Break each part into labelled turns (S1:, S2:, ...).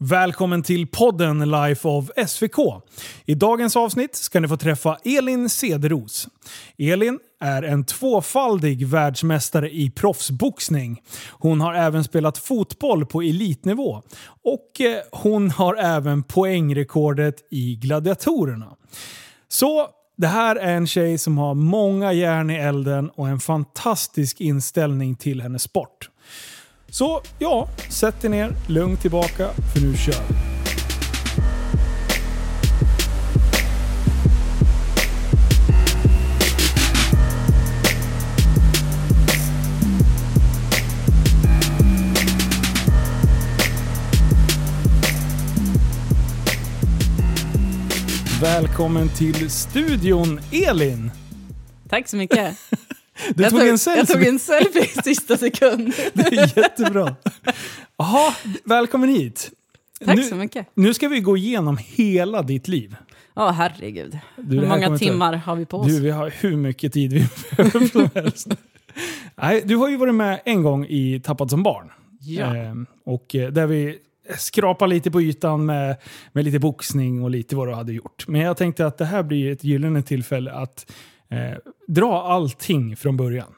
S1: Välkommen till podden Life of SVK. I dagens avsnitt ska ni få träffa Elin Cederos. Elin är en tvåfaldig världsmästare i proffsboxning. Hon har även spelat fotboll på elitnivå och eh, hon har även poängrekordet i gladiatorerna. Så det här är en tjej som har många järn i elden och en fantastisk inställning till hennes sport. Så ja, sätt er ner, lugnt tillbaka, för nu kör vi. Välkommen till studion, Elin!
S2: Tack så mycket.
S1: Du
S2: jag
S1: tog,
S2: tog
S1: en selfie.
S2: Jag tog en selfie i sista sekund.
S1: Det är jättebra. Jaha, välkommen hit.
S2: Tack
S1: nu,
S2: så mycket.
S1: Nu ska vi gå igenom hela ditt liv.
S2: Ja, herregud.
S1: Du,
S2: Hur många timmar har vi på oss?
S1: Du, vi har hur mycket tid vi behöver som helst. Nej, du har ju varit med en gång i Tappad som barn.
S2: Ja.
S1: Ehm, och eh, där vi skrapar lite på ytan med, med lite boxning och lite vad du hade gjort. Men jag tänkte att det här blir ett gyllene tillfälle att eh, dra allting från början.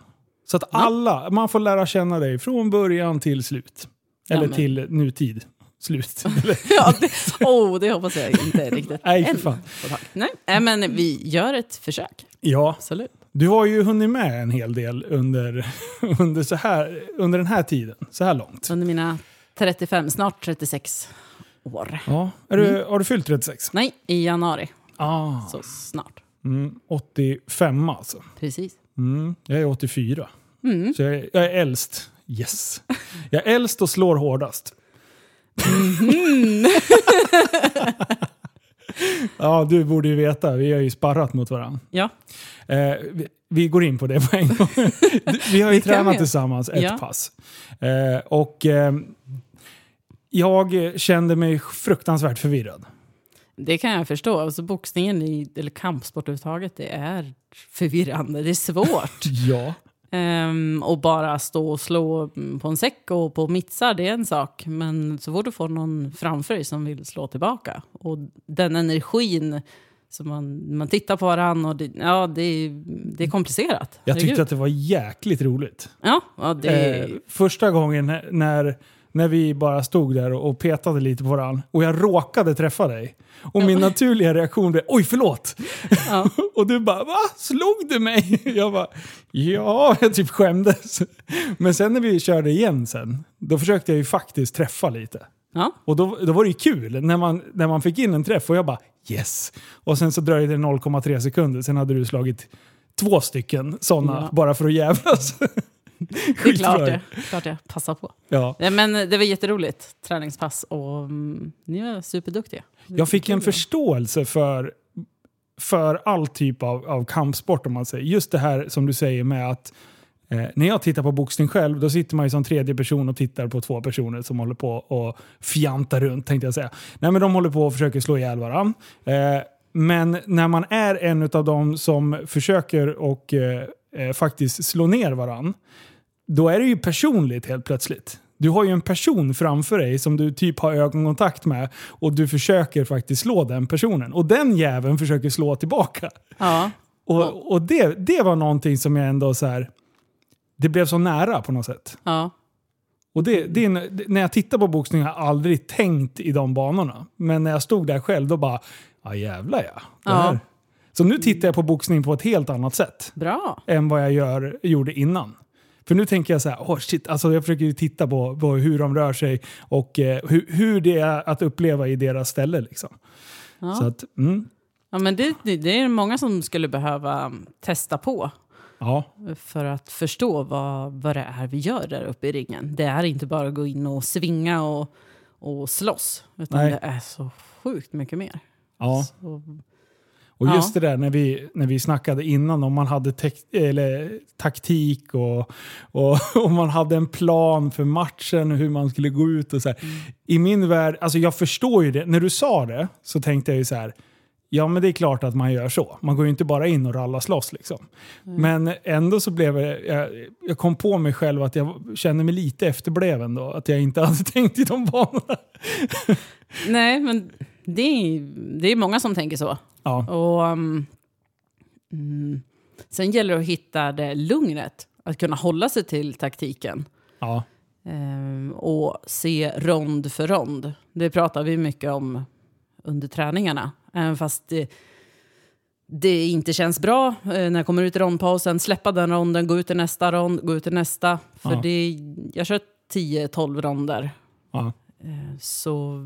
S1: Så att alla, man får lära känna dig från början till slut. Eller
S2: men-
S1: till nutid. Slut.
S2: Ja, det, oh, det hoppas jag inte riktigt.
S1: Nej, för fan.
S2: Nej, nej, men vi gör ett försök.
S1: ja,
S2: Absolut.
S1: Du har ju hunnit med en hel del under, under, så här, under den här tiden, så här långt.
S2: Under mina 35, snart 36 år.
S1: Ja. Du, Har du fyllt 36?
S2: Nej, i januari.
S1: Ah.
S2: Så snart.
S1: Mm, 85 alltså.
S2: Precis.
S1: Mm, jag är 84.
S2: Mm.
S1: Så jag är, jag är äldst. Yes. Jag är äldst och slår hårdast. ja, du borde ju veta. Vi har ju sparrat mot varandra.
S2: Ja,
S1: Eh, vi, vi går in på det på en gång. Vi har ju tränat tillsammans ett
S2: Ja.
S1: pass. Eh, och eh, jag kände mig fruktansvärt förvirrad.
S2: Det kan jag förstå. Alltså, boxningen, i, eller kampsport överhuvudtaget, det är förvirrande. Det är svårt.
S1: Ja.
S2: Ehm, och bara stå och slå på en säck och på mittsar, det är en sak. Men så fort du får någon framför dig som vill slå tillbaka. Och den energin som man, man tittar på varandra och det, ja, det, det är komplicerat.
S1: Jag tyckte
S2: Herregud.
S1: att det var jäkligt roligt.
S2: Ja, ja det
S1: Eh, första gången när- när, vi bara stod där och och petade lite på varandra och jag råkade träffa dig. Och min naturliga reaktion blev oj förlåt!
S2: Ja.
S1: och du bara va? Slog du mig? Jag bara ja, jag typ skämdes. Men sen när vi körde igen sen, då försökte jag ju faktiskt träffa lite.
S2: ja.
S1: Och då, då var det ju kul när man, när man fick in en träff och jag bara yes. Och sen så dröjde det 0,3 sekunder, sen hade du slagit två stycken sådana
S2: Ja.
S1: bara för att jävlas.
S2: Det är klart det. Klart jag passar på.
S1: Ja.
S2: Men det var jätteroligt träningspass och mm, ni var superduktiga.
S1: Jag fick en förståelse för, för all typ av, av kampsport om man säger. Just det här som du säger med att eh, när jag tittar på boxning själv, då sitter man ju som tredje person och tittar på två personer som håller på och fjantar runt tänkte jag säga. Nej men de håller på och försöker slå ihjäl varandra. Eh, men när man är en av dem som försöker och eh, eh, faktiskt slå ner varandra, då är det ju personligt helt plötsligt. Du har ju en person framför dig som du typ har ögonkontakt med och du försöker faktiskt slå den personen. Och den jäveln försöker slå tillbaka.
S2: Ja,
S1: Och, och det, det var någonting som jag ändå så här. Det blev så nära på något sätt.
S2: ja.
S1: Och det, det, är när jag tittar på boxning har jag aldrig tänkt i de banorna. Men när jag stod där själv då bara, ja jävlar ja.
S2: Ja.
S1: Så nu tittar jag på boxning på ett helt annat sätt
S2: Bra.
S1: än vad jag gör, gjorde innan. För nu tänker jag så här, oh shit, alltså jag försöker ju titta på, på hur de rör sig och eh, hur, hur det är att uppleva i deras ställe. Liksom.
S2: Ja.
S1: Så att, mm,
S2: Ja, men det, det, det är många som skulle behöva testa på
S1: ja.
S2: för att förstå vad, vad det är vi gör där uppe i ringen. Det är inte bara att gå in och svinga och, och slåss, utan
S1: Nej.
S2: det är så sjukt mycket mer.
S1: ja.
S2: Så,
S1: Och
S2: Ja.
S1: just det där när vi, när vi snackade innan om man hade tek- eller, taktik och, och om man hade en plan för matchen och hur man skulle gå ut och så här. I min värld, alltså jag förstår ju det. När du sa det så tänkte jag ju så här. Ja, men det är klart att man gör så. Man går ju inte bara in och rallar slåss liksom. Men ändå så blev jag, jag, jag kom på mig själv att jag kände mig lite efterbliven då. Att jag inte hade tänkt i de banorna.
S2: Nej, men det är, det är många som tänker så.
S1: Ja,
S2: Och, um, mm, sen gäller det att hitta det lugnet. Att kunna hålla sig till taktiken.
S1: ja,
S2: Ehm, och se rond för rond. Det pratar vi mycket om under träningarna. Även fast det, det inte känns bra eh, när jag kommer ut i rondpausen. Släppa den ronden, gå ut i nästa rond, gå ut i nästa. För
S1: Ja.
S2: det, jag kör 10-12 ronder.
S1: ja.
S2: Eh, så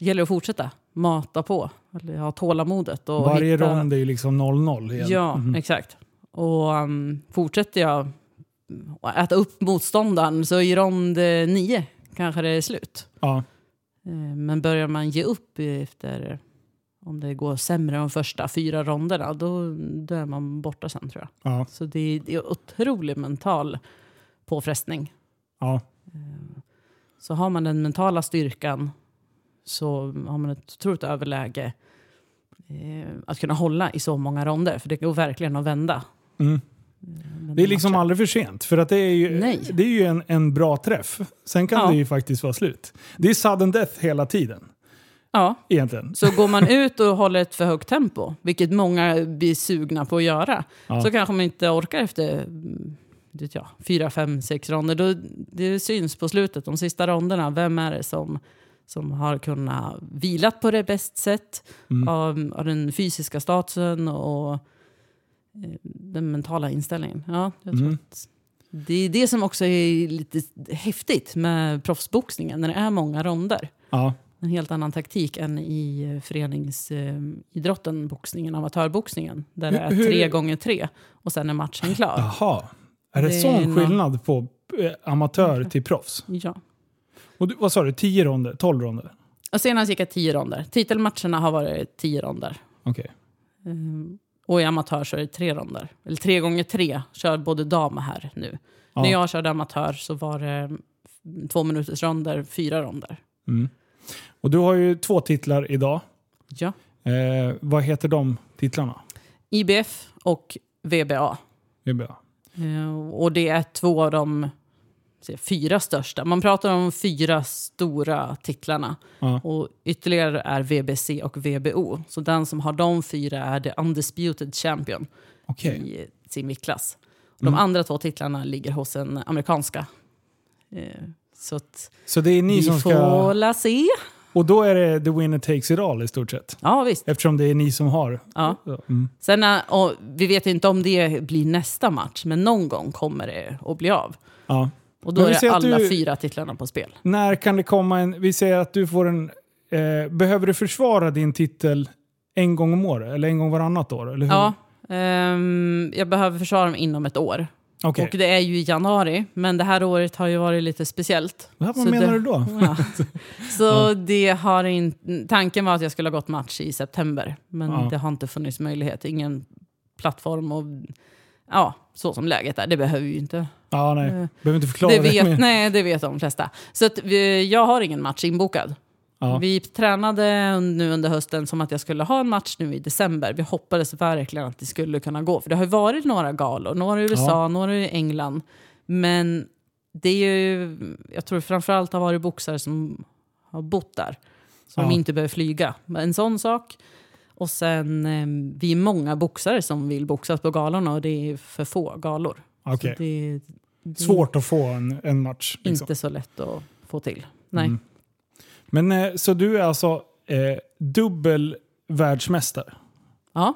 S2: gäller att fortsätta mata på. Eller ha tålamodet. Och
S1: Varje
S2: hitta,
S1: rond är ju liksom 0-0. igen.
S2: Ja,
S1: Mhm.
S2: exakt. Och um, fortsätter jag äta upp motståndaren så i rond eh, nio kanske det är slut.
S1: Ja,
S2: Eh, Men börjar man ge upp efter om det går sämre de första fyra ronderna då, då är man borta sen tror jag.
S1: ja,
S2: Så det är, det är otrolig mental påfrestning.
S1: ja.
S2: Så har man den mentala styrkan så har man ett otroligt överläge eh, att kunna hålla i så många ronder. För det går verkligen att vända.
S1: Mm.
S2: Men
S1: Det är liksom
S2: matchen-
S1: aldrig för sent. För att det är ju,
S2: Nej.
S1: det är ju en, en bra träff. Sen kan
S2: Ja.
S1: det ju faktiskt vara slut. Det är sudden death hela tiden.
S2: Ja,
S1: Egentligen.
S2: så går man ut och håller ett för högt tempo, vilket många blir sugna på att göra,
S1: Ja.
S2: så kanske man inte orkar efter mm, vet jag, fyra, fem, sex ronder. Då, det syns på slutet, de sista ronderna, vem är det som, som har kunnat vilat på det bäst sätt
S1: Mm.
S2: av, av den fysiska statusen och eh, den mentala inställningen. Ja,
S1: Mm.
S2: det är det som också är lite häftigt med proffsboxningen, när det är många ronder
S1: Ja.
S2: en helt annan taktik än i eh, föreningsidrotten, boxningen, amatörboxningen. Där det är
S1: Hur- hur-
S2: tre gånger tre och sen är matchen klar.
S1: Jaha. Är det,
S2: Det
S1: sån skillnad på eh, amatör till proffs?
S2: Ja.
S1: Och du, vad sa du? 10 ronder? 12 ronder?
S2: Och senast gick jag tio ronder. Titelmatcherna har varit tio ronder.
S1: Okej.
S2: Ehm, och i amatör så är det tre ronder. Eller tre gånger tre, kör både dam och herr nu.
S1: Ja.
S2: När jag körde amatör så var det mm, två minuters ronder, fyra ronder.
S1: Mm. Och du har ju två titlar idag.
S2: Ja.
S1: Eh, vad heter de titlarna?
S2: IBF och VBA.
S1: Bra.
S2: Eh, Och det är två av de fyra största. Man pratar om fyra stora titlarna.
S1: Ja.
S2: Och ytterligare är VBC och VBO. Så den som har de fyra är the undisputed champion
S1: Okej.
S2: i sin viktklass. De
S1: Mm.
S2: andra två titlarna ligger hos en amerikanska. Eh, Så att
S1: Så det är ni
S2: vi
S1: som
S2: får
S1: ska...
S2: la se.
S1: Och då är det the winner takes it all i stort sett?
S2: Ja, visst.
S1: Eftersom det är ni som har...
S2: Ja.
S1: Mm.
S2: Sen, och vi vet inte om det blir nästa match, men någon gång kommer det att bli av.
S1: Ja.
S2: Och då är det alla
S1: du-
S2: fyra titlarna på spel.
S1: När kan det komma en... Vi säger att du får en... Eh, behöver du försvara din titel en gång om året? Eller en gång varannat år? Eller hur?
S2: Ja, ehm, jag behöver försvara mig inom ett år.
S1: Okej.
S2: Och det är ju i januari, men det här året har ju varit lite speciellt.
S1: Ja, vad
S2: Så
S1: menar
S2: det-
S1: du då?
S2: Ja. Så det har in, tanken var att jag skulle ha gått match i september, men
S1: Ja.
S2: det har inte funnits möjlighet. Ingen plattform och ja, så som läget är. Det behöver ju inte.
S1: Ja, nej.
S2: Eh,
S1: Behöver inte förklara
S2: Det
S1: det.
S2: vet, nej, det vet de flesta. Så att vi, jag har ingen match inbokad.
S1: Ja.
S2: Vi tränade nu under hösten som att jag skulle ha en match nu i december. Vi hoppades verkligen att det skulle kunna gå. För det har ju varit några galor, några i USA,
S1: Ja.
S2: några i England. Men det är ju, jag tror framförallt har varit boxare som har bott där. Som
S1: Ja.
S2: inte behöver flyga. En sån sak. Och sen, eh, vi är många boxare som vill boxas på galorna och det är för få galor. Så det, det
S1: Svårt att få en, en match. Liksom.
S2: inte så lätt att få till. Nej.
S1: Mm. Men eh, så du är alltså eh, dubbel världsmästare?
S2: Ja.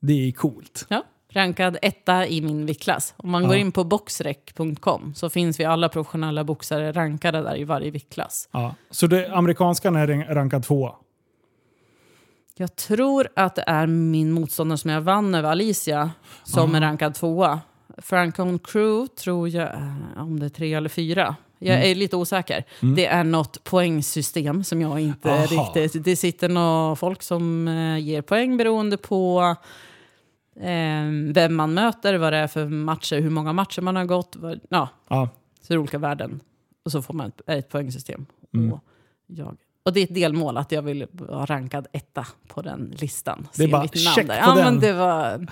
S1: Det är coolt.
S2: Ja, rankad etta i min viktklass. Om man
S1: Ja.
S2: går in på boxrec.com så finns vi alla professionella boxare rankade där i varje viktklass.
S1: Ja. Så det, amerikanskan är ran- rankad tvåa?
S2: Jag tror att det är min motståndare som jag vann över Alicia som
S1: Ah.
S2: är rankad tvåa. Francon Crew tror jag, om det är tre eller fyra. Jag
S1: Mm.
S2: är lite osäker. Det är något poängsystem som jag inte
S1: Aha.
S2: riktigt... Det sitter några folk som eh, ger poäng beroende på eh, vem man möter, vad det är för matcher, hur många matcher man har gått. Vad, ja,
S1: Ja.
S2: så är det olika värden. Och så får man ett, ett poängsystem.
S1: Mm.
S2: Och jag Och det är ett delmål att jag vill vara rankad etta på den listan.
S1: Det är bara check på
S2: Ja,
S1: den.
S2: men det var...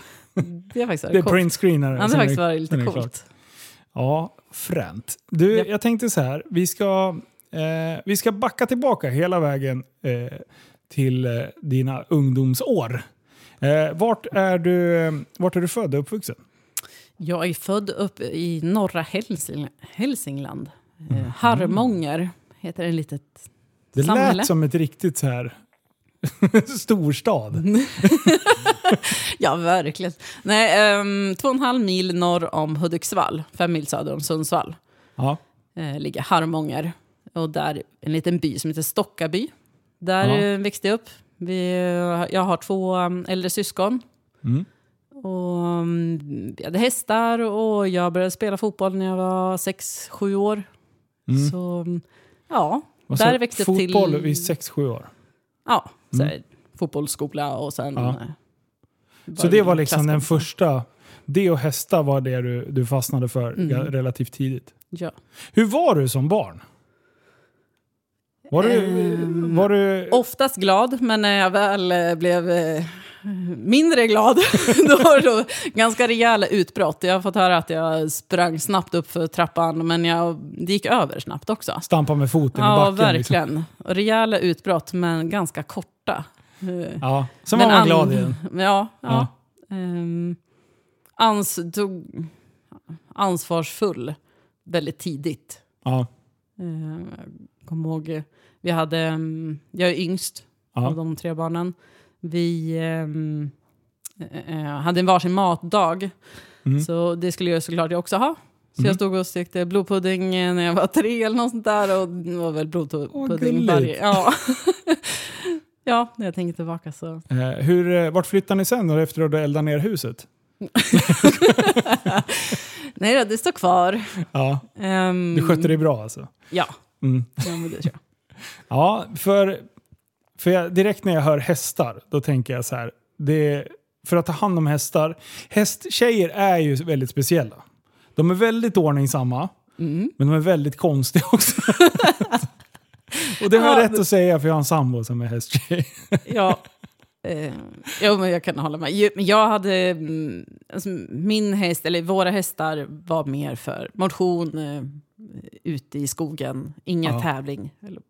S2: Det har faktiskt
S1: Det är
S2: varit coolt. Ja, det har faktiskt varit lite
S1: det klart.
S2: coolt.
S1: Ja, fränt. Du,
S2: Japp.
S1: jag tänkte så här. Vi ska, eh, vi ska backa tillbaka hela vägen eh, till eh, dina ungdomsår. Eh, vart, är du, vart är du född och uppvuxen?
S2: Jag är född upp i norra Hälsing, Hälsingland. Eh, Harmånger heter det litet
S1: Det
S2: samhälle.
S1: lät som ett riktigt så här storstad.
S2: Ja, verkligen. Nej, um, två och en halv mil norr om Hudiksvall, fem mil söder om Sundsvall,
S1: Ja.
S2: eh, ligger Harmånger. Och där en liten by som heter Stockaby. Där
S1: Ja.
S2: eh, växte jag upp. Vi, eh, jag har två äldre syskon.
S1: Mm.
S2: Och, um, vi hade hästar och jag började spela fotboll när jag var sex sju år.
S1: Mm.
S2: Så um, ja,
S1: Och
S2: där växte upp till...
S1: Fotboll vid 6-7 år.
S2: Ja, så
S1: Mm.
S2: fotbollsskola och sen...
S1: Ja.
S2: eh,
S1: Så det var liksom den första. Det och hästar var det du, du fastnade för
S2: Mm.
S1: relativt tidigt.
S2: Ja.
S1: Hur var du som barn? Var du...
S2: Ehm,
S1: var du
S2: Oftast glad, men när jag väl eh, blev eh, mindre glad, då var det då ganska rejäla utbrott. Jag har fått höra att jag sprang snabbt upp för trappan, men jag, det gick över snabbt också.
S1: stampa med foten i
S2: Ja,
S1: backen? Liksom.
S2: verkligen. Och Rejäla utbrott, men ganska korta.
S1: Ja, sen var
S2: men
S1: man
S2: an-
S1: glad igen.
S2: Ja. ja.
S1: Ja.
S2: Ehm, ans tog ansvarsfull väldigt tidigt.
S1: Ja.
S2: Eh, Jag kommer ihåg, vi hade, mm, jag är yngst
S1: Ja.
S2: av de tre barnen. Vi ehm, eh, eh, hade en varsin matdag,
S1: Mm.
S2: så det skulle jag såklart jag också ha. Så
S1: Mm.
S2: jag stod och stekte blodpudding eh, när jag var tre eller något sånt där och det var väl blodpudding
S1: gulligt.
S2: varje... Ja. ja, när jag tänker tillbaka så...
S1: Eh, hur, eh, vart flyttade ni sen då efter att du eldade ner huset?
S2: Nej då, det står kvar.
S1: Ja,
S2: Ehm,
S1: du skötte dig bra alltså?
S2: Ja,
S1: Mm.
S2: Ja,
S1: för, för jag, direkt när jag hör hästar, då tänker jag så här. Det, för att ta hand om hästar. Hästtjejer är ju väldigt speciella. De är väldigt ordningsamma,
S2: Mm.
S1: men de är väldigt konstiga också. Och det har jag
S2: Ja,
S1: rätt att säga för jag har en sambo som är hästtjej.
S2: Ja, eh, jo, men jag kan hålla med. Jag hade, mm, alltså, min häst, eller våra hästar var mer för motion, eh, ute i skogen, ingen
S1: Ja.
S2: tävling. Eller,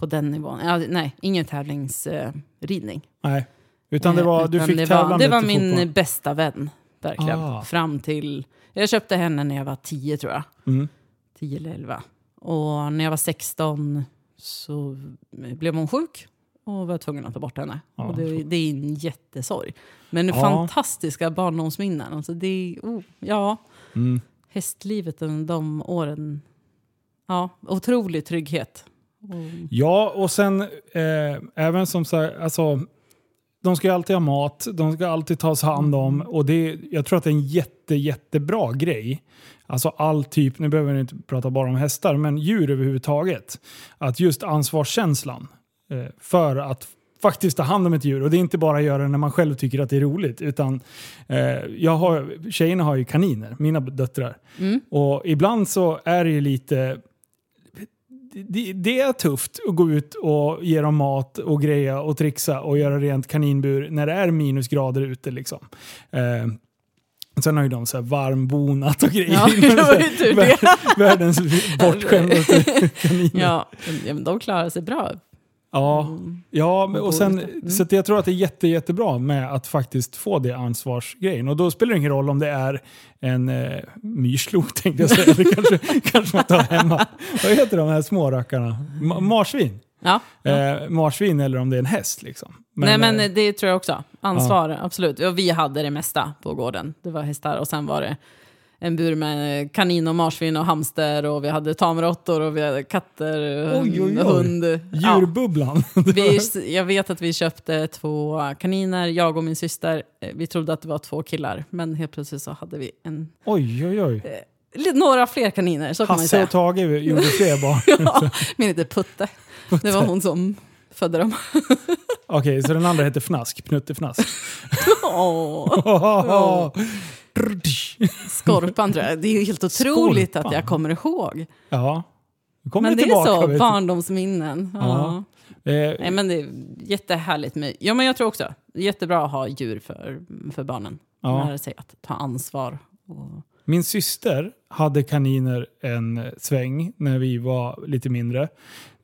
S2: på den nivån. Ja, nej, ingen tävlingsridning. Eh, ridning.
S1: Nej. Utan det var, du
S2: Utan
S1: fick
S2: det
S1: tävla
S2: var, det var min
S1: fotboll.
S2: bästa vän, verkligen.
S1: Ah.
S2: Fram till, jag köpte henne när jag var 10 tror jag.
S1: Mm.
S2: 10 eller 11. Och när jag var 16 så blev hon sjuk och var tvungen att ta bort henne.
S1: Ja,
S2: och det, det är en jättesorg. Men
S1: Ja.
S2: fantastiska barndomsminnen. Alltså det är, oh, ja,
S1: Mm.
S2: hästlivet under de åren. Ja, otrolig trygghet. Och,
S1: Ja, och sen eh, även som så här, alltså, de ska ju alltid ha mat, de ska alltid tas hand om och det, jag tror att det är en jätte, jättebra grej. Alltså all typ, nu behöver vi inte prata bara om hästar, men djur överhuvudtaget. Att just ansvarskänslan eh, för att faktiskt ta hand om ett djur. Och det är inte bara göra det när man själv tycker att det är roligt. Utan eh, jag har, tjejerna har ju kaniner, mina döttrar.
S2: mm,
S1: Och ibland så är det ju lite... Det, det är tufft att gå ut och ge dem mat och greja och trixa och göra rent kaninbur när det är minusgrader ute. Liksom. Eh, sen har ju de så här varmbonat och grejer.
S2: Ja, det var ju tur det.
S1: Vär- Världens bortskämdaste kaniner. Ja,
S2: ja, ja, men de klarar sig bra.
S1: Ja,
S2: Mm.
S1: ja men- och sen,
S2: Mm.
S1: så jag tror att det är jätte, jättebra med att faktiskt få det ansvarsgrejen. Och då spelar det ingen roll om det är en eh, myrslok tänkte jag säga. Det kanske, kanske man tar hemma. Vad heter de här små rackarna? Ma- marsvin?
S2: Ja.
S1: Eh, marsvin eller om det är en häst liksom.
S2: Nej men
S1: eh,
S2: det tror jag också. Ansvar, absolut. Och vi hade det mesta på gården. Det var hästar och sen var det en bur med kanin och marsvin och hamster och vi hade tamråttor och vi hade katter,
S1: Oj, oj, oj.
S2: hund. Ja.
S1: Djurbubblan.
S2: Vi, jag vet att vi köpte två kaniner, jag och min syster. Eh, Vi trodde att det var två killar, men helt plötsligt så hade vi en,
S1: oj, oj, oj.
S2: li- några fler kaniner. Så kan man
S1: Hasse
S2: säga.
S1: och Tage gjorde fler barn.
S2: Ja, min heter Putte. Det var hon som födde dem.
S1: Okej, så den andra heter Fnask. Pnuttefnask.
S2: Åh, Skorpan tror jag. Det är ju helt otroligt att
S1: Skorpan.
S2: jag kommer ihåg.
S1: Ja. Kommer
S2: Men det är
S1: tillbaka,
S2: så,
S1: vet du.
S2: barndomsminnen. Ja.
S1: Eh,
S2: Nej, men det är jättehärligt med... Ja, men jag tror också. Är jättebra att ha djur för, för barnen.
S1: Ja.
S2: Lära sig att ta ansvar. Och,
S1: Min syster hade kaniner en sväng när vi var lite mindre.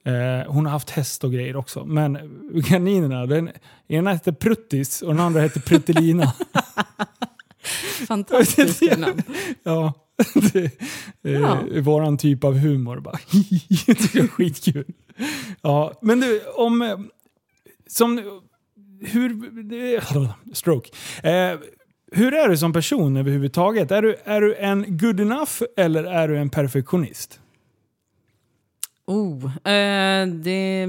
S1: Eh, hon har haft häst och grejer också. Men kaninerna, den ena hette Pruttis och den andra hette Pruttelina.
S2: fantastiska namn.
S1: ja, det är
S2: Ja.
S1: våran typ av humor. Bara. det tycker är skitkul. Ja, men du, om... eh, Som... Hur... Stroke. Eh, hur är du som person överhuvudtaget? Är du, är du en good enough eller är du en perfektionist?
S2: Oh, eh, det,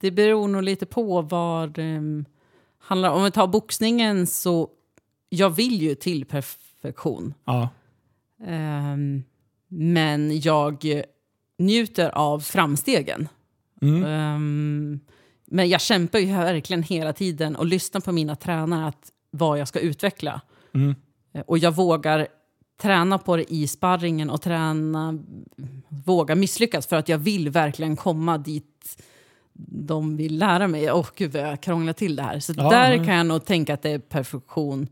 S2: det beror nog lite på vad det handlar om. Om vi tar boxningen så jag vill ju till perfektion.
S1: Ja.
S2: Ehm, men jag njuter av framstegen.
S1: Mm.
S2: Ehm, men jag kämpar ju verkligen hela tiden och lyssnar på mina tränare att vad jag ska utveckla.
S1: Mm.
S2: Eh, Och jag vågar träna på det i sparringen och träna, våga misslyckas för att jag vill verkligen komma dit de vill lära mig. Åh gud vad jag krånglar till det här. Så
S1: Ja,
S2: där
S1: men-
S2: kan jag nog tänka att det är perfektion.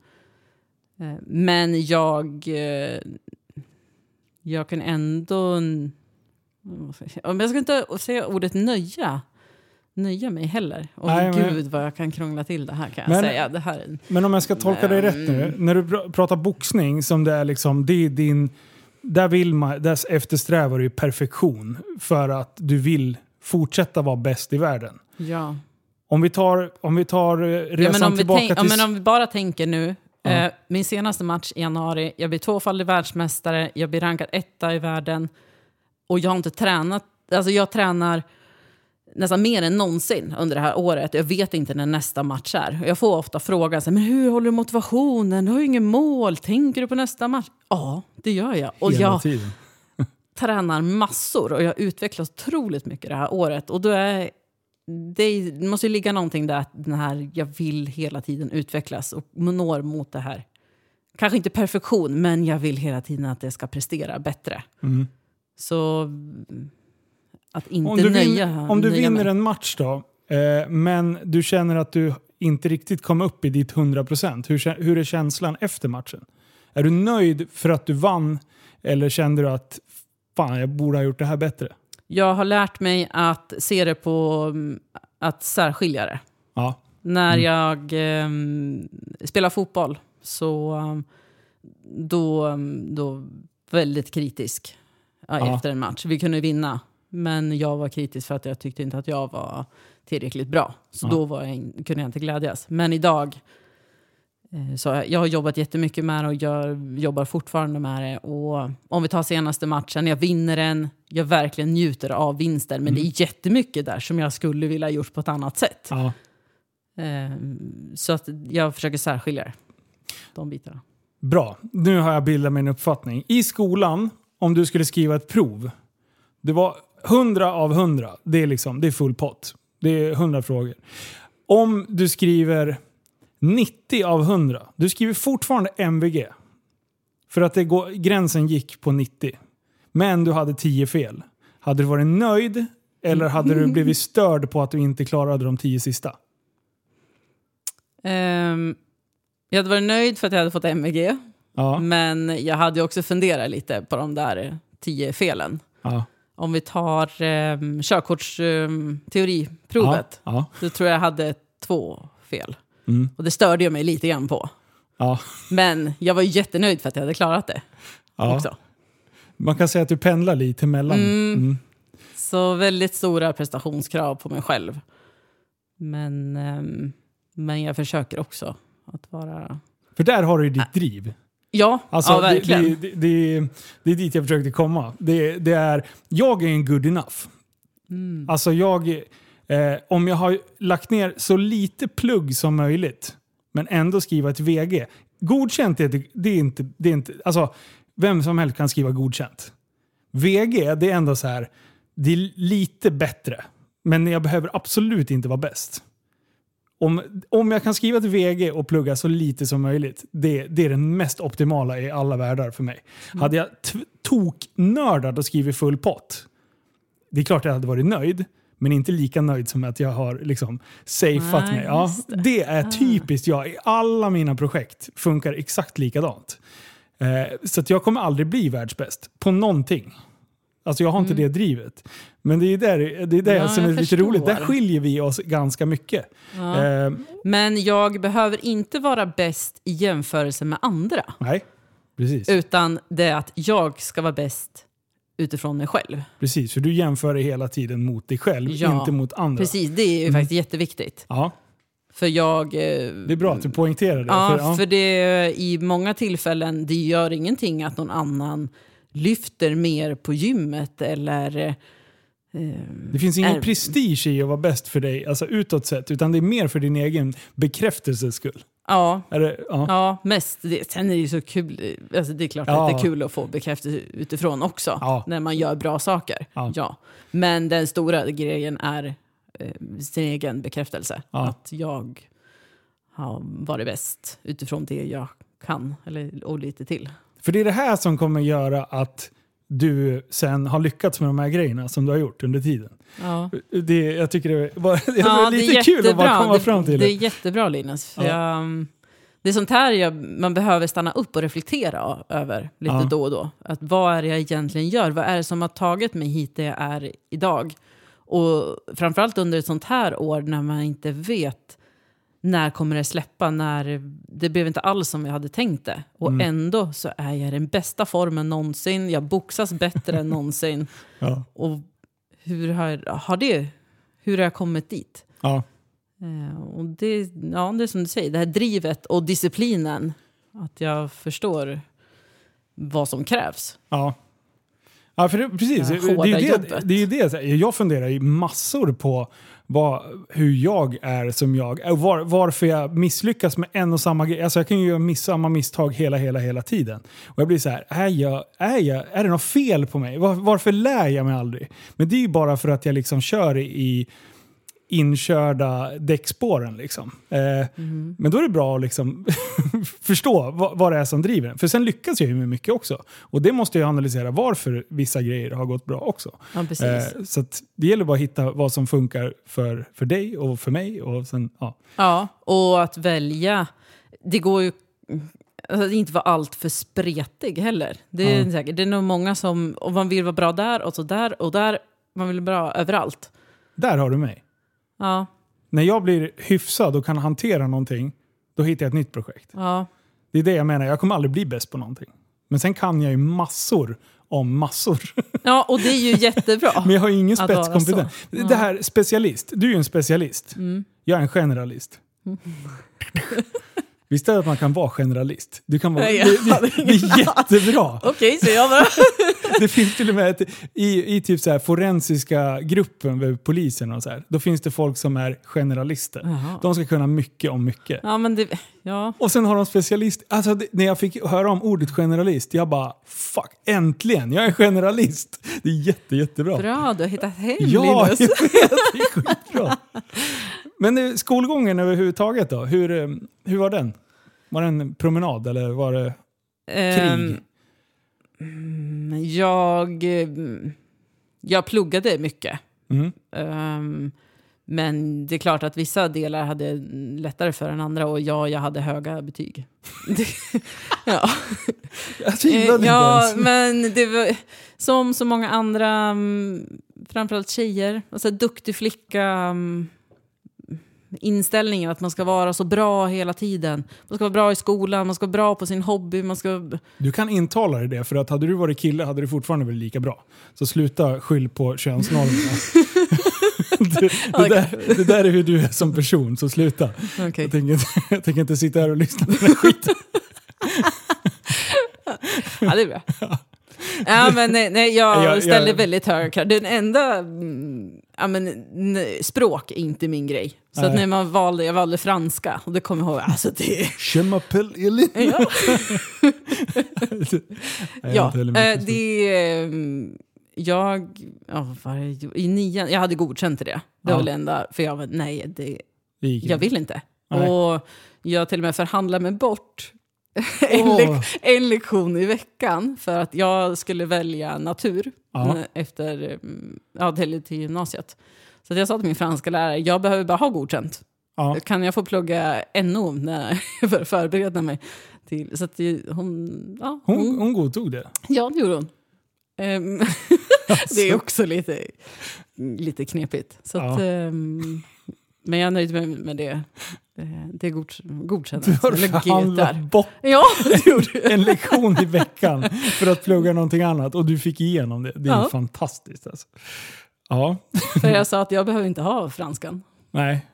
S2: Eh, Men jag, eh, jag kan ändå... Jag ska inte säga ordet nöja, nöja mig heller. Åh
S1: Nej, men-
S2: gud vad jag kan krångla till det här kan jag
S1: Men-
S2: säga. Det här är,
S1: Men om jag ska tolka dig rätt nu. När du pr- pratar boxning som det är liksom, det är din... Där, vill man, där eftersträvar du perfektion för att du vill fortsätta vara bäst i världen.
S2: ja.
S1: Om vi tar, om vi tar eh, resan
S2: Ja, men om, vi
S1: tillbaka
S2: tänk, ja,
S1: till...
S2: men om vi bara tänker nu. Eh, min senaste match i januari, jag blir tvåfaldig världsmästare, jag blir rankad etta i världen. Och jag har inte tränat, alltså jag tränar nästan mer än någonsin under det här året. Jag vet inte när nästa match är. Jag får ofta frågan, så här, men hur håller du motivationen? Du har ju ingen mål, tänker du på nästa match? Ja, det gör jag. Och
S1: hela
S2: jag
S1: tiden.
S2: tränar massor och jag har utvecklats otroligt mycket det här året. Och då är, det måste ju ligga någonting där, att den här, jag vill hela tiden utvecklas och når mot det här. Kanske inte perfektion, men jag vill hela tiden att det ska prestera bättre.
S1: Mm.
S2: Så att inte
S1: Om du,
S2: nöja,
S1: vin, om du
S2: nöja
S1: vinner
S2: mig.
S1: en match då, eh, men du känner att du inte riktigt kom upp i ditt 100%. Hur, hur är känslan efter matchen? Är du nöjd för att du vann eller kände du att fan, jag borde ha gjort det här bättre?
S2: Jag har lärt mig att se det på mm, att särskilja det.
S1: Ja.
S2: När jag ehm, spelar fotboll så um, då, um, då väldigt kritisk ja, efter en match. Vi kunde vinna, men jag var kritisk för att jag tyckte inte att jag var tillräckligt bra. Så
S1: Ja.
S2: då var jag, kunde jag inte glädjas. Men idag, så jag har jobbat jättemycket med det och jag jobbar fortfarande med det. Och om vi tar senaste matchen, jag vinner den, jag verkligen njuter av vinsten. Men det är jättemycket där som jag skulle vilja ha gjort på ett annat sätt.
S1: ja.
S2: Eh, så att jag försöker särskilja de bitarna.
S1: Bra, nu har jag bildat min uppfattning. I skolan, om du skulle skriva ett prov, det var 100 av 100. Det är, liksom, det är full pott. Det är 100 frågor. Om du skriver 90 av 100, du skriver fortfarande MVG. För att det går, gränsen gick på 90. Men du hade 10 fel. Hade du varit nöjd eller hade du blivit störd på att du inte klarade de 10 sista?
S2: Ehm, jag hade varit nöjd för att jag hade fått MVG.
S1: Ja.
S2: Men jag hade också funderat lite på de där tio felen.
S1: ja.
S2: Om vi tar um, körkortsteoriprovet.
S1: Ja.
S2: Så tror jag jag hade två fel.
S1: Mm.
S2: Och det störde jag mig lite grann på.
S1: Ja.
S2: Men jag var jättenöjd för att jag hade klarat det
S1: Ja.
S2: också.
S1: Man kan säga att du pendlar lite mellan. Mm.
S2: Så väldigt stora prestationskrav på mig själv. Men, ehm, men jag försöker också att vara...
S1: För där har du ju ditt driv.
S2: Ja,
S1: Alltså,
S2: ja verkligen.
S1: det, det, det, det är dit jag försökte komma. Det, det är, jag är en good enough.
S2: Mm.
S1: Alltså jag, eh, om jag har lagt ner så lite plugg som möjligt, men ändå skriva ett VG. Godkänt är, det, det är inte, det är inte, alltså vem som helst kan skriva godkänt. VG, det är ändå så här, det är lite bättre. Men jag behöver absolut inte vara bäst. Om, om jag kan skriva ett VG och plugga så lite som möjligt, det, det är den mest optimala i alla världar för mig. Hade jag t- toknördad och skrivit full pott. Det är klart jag hade varit nöjd, men inte lika nöjd som att jag har liksom safeat
S2: Nej,
S1: mig. Ja,
S2: det.
S1: det är typiskt jag. I alla mina projekt funkar exakt likadant. Eh, så jag kommer aldrig bli världsbäst på någonting. Alltså jag har inte det drivet. Men det är där, det är där
S2: Mm. Ja,
S1: som är lite roligt. Där skiljer vi oss ganska mycket. Eh,
S2: Men jag behöver inte vara bäst i jämförelse med andra.
S1: nej, precis.
S2: Utan det är att jag ska vara bäst utifrån mig själv.
S1: precis. För du jämför dig hela tiden mot dig själv,
S2: Ja,
S1: inte mot andra.
S2: Precis, det är ju faktiskt jätteviktigt.
S1: Ja,
S2: För jag... eh,
S1: det är bra att du poängterar det.
S2: Ja,
S1: för, ja.
S2: för det i många tillfällen, det gör ingenting att någon annan lyfter mer på gymmet eller... eh,
S1: Det finns ingen
S2: är-
S1: prestige i att vara bäst för dig, alltså utåt sett, utan det är mer för din egen bekräftelses skull.
S2: Ja,
S1: det, ja.
S2: ja mest. Det, sen är det ju så kul, alltså det är klart
S1: Ja.
S2: att det är kul att få bekräftelse utifrån också,
S1: Ja.
S2: när man gör bra saker.
S1: Ja.
S2: Men den stora grejen är eh, sin egen bekräftelse. Att jag har varit bäst utifrån det jag kan, eller, och lite till.
S1: För det är det här som kommer göra att du sen har lyckats med de här grejerna som du har gjort under tiden.
S2: Ja.
S1: Det, jag tycker det var, det
S2: Ja,
S1: var lite kul att bara komma
S2: det,
S1: fram till
S2: det.
S1: det.
S2: är jättebra Linus.
S1: Ja.
S2: jag, mm, det är sånt här jag, man behöver stanna upp och reflektera över lite
S1: Ja.
S2: då och då. Att vad är det jag egentligen gör? Vad är det som har tagit mig hit där jag är idag? Och framförallt under ett sånt här år när man inte vet när kommer det släppa, när det blev inte alls som jag hade tänkt det. Och
S1: Mm.
S2: ändå så är jag i den bästa formen någonsin. Jag boxas bättre än någonsin.
S1: Ja.
S2: Och hur har, har det, hur har jag kommit dit?
S1: Ja.
S2: Eh, och det, ja, det är som du säger, det här drivet och disciplinen. Att jag förstår vad som krävs.
S1: Ja. Ja, för det, precis.
S2: Det
S1: Det, det, är det, är det. Jag funderar ju massor på vad, hur jag är som jag. Och Var, varför jag misslyckas med en och samma grej. Alltså jag kan ju göra miss, samma misstag hela, hela, hela tiden. Och jag blir så här, är, jag, är, jag, är det något fel på mig? Var, varför lär jag mig aldrig? Men det är ju bara för att jag liksom kör i inkörda däckspåren. Liksom. Eh, Men då är det bra att liksom förstå vad, vad det är som driver den. För sen lyckas jag ju med mycket också. Och det måste jag analysera varför vissa grejer har gått bra också.
S2: Ja.
S1: Eh, så det gäller bara att hitta vad som funkar för, för dig och för mig. Och sen, ja.
S2: Ja, och att välja. Det går ju alltså, att inte vara allt för spretig heller. Det är,
S1: Ja.
S2: säkert, det är nog många som, om man vill vara bra där och så där och där, man vill vara bra överallt.
S1: Där har du mig.
S2: Ja,
S1: När jag blir hyfsad och kan hantera någonting, då hittar jag ett nytt projekt.
S2: ja,
S1: Det är det jag menar, jag kommer aldrig bli bäst på någonting. Men sen kan jag ju massor om massor.
S2: ja, och det är ju jättebra.
S1: Men jag har ju ingen spetskompetens.
S2: så.
S1: Det här specialist, du är ju en specialist.
S2: Mm.
S1: Jag är en generalist. Visst är det att man kan vara generalist? Du kan vara, det,
S2: Ja,
S1: det, det är jättebra.
S2: Okej, så jag bara...
S1: Det finns till och med ett, i, i typ så här forensiska gruppen vid polisen och så här, då finns det folk som är generalister.
S2: Jaha.
S1: De ska kunna mycket om mycket.
S2: Ja, men det... Ja.
S1: Och sen har de specialist. Alltså det, när jag fick höra om ordet generalist, jag bara fuck, äntligen, jag är generalist. Det är jätte, jättebra.
S2: Bra, du har hittat hem
S1: Ja, jag vet, det är skitbra. Men eh, skolgången överhuvudtaget då, hur, eh, hur var den? Var det en promenad eller var det krig?
S2: Ehm, jag, mm, jag pluggade mycket.
S1: Mm.
S2: Ehm, men det är klart att vissa delar hade lättare för än andra och ja, jag hade höga betyg. Ja,
S1: Jag tvivlade inte
S2: ja
S1: ens.
S2: men det var som så många andra, mm, framförallt tjejer, alltså duktig flicka, mm, inställningen att man ska vara så bra hela tiden. Man ska vara bra i skolan, man ska vara bra på sin hobby, man ska...
S1: Du kan intala dig det, för att hade du varit kille hade du fortfarande varit lika bra. Så sluta skyll på könsnormerna. det, det, där, det där är hur du är som person, så sluta.
S2: Okej.
S1: Jag, tänker inte, jag tänker inte sitta här och lyssna på den här skiten.
S2: Ja, det är bra. Ja, men nej, nej, jag,
S1: Jag- jag-
S2: ställde väldigt höga krav. Den enda... mm, Ja, men, nej, språk är inte min grej. Så att när man valde, jag valde franska och det kommer jag ihåg. Alltså det,
S1: Je m'appelle Elin.
S2: ja, ja eh, det... mm, Jag... Ja, vad var det? I nian, jag hade godkänt det. Det
S1: Ja.
S2: var det enda. För jag var nej, det,
S1: Det gick
S2: jag
S1: inte.
S2: vill inte.
S1: Nej.
S2: Och jag till och med förhandlade mig bort en, lek- en lektion i veckan för att jag skulle välja natur
S1: Ja.
S2: eh, efter mm, ja, till, till gymnasiet. Så jag sa till min franska lärare, jag behöver bara ha godkänt.
S1: Ja.
S2: Kan jag få plugga NO när, för att förbereda mig? Till, så att hon, ja,
S1: Hon,
S2: hon,
S1: hon godtog det.
S2: ja, det gjorde hon. Ehm, det är också lite, lite knepigt. Så att,
S1: Ja.
S2: ehm, men jag är nöjd med, med det. Eh, Det är god, godkänt.
S1: Du har förhandlat bort
S2: Ja,
S1: en lektion i veckan för att plugga någonting annat och du fick igenom det. Det är
S2: Ja.
S1: fantastiskt alltså. Ja,
S2: För jag sa att jag behöver inte ha franskan.
S1: nej.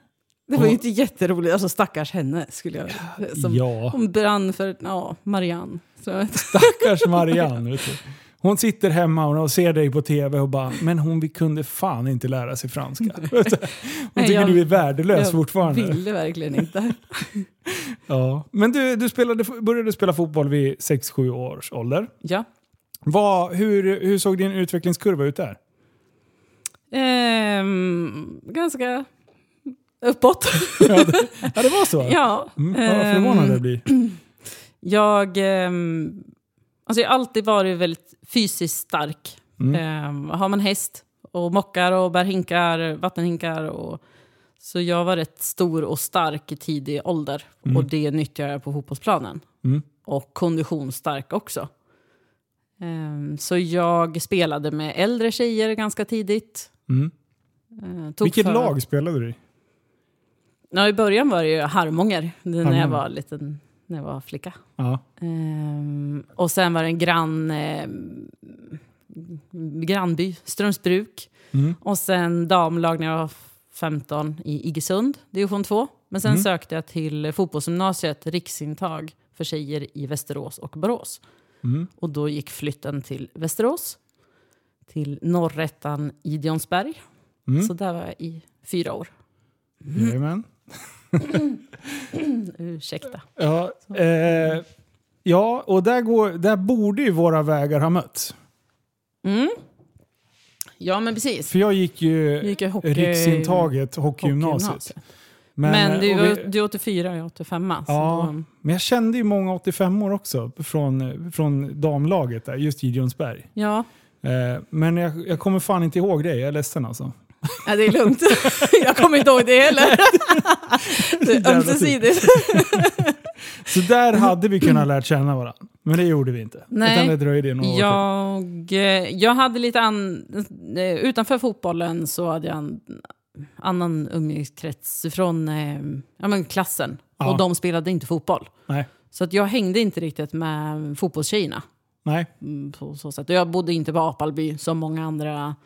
S2: Det var ju inte jätteroligt. Alltså stackars henne skulle jag... Som,
S1: Ja,
S2: Hon brann för ja, Marianne. Så,
S1: stackars Marianne. Vet du. Hon sitter hemma och ser dig på tv och bara, men hon vi kunde fan inte lära sig franska. Hon tycker
S2: Nej, jag-
S1: du är värdelös
S2: jag
S1: fortfarande.
S2: ville verkligen inte.
S1: Ja. Men du, du spelade, började spela fotboll vid 6-7 års ålder.
S2: Ja.
S1: Vad, hur, hur såg din utvecklingskurva ut där?
S2: Ehm, ganska uppåt.
S1: Ja, det, ja, det var så?
S2: ja.
S1: Mm, vad förvånad
S2: ehm,
S1: jag blir.
S2: Jag, ehm, alltså jag har alltid varit väldigt fysiskt stark.
S1: Mm.
S2: Ehm, har man häst och mockar och bär hinkar, vattenhinkar. Och, så jag var rätt stor och stark i tidig ålder. Och det nyttjar jag på fotbollsplanen.
S1: Mm.
S2: Och konditionsstark också. Ehm, så jag spelade med äldre tjejer ganska tidigt.
S1: Mm.
S2: Tog
S1: Vilket
S2: för-
S1: lag spelade du i?
S2: Ja, I början var det ju Harmånger, när jag var liten, när jag var flicka.
S1: Ja.
S2: Ehm, och sen var det en grann, ehm, grannby, Strömsbruk.
S1: Mm.
S2: Och sen damlag när jag var 15 i Iggesund, division 2. Men sen
S1: Mm.
S2: sökte jag till fotbollsgymnasiet, riksintag för tjejer i Västerås och Borås.
S1: Mm.
S2: Och då gick flytten till Västerås, till norrättan i Dionsberg.
S1: Mm.
S2: Så där var jag i fyra år.
S1: Jajamän.
S2: Ursäkta.
S1: Ja, eh, ja, och där, går, där borde ju våra vägar ha mötts.
S2: Mm. Ja, men precis.
S1: För jag gick ju
S2: Du gick ju hockey-
S1: riksintaget hockeygymnasiet.
S2: Hockeygymnasiet.
S1: Men,
S2: Men, du,
S1: vi-
S2: du är 84 och jag är 85. Så
S1: Ja.
S2: då,
S1: men jag kände ju många 85 år också från, från damlaget där, just i Gionsberg.
S2: ja.
S1: Eh, men jag, jag kommer fan inte ihåg det, jag är ledsen alltså.
S2: Ja, det är lugnt. jag kommer inte ihåg det heller. det är ömsesidigt.
S1: Så där hade vi kunnat lärt känna varandra. Men det gjorde vi inte.
S2: Nej.
S1: Utan det dröjde några år till.
S2: Jag, eh, jag hade lite an, eh, Utanför fotbollen så hade jag en annan umgängeskrets från eh, ja, men klassen.
S1: Ja.
S2: Och de spelade inte fotboll.
S1: Nej.
S2: Så att jag hängde inte riktigt med fotbollstjejerna.
S1: Nej.
S2: Mm, på så sätt. Och jag bodde inte på Apalby som många andra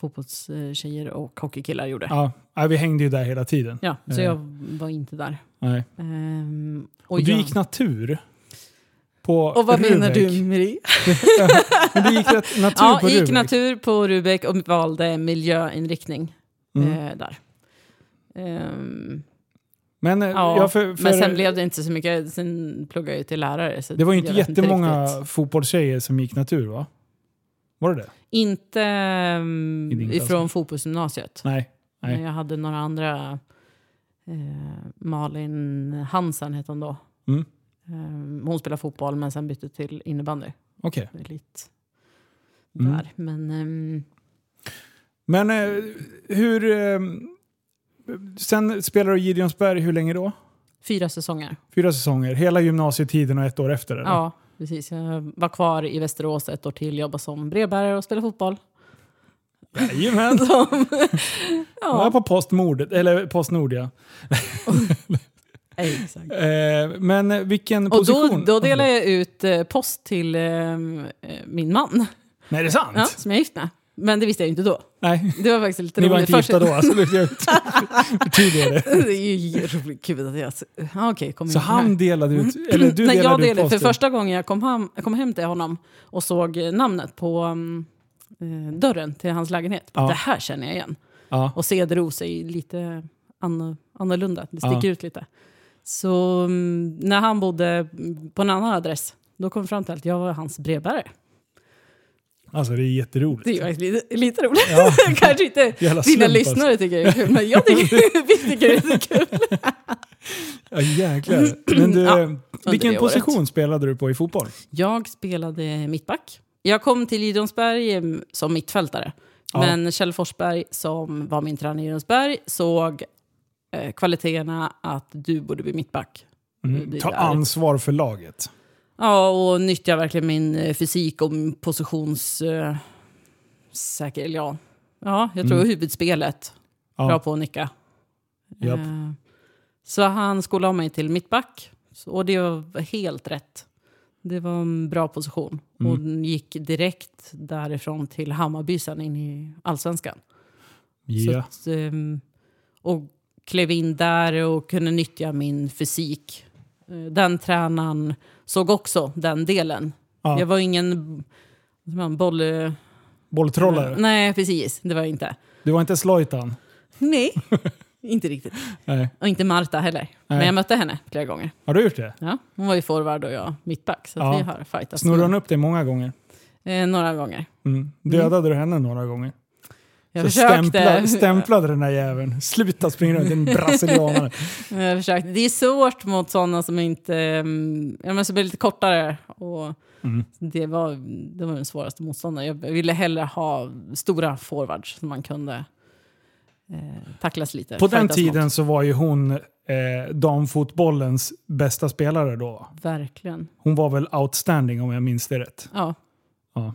S2: fotbollstjejer och hockeykillar gjorde. Ja,
S1: Ja, ja, vi hängde ju där hela tiden.
S2: så
S1: Eh.
S2: jag var inte där.
S1: Nej.
S2: Ehm, och
S1: Och du
S2: jag,
S1: gick natur på
S2: och vad menar
S1: Rubek.
S2: du Marie?
S1: Men du gick natur
S2: Ja,
S1: på
S2: gick
S1: Rubek.
S2: natur på Rubek och valde miljöinriktning
S1: Mm.
S2: eh, där. Ehm,
S1: Men, eh,
S2: ja,
S1: ja, för, för,
S2: men sen blev det inte så mycket. Sen pluggade jag ju till lärare. Så
S1: det var ju inte jättemånga
S2: riktigt.
S1: fotbollstjejer som gick natur va? Var det det?
S2: Inte um, ifrån fotbollsgymnasiet.
S1: Nej.
S2: Men
S1: Nej.
S2: Jag hade några andra. Eh, Malin Hansen hette hon då.
S1: Mm.
S2: Eh, hon spelade fotboll men sen bytte till innebandy.
S1: Okej.
S2: Elit.
S1: Mm.
S2: Där. Men ehm,
S1: Men eh, hur... Eh, sen spelade du i Gideonsberg hur länge då?
S2: fyra säsonger.
S1: Fyra säsonger. Hela gymnasietiden och ett år efter? Eller?
S2: Ja, precis. Jag var kvar i Västerås ett år till, jobbade som brevbärare och spelade fotboll.
S1: Jajamän.
S2: Som,
S1: Jag var
S2: ja,
S1: på Postmord, eller Postnord ja.
S2: exakt.
S1: Eh, men vilken
S2: Och då,
S1: position?
S2: då delade jag ut eh, post till eh, min man,
S1: Nej, det är sant?
S2: ja, som jag är gift med. Men det visste jag inte då.
S1: Nej,
S2: Det var faktiskt lite
S1: ni var inte
S2: Först-
S1: gifta då. Alltså, det jag förtydligar det.
S2: är ju roligt kul att jag... Ja, okej, kom
S1: Så
S2: här.
S1: han delade ut, eller du
S2: Nej,
S1: delade
S2: jag
S1: ut
S2: delade, för
S1: posten?
S2: första gången jag kom hem, jag kom hem till honom och såg namnet på mm, eh, dörren till hans lägenhet.
S1: Ja.
S2: Det här känner jag igen.
S1: Ja.
S2: Och cederros är ju lite anno- annorlunda, det sticker
S1: Ja.
S2: ut lite. Så mm, när han bodde på en annan adress, då kom vi fram till att jag var hans brevbärare.
S1: Alltså det är jätteroligt.
S2: Det är faktiskt lite, lite roligt.
S1: Ja.
S2: Kanske inte
S1: Jävla
S2: dina lyssnare tycker det är kul, men jag tycker, vi tycker det är kul.
S1: Ja, jäklar. Men du,
S2: Ja, under
S1: vilken position spelade du på i fotboll?
S2: Jag spelade mittback. Jag kom till Idronsberg eh, som mittfältare.
S1: Ja.
S2: Men Kjell Forsberg, som var min tränare i Idronsberg, såg eh, kvaliteterna att du borde bli mittback.
S1: Mm. Ta ansvar för laget.
S2: Ja, och nyttja verkligen min eh, fysik och min positions... Eh, säker, ja. ja, jag tror huvudspelet.
S1: Ja.
S2: Bra på att nicka.
S1: Japp.
S2: Eh, så han skolade mig till mittback. Och det var helt rätt. Det var en bra position.
S1: Mm.
S2: Och gick direkt därifrån till Hammarby sen in i allsvenskan.
S1: Ja.
S2: att, ehm, och klev in där och kunde nyttja min fysik. Eh, Den tränaren såg också den delen.
S1: Ja.
S2: Jag var ingen boll...
S1: Bolltrollare.
S2: Nej, precis. Det var jag inte.
S1: Du var inte Slojtan?
S2: Nej, inte riktigt.
S1: Nej.
S2: Och inte Marta heller. Men jag mötte henne flera gånger.
S1: Har du gjort det?
S2: Ja, hon var ju forward och jag mittback. Så
S1: Ja.
S2: vi har fightats
S1: Snurrade hon upp dig många gånger?
S2: eh, några gånger.
S1: Mm. Dödade du henne några gånger?
S2: Jag
S1: Så
S2: försökte.
S1: stämpla, stämplade den där jäveln. Sluta springa runt, en brasilianare.
S2: Jag försökte. Det är svårt mot sådana som inte... mm, Ja, men som är lite kortare. Och
S1: Mm.
S2: det, var, det var den svåraste motståndaren. Jag ville hellre ha stora forwards som man kunde eh, tacklas lite.
S1: På den tiden
S2: mot.
S1: så var ju hon eh, damfotbollens bästa spelare då.
S2: Verkligen.
S1: Hon var väl outstanding om jag minns det rätt.
S2: Ja.
S1: Ja.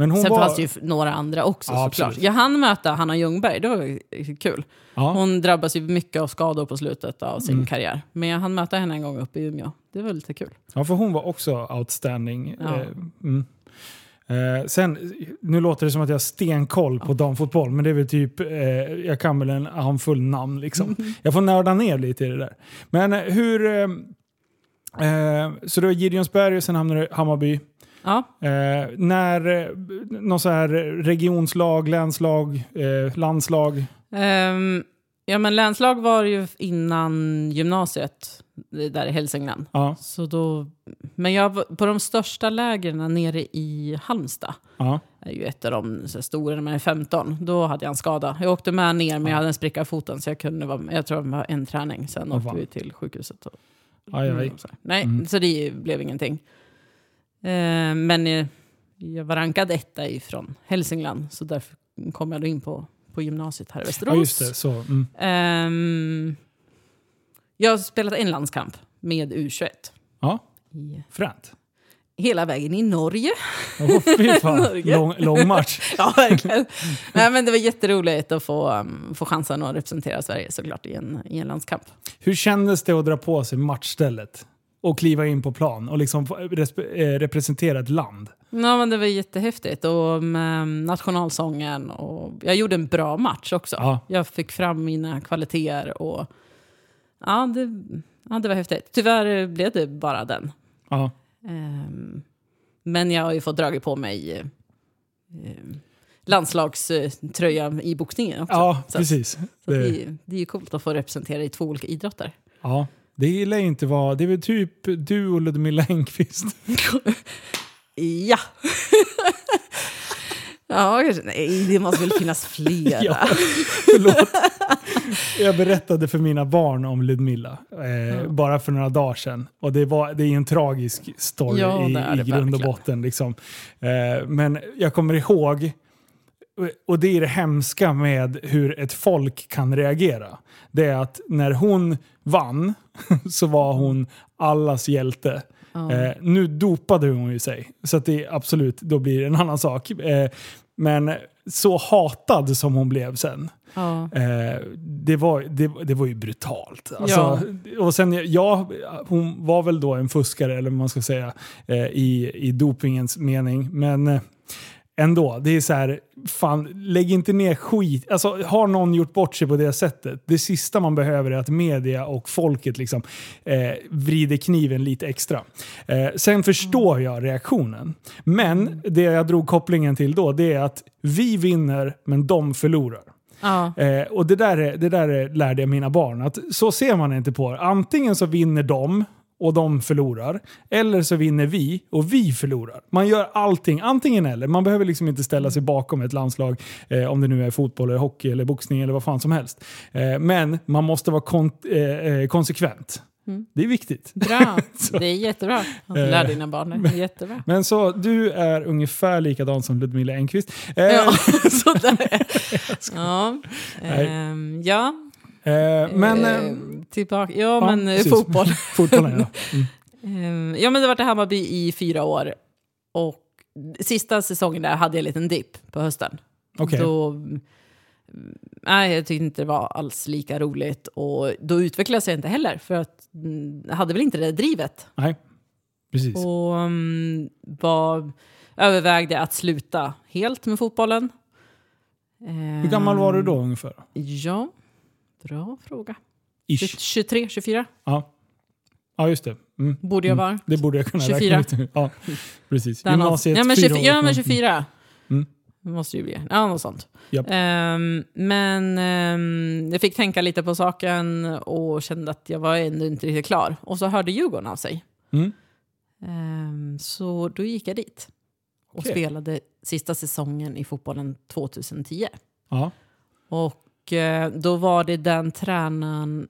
S1: Men hon
S2: Sen
S1: var...
S2: fanns det ju några andra också
S1: Ja,
S2: såklart.
S1: absolut.
S2: Jag hann möta Hanna Ljungberg, det var kul.
S1: ja.
S2: Hon drabbas ju mycket av skador på slutet av sin
S1: Mm.
S2: karriär. Men jag hann möta henne en gång uppe i Umeå. Det var lite kul.
S1: ja, för hon var också outstanding.
S2: Ja.
S1: Eh, mm. eh, sen, nu låter det som att jag har stenkoll på damfotboll, men det är väl typ, eh, jag kan väl en handfull namn liksom. Jag får nörda ner lite i det där. Men eh, hur... Eh, eh, så det var Gideonsberg och sen hamnade du i Hammarby.
S2: Ja,
S1: Eh, när eh, någon så här regionslag, länslag, eh, landslag.
S2: Ehm, ja men länslag var ju innan gymnasiet där i Hälsingland.
S1: Ja,
S2: Så då, men jag, var- på de största lägren nere i Halmstad,
S1: ja.
S2: är ju ett av de så stora när man är 15, då hade jag en skada. Jag åkte med ner men jag hade en spricka i foten så jag kunde vara Jag tror det var en träning, sen
S1: Åh,
S2: åkte vi till sjukhuset. Och,
S1: Aj, aj.
S2: Mm. Nej,
S1: Mm.
S2: så det blev ingenting. Eh, men eh, jag var rankad etta ifrån Hälsingland så därför kom jag då in på, på gymnasiet här i Västerås.
S1: ja just det. Så, mm.
S2: Ehm, jag har spelat en landskamp med U21.
S1: Ja, fränt.
S2: hela vägen i Norge.
S1: Oh.
S2: Norge.
S1: lång, lång match.
S2: Ja, verkligen. Nej, men det var jätteroligt att få, um, få chansen att representera Sverige såklart i en, i en landskamp.
S1: Hur kändes det att dra på sig matchstället? Och kliva in på plan och liksom resp- eh, representera ett land?
S2: Ja, men det var jättehäftigt. Och med nationalsången. Och jag gjorde en bra match också.
S1: Ja.
S2: Jag fick fram mina kvaliteter. Och, ja, det, ja, det var häftigt. Tyvärr blev det bara den.
S1: Ja.
S2: Ehm, men jag har ju fått dragit på mig eh, eh, landslagströja i boxningen också.
S1: Ja,
S2: Så-
S1: precis.
S2: Så det,
S1: det
S2: är ju coolt att få representera i två olika idrotter.
S1: ja, det lär inte vara... Det är väl typ du och Ludmilla Engqvist.
S2: Ja! ja, kanske. Nej, det måste väl finnas flera.
S1: Ja, förlåt. Jag berättade för mina barn om Ludmilla eh, bara för några dagar sedan. Och det, var, det är en tragisk story
S2: Ja,
S1: i, i grund och botten. Liksom. Eh, men jag kommer ihåg, och det är det hemska med hur ett folk kan reagera. Det är att när hon vann så var hon allas hjälte.
S2: Ja.
S1: Eh, nu dopade hon ju sig, så det är absolut, då blir det en annan sak. Eh, men så hatad som hon blev sen,
S2: Ja.
S1: eh, det, var, det, det var ju brutalt. Alltså, Och sen, ja, hon var väl då en fuskare, eller vad man ska säga, eh, i, i dopingens mening. Men eh, ändå, det är så här, fan, lägg inte ner skit. Alltså, har någon gjort bort sig på det sättet, det sista man behöver är att media och folket liksom, eh, vrider kniven lite extra. Eh, sen förstår jag reaktionen. Men det jag drog kopplingen till då, det är att vi vinner, men de förlorar.
S2: Ja.
S1: Eh, och det där, är, det där är, lärde jag mina barn, att så ser man inte på det. Antingen så vinner de och de förlorar. Eller så vinner vi och vi förlorar. Man gör allting, antingen eller. Man behöver liksom inte ställa sig bakom ett landslag, eh, om det nu är fotboll, eller hockey eller boxning eller vad fan som helst. Eh, men man måste vara kon eh, eh konsekvent.
S2: Mm.
S1: Det är viktigt.
S2: Bra, det är jättebra att lära dina barn det. jättebra.
S1: Men så, du är ungefär likadan som Ludmilla Engqvist. Eh,
S2: Ja, sådär. Ja, ehm, ja.
S1: Eh, men...
S2: Eh,
S1: Eh,
S2: tillbaka. Ja,
S1: ja,
S2: men eh,
S1: precis.
S2: fotboll.
S1: fotbollen, ja. Mm.
S2: Ja, men det var i Hammarby i fyra år. Och sista säsongen där hade jag en liten dipp på hösten. Då, mm, nej, jag tyckte inte det var alls lika roligt. Och då utvecklades jag inte heller, för att mm, jag hade väl inte det drivet.
S1: Nej, precis.
S2: Och um, var, övervägde att sluta helt med fotbollen.
S1: Hur gammal var du då
S2: Ehm,
S1: ungefär?
S2: Ja, bra fråga.
S1: Ish.
S2: 23, 24
S1: Ja, ja just det. Mm.
S2: borde jag
S1: Mm.
S2: vara.
S1: Det borde jag kunna
S2: 24.
S1: räkna ut. Ja, precis. Gymnasiet,
S2: ja, men
S1: fyra
S2: 24,
S1: år.
S2: ja, men 24.
S1: Mm.
S2: Det måste ju bli. Ja, något sånt.
S1: Japp.
S2: Ehm, men ehm, jag fick tänka lite på saken och kände att jag var ändå inte riktigt klar. Och så hörde Djurgården av sig.
S1: Mm.
S2: Ehm, så då gick jag dit. Och
S1: Okej.
S2: spelade sista säsongen i fotbollen 2010.
S1: Ja.
S2: Och eh, då var det den tränaren...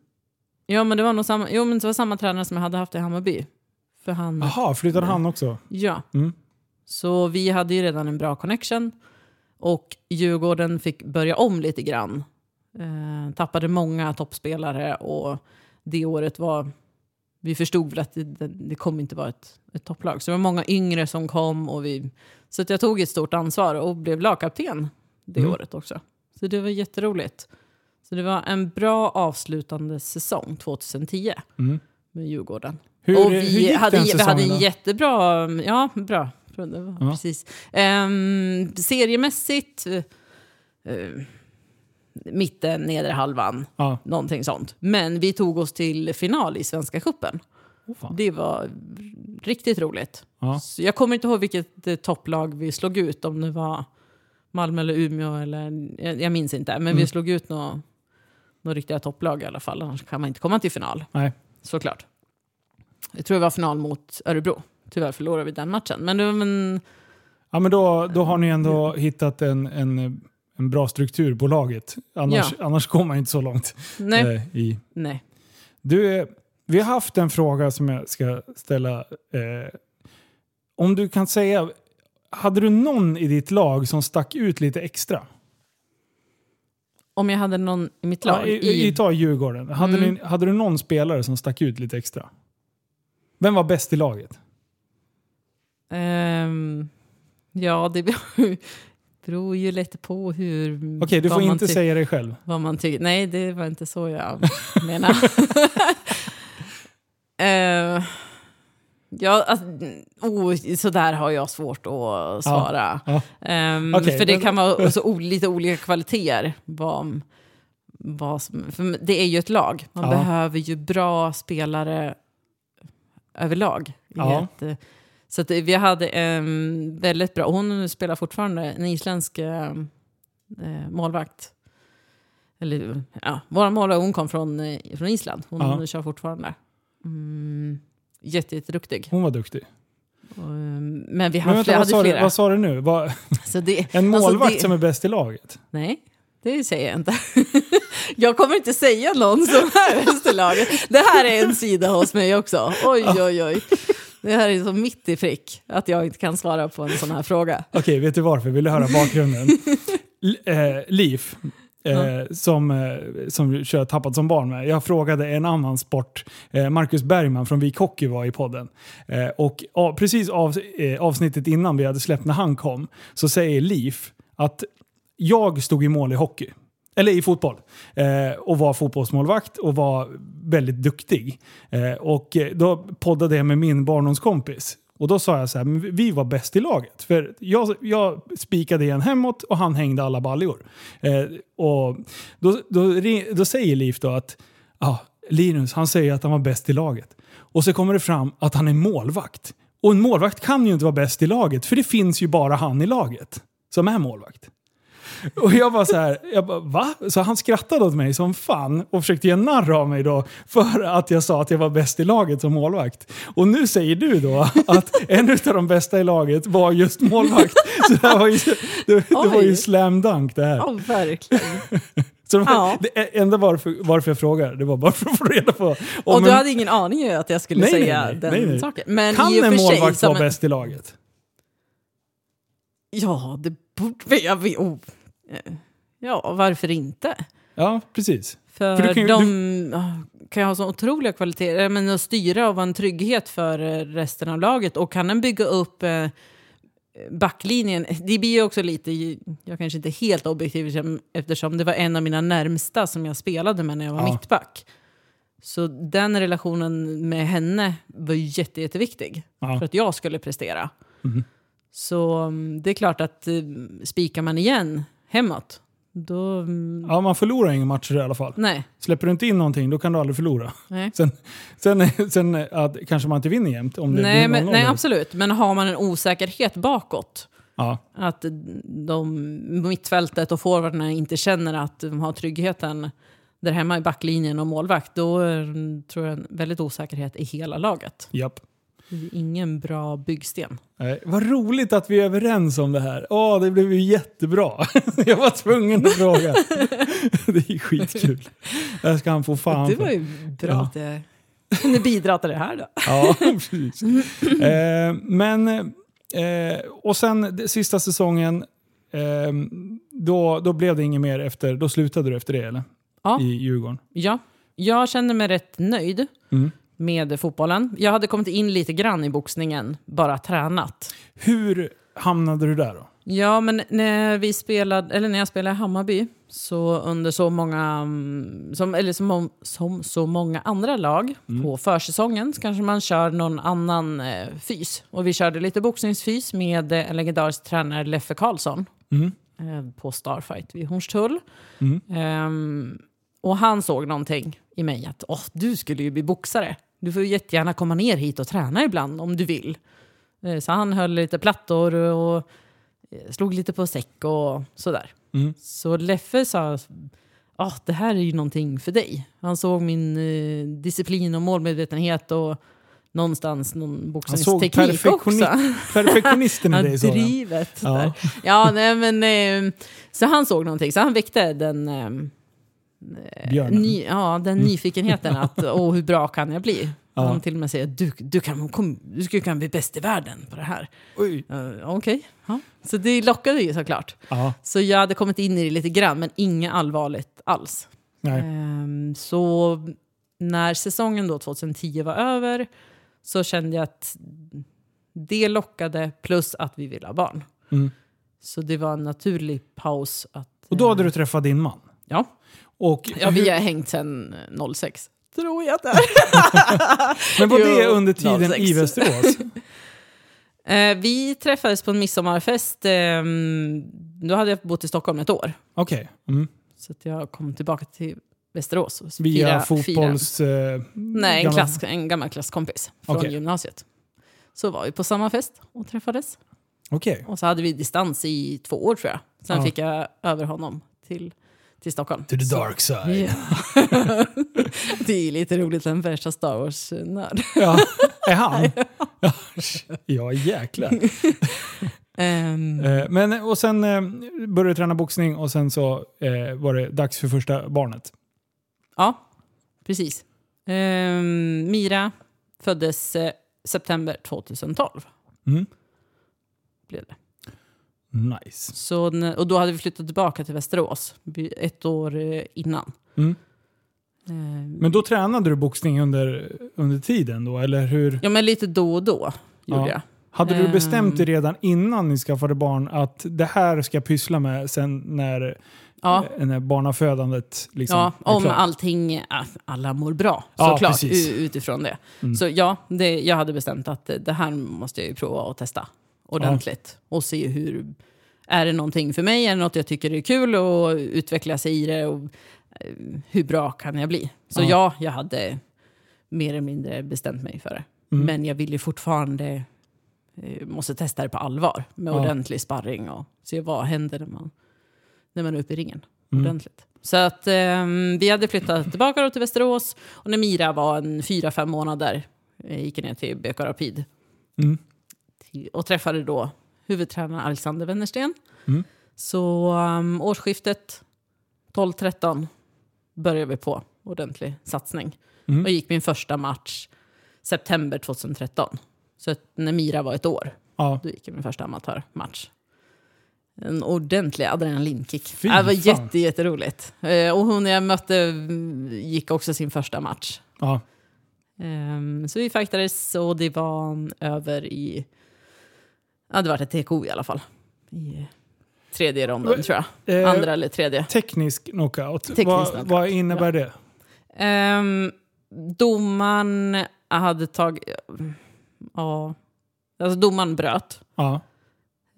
S2: Ja, men det var nog samma, jo, men det var samma tränare som jag hade haft i Hammarby. För han...
S1: Jaha, flyttade han också?
S2: Ja.
S1: Mm.
S2: Så vi hade ju redan en bra connection. Och Djurgården fick börja om lite grann. Eh, tappade många toppspelare och det året var... Vi förstod väl att det, det, det kommer inte vara ett, ett topplag. Så det var många yngre som kom. Och vi, så jag tog ett stort ansvar och blev lagkapten det
S1: Mm.
S2: året också. Så det var jätteroligt. Så det var en bra avslutande säsong 2010
S1: Mm.
S2: med Djurgården.
S1: Hur,
S2: och
S1: hur
S2: vi
S1: gick
S2: hade,
S1: den
S2: vi
S1: säsongen
S2: hade en
S1: då?
S2: jättebra... Ja, bra.
S1: Ja.
S2: Precis. Um, seriemässigt, uh, mitten, nedre halvan,
S1: Ja.
S2: någonting sånt. Men vi tog oss till final i Svenska cupen.
S1: Oh.
S2: Det var riktigt roligt.
S1: Ja.
S2: Jag kommer inte ihåg vilket eh, topplag vi slog ut, om det var Malmö eller Umeå eller... Jag, jag minns inte, men
S1: Mm.
S2: vi slog ut några nå riktiga topplag i alla fall. Annars kan man inte komma till final.
S1: Nej.
S2: Såklart. Jag tror det var final mot Örebro. Tyvärr förlorade vi den matchen. Men, det men
S1: Ja, men då, då har ni ändå hittat en, en, en bra struktur på laget. Annars, annars går man inte så långt.
S2: nej,
S1: eh, i.
S2: nej.
S1: Du, eh, vi har haft en fråga som jag ska ställa. Eh, om du kan säga, hade du någon i ditt lag som stack ut lite extra?
S2: Om jag hade någon i mitt
S1: Ja,
S2: lag.
S1: i, i, ta Djurgården. Hade,
S2: Mm.
S1: ni, hade du någon spelare som stack ut lite extra? Vem var bäst i laget?
S2: Ehm, ja, det beror ju lite på hur...
S1: Okej, du
S2: vad
S1: får inte säga det själv.
S2: Vad man tycker. Nej, det var inte så jag menar. uh, ja, alltså, oh, så där har jag svårt att svara.
S1: Ja.
S2: Ehm,
S1: Okej,
S2: för det
S1: men-
S2: kan vara så lite olika kvaliteter. Vad, vad som, för det är ju ett lag. Man
S1: Ja.
S2: behöver ju bra spelare överlag.
S1: Ja.
S2: ett, så att vi hade en väldigt bra, hon spelar fortfarande, en isländsk eh, målvakt. Eller, ja, vår målvakt, hon kom från, eh, från Island. Hon
S1: Ja.
S2: kör fortfarande. Mm, jätte, jätteduktig.
S1: Hon var duktig.
S2: Och, eh, Men vi
S1: Men
S2: hade,
S1: vänta,
S2: flera,
S1: vad, sa du,
S2: flera.
S1: vad sa du nu? Vad,
S2: Så det,
S1: en
S2: alltså
S1: målvakt
S2: det-
S1: som är bäst i laget?
S2: Nej, det säger jag inte. Jag kommer inte säga någon som är bäst i laget. Det här är en sida hos mig också. Oj, oj, oj. Det här är så mitt i prick att jag inte kan svara på en sån här fråga.
S1: Okej, vet du varför? Vill du höra bakgrunden? L- eh, Liv, eh, som, eh, som kör Tappat som barn med. Jag frågade en annan sport. Eh, Marcus Bergman från Vik Hockey var i podden. Eh, och av, precis av, eh, avsnittet innan vi hade släppt när han kom så säger Liv att jag stod i mål i hockey. Eller i fotboll. Eh, och var fotbollsmålvakt och var väldigt duktig. Eh, och då poddade jag med min barndomskompis. Och då sa jag så här, "Men vi var bäst i laget. För jag, jag spikade igen hemåt och han hängde alla baljor. Eh, och då, då, då säger Liv då att ja, Linus, han säger att han var bäst i laget. Och så kommer det fram att han är målvakt. Och en målvakt kan ju inte vara bäst i laget, för det finns ju bara han i laget som är målvakt. Och jag bara så här, jag bara, va? Så han skrattade åt mig som fan och försökte göra narr av mig då för att jag sa att jag var bäst i laget som målvakt. Och nu säger du då att en av de bästa i laget var just målvakt. Så det, var ju, det, det var ju slam dunk det här.
S2: Ja, verkligen.
S1: Så det, var,
S2: Ja.
S1: det enda varför, varför jag frågar, det var bara för att få reda på. om
S2: Och du
S1: en-
S2: hade ingen aning att jag skulle
S1: Nej,
S2: säga
S1: nej.
S2: den
S1: Nej, nej.
S2: saken. Men
S1: kan
S2: och
S1: en målvakt vara bäst i laget?
S2: Ja, det borde jag oh. Eh, Ja, varför inte?
S1: Ja, precis.
S2: För,
S1: För du kan ju-
S2: de ah, kan ha så otroliga kvaliteter. Menar, att styra och vara en trygghet för eh, resten av laget. Och kan den bygga upp eh, backlinjen. Det blir ju också lite, jag kanske inte är helt objektiv eftersom det var en av mina närmsta som jag spelade med när jag var
S1: Ja.
S2: mittback. Så den relationen med henne var jätte, jätteviktig
S1: Ja.
S2: för att jag skulle prestera.
S1: Mhm.
S2: Så mm, det är klart att spikar man igen hemåt, då... mm,
S1: Ja, man förlorar inga matcher i alla fall.
S2: Nej.
S1: Släpper du inte in någonting, då kan du aldrig förlora.
S2: Nej.
S1: Sen, sen, sen att kanske man inte vinner jämt. Om det
S2: Nej, men,
S1: 0-0
S2: nej, absolut. Men har man en osäkerhet bakåt,
S1: Ja,
S2: att de mittfältet och forwarderna inte känner att de har tryggheten där hemma i backlinjen och målvakt, då är, tror jag en väldigt osäkerhet i hela laget.
S1: japp.
S2: Det är ingen bra byggsten.
S1: Nej, vad roligt att vi är överens om det här. Åh, det blev ju jättebra. Jag var tvungen att fråga. Det är skitkul. Det ska han få fan
S2: det var ju bra
S1: Ja.
S2: att jag kunde bidra till det här då.
S1: Ja, precis. Eh, men, eh, och sen sista säsongen, eh, då, då blev det inget mer efter, då slutade du efter det eller?
S2: Ja.
S1: I Djurgården.
S2: Ja, jag kände mig rätt nöjd
S1: Mm.
S2: Med fotbollen. Jag hade kommit in lite grann i boxningen, bara tränat.
S1: Hur hamnade du där då?
S2: Ja, men när, vi spelade, eller när jag spelade i Hammarby, så under så många, mm, som, eller som, om- som så många andra lag på försäsongen så kanske man kör någon annan eh, fys. Och vi körde lite boxningsfys med eh, en legendarisk tränare, Leffe Karlsson,
S1: Mm.
S2: eh, på Starfight vid Hornstull.
S1: Mm.
S2: Ehm, och han såg någonting i mig att Åh, du skulle ju bli boxare. Du får jättegärna komma ner hit och träna ibland om du vill. Eh, Så han höll lite plattor och eh, slog lite på säck och sådär.
S1: Mm.
S2: Så Leffe sa ah, det här är ju någonting för dig. Han såg min eh, disciplin och målmedvetenhet och någonstans någon
S1: Han såg
S2: boxningsteknik också.
S1: perfektioni- perfektionisten i dig sa
S2: drivet.
S1: Ja.
S2: Ja, ja nej, men, eh, så han såg någonting, så han väckte den, eh,
S1: Björnen.
S2: ny, ja, den nyfikenheten att åh, hur bra kan jag bli?
S1: Ja.
S2: Han till och med säger du, du, kan, kom, du skulle kunna bli bäst i världen på det här.
S1: Oj.
S2: Uh, Okej, ja. så det lockade ju såklart.
S1: Ja,
S2: Så jag hade kommit in i det lite grann, men inget allvarligt alls. Ehm, så när säsongen då 2010 var över så kände jag att det lockade plus att vi ville ha barn.
S1: Mm.
S2: Så det var en naturlig paus. Att,
S1: Och då hade
S2: eh,
S1: du träffat din man?
S2: Ja,
S1: Och
S2: ja vi har hängt sedan 06. Tror jag det är.
S1: men var det under tiden
S2: 06.
S1: i Västerås?
S2: Eh, vi träffades på en midsommarfest. ehm, då hade jag bott i Stockholm ett år.
S1: Okej. Mm.
S2: Så att jag kom tillbaka till Västerås. Och
S1: Via
S2: fira-
S1: fotbolls... eh,
S2: Nej, en, klass, en gammal klasskompis från
S1: Okej.
S2: gymnasiet. Så var vi på samma fest och träffades.
S1: Okej.
S2: Och så hade vi distans i två år tror jag. Sen
S1: Ja.
S2: fick jag över honom till, till Stockholm.
S1: To the dark side.
S2: Ja. det är lite roligt, en värsta Star Wars-nörd.
S1: Ja, är han? Ja, ja jäklar. Eh, Men, och sen eh, började du träna boxning och sen så eh, var det dags för första barnet.
S2: ja, precis. Ehm, Mira föddes september 2012.
S1: Mm.
S2: Blev det.
S1: Nice.
S2: Så, och då hade vi flyttat tillbaka till Västerås ett år eh, innan.
S1: Mm.
S2: Ehm,
S1: Men då tränade du boxning under, under tiden då, eller hur?
S2: Ja, men lite då och då gjorde
S1: Ja.
S2: jag.
S1: Hade du
S2: Ehm.
S1: bestämt dig redan innan ni skaffade barn att det här ska jag pyssla med sen när,
S2: Ja,
S1: eh, när barnafödandet liksom
S2: ja om
S1: klart?
S2: allting, alla mår bra
S1: Ja,
S2: såklart u- utifrån det.
S1: Mm.
S2: Så ja, det, jag hade bestämt att det, det här måste jag ju prova och testa ordentligt. Och se hur, är det någonting för mig? Är det något jag tycker är kul och utveckla sig i det? Och, eh, hur bra kan jag bli? Så
S1: Ja.
S2: ja, jag hade mer eller mindre bestämt mig för det.
S1: Mm.
S2: Men jag ville fortfarande, eh, måste testa det på allvar med
S1: Ja.
S2: ordentlig sparring och se vad händer när man, när man är uppe i ringen. Ordentligt. Så att ehm, vi hade flyttat tillbaka då till Västerås och när Mira var en fyra, fem månader eh, gick jag ner till BK Rapid.
S1: Mm.
S2: Och träffade då huvudtränaren Alexander Wennersten.
S1: Mm.
S2: Så um, årsskiftet 12-13 började vi på ordentlig satsning.
S1: Mm.
S2: Och gick min första match september 2013. Så när Mira var ett år,
S1: Ja.
S2: då gick jag min första amatörmatch. En ordentlig adrenalinkick.
S1: Fy
S2: det var jätte, jätteroligt. Eh, och hon jag mötte mm, gick också sin första match.
S1: Ja.
S2: Ehm, så vi fightades och det var över i... Det var ett TKO i alla fall. I tredje ronden tror jag.
S1: Eh,
S2: Andra eller tredje.
S1: Teknisk knockout.
S2: Teknisk
S1: vad,
S2: knockout.
S1: vad innebär det?
S2: Um, domaren hade tagit... Ja. Alltså domaren bröt.
S1: Ja.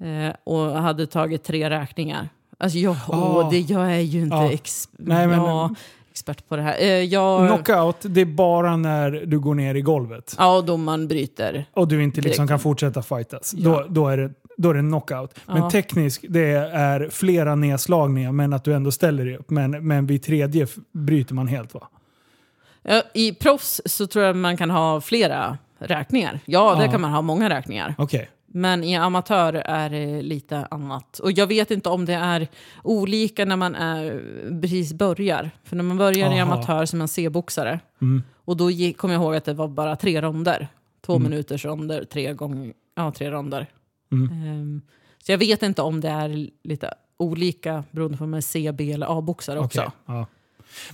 S2: eh, och hade tagit tre räkningar. Alltså jag,
S1: Ah.
S2: åh, det, jag är ju inte
S1: Ja.
S2: ex,
S1: Nej, men-
S2: ja, expert på det här. Eh, jag,
S1: Knockout, det är bara när du går ner i golvet.
S2: ja, och domaren bryter.
S1: Och du inte liksom
S2: Direkt.
S1: kan fortsätta fightas.
S2: Ja.
S1: Då, då, är det, då är det knockout. Men
S2: Ja.
S1: teknisk, det är flera nedslagningar men att du ändå ställer dig upp. Men, men vid tredje bryter man helt va?
S2: I proffs så tror jag man kan ha flera räkningar. Ja, där
S1: Ja.
S2: kan man ha många räkningar.
S1: Okej.
S2: Men i amatör är det lite annat. Och jag vet inte om det är olika när man är, precis börjar. För när man börjar i amatör som en C-boxare.
S1: Mm.
S2: Och då kommer jag ihåg att det var bara tre ronder. Två minuters ronder, tre gånger, ja tre ronder.
S1: Mm.
S2: Ehm, så jag vet inte om det är lite olika beroende på om man är C, B eller A-boxare också.
S1: Okej, Ja.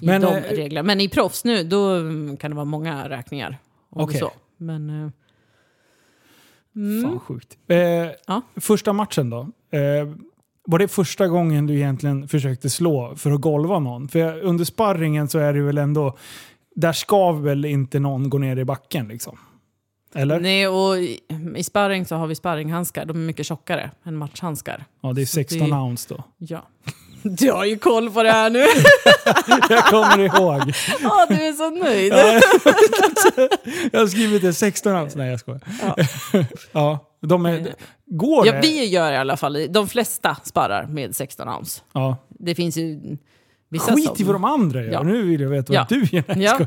S2: I
S1: Men,
S2: de
S1: eh,
S2: reglerna. Men i proffs nu, då mm, kan det vara många räkningar. om
S1: Okej.
S2: Så. Men... eh,
S1: Fan sjukt. Eh,
S2: Ja.
S1: Första matchen då? Eh, var det första gången du egentligen försökte slå för att golva någon? För under sparringen så är det väl ändå... Där ska väl inte någon gå ner i backen liksom? Eller?
S2: Nej, och i, i sparring så har vi sparringhandskar. De är mycket tjockare än matchhandskar.
S1: Ja, det är
S2: Så
S1: 16
S2: det-
S1: ounce då.
S2: Ja. Du har ju koll på det här nu.
S1: Jag kommer ihåg.
S2: Ja, du är så nöjd.
S1: Ja, jag har skrivit det 16 ounce. Nej, jag skojar.
S2: Ja.
S1: Ja, de är, går
S2: Ja,
S1: det?
S2: vi gör i alla fall, de flesta sparrar med 16 ounce.
S1: Ja.
S2: Det finns ju vissa
S1: Skit
S2: som...
S1: i vad de andra gör.
S2: Ja.
S1: Nu vill jag veta vad
S2: Ja.
S1: du gör.
S2: Ja,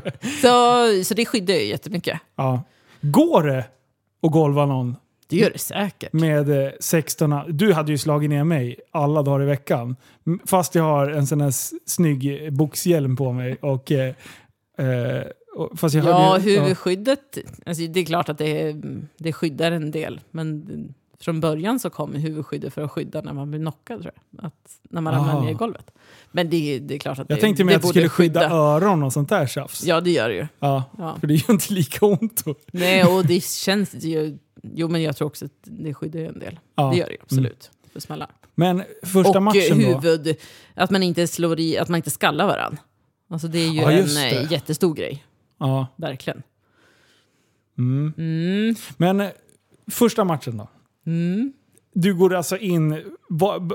S2: så, så det skyddar ju jättemycket.
S1: Ja. Går det att golva någon
S2: Det gör det säkert.
S1: med eh, 16 Du hade ju slagit ner mig alla dagar i veckan. Fast jag har en sån här snygg boxhjälm på mig. Och, eh, eh, fast jag
S2: Ja,
S1: hörde,
S2: huvudskyddet, alltså det är klart att det, det skyddar en del. Men från början så kommer huvudskyddet för att skydda när man blir knockad tror jag. Att, när man ramlar ner i golvet. Men det, det är klart att
S1: Jag
S2: det,
S1: tänkte mig
S2: det
S1: att det skulle skydda öron och sånt där tjafs.
S2: Ja, det gör det ju.
S1: Ja,
S2: Ja.
S1: För det gör inte lika ont. Då.
S2: Nej, och det känns ju... Jo, men jag tror också att det skyddar ju en del.
S1: Ja. Mm.
S2: Det gör det ju, absolut. För smällar.
S1: Men första
S2: och
S1: matchen
S2: eh,
S1: då?
S2: huvud, att man inte slår i, att man inte skallar varandra. Alltså det är ju
S1: Ja,
S2: en eh,
S1: det.
S2: jättestor grej,
S1: Ja.
S2: verkligen.
S1: Mm.
S2: Mm.
S1: Men eh, första matchen då?
S2: Mm.
S1: Du går alltså in...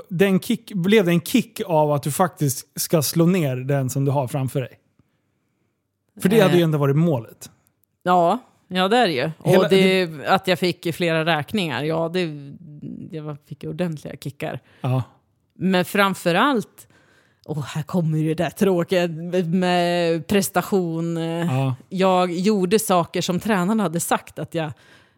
S1: Den kick, blev det en kick av att du faktiskt ska slå ner den som du har framför dig? För det
S2: Eh.
S1: hade ju ändå varit målet.
S2: Ja, ja det är det ju.
S1: Hela-
S2: och det, att jag fick flera räkningar, ja det, jag fick ordentliga kickar.
S1: Ja.
S2: Men framför allt, och här kommer ju det där tråkiga med- prestation.
S1: Ja.
S2: Jag gjorde saker som tränarna hade sagt att jag,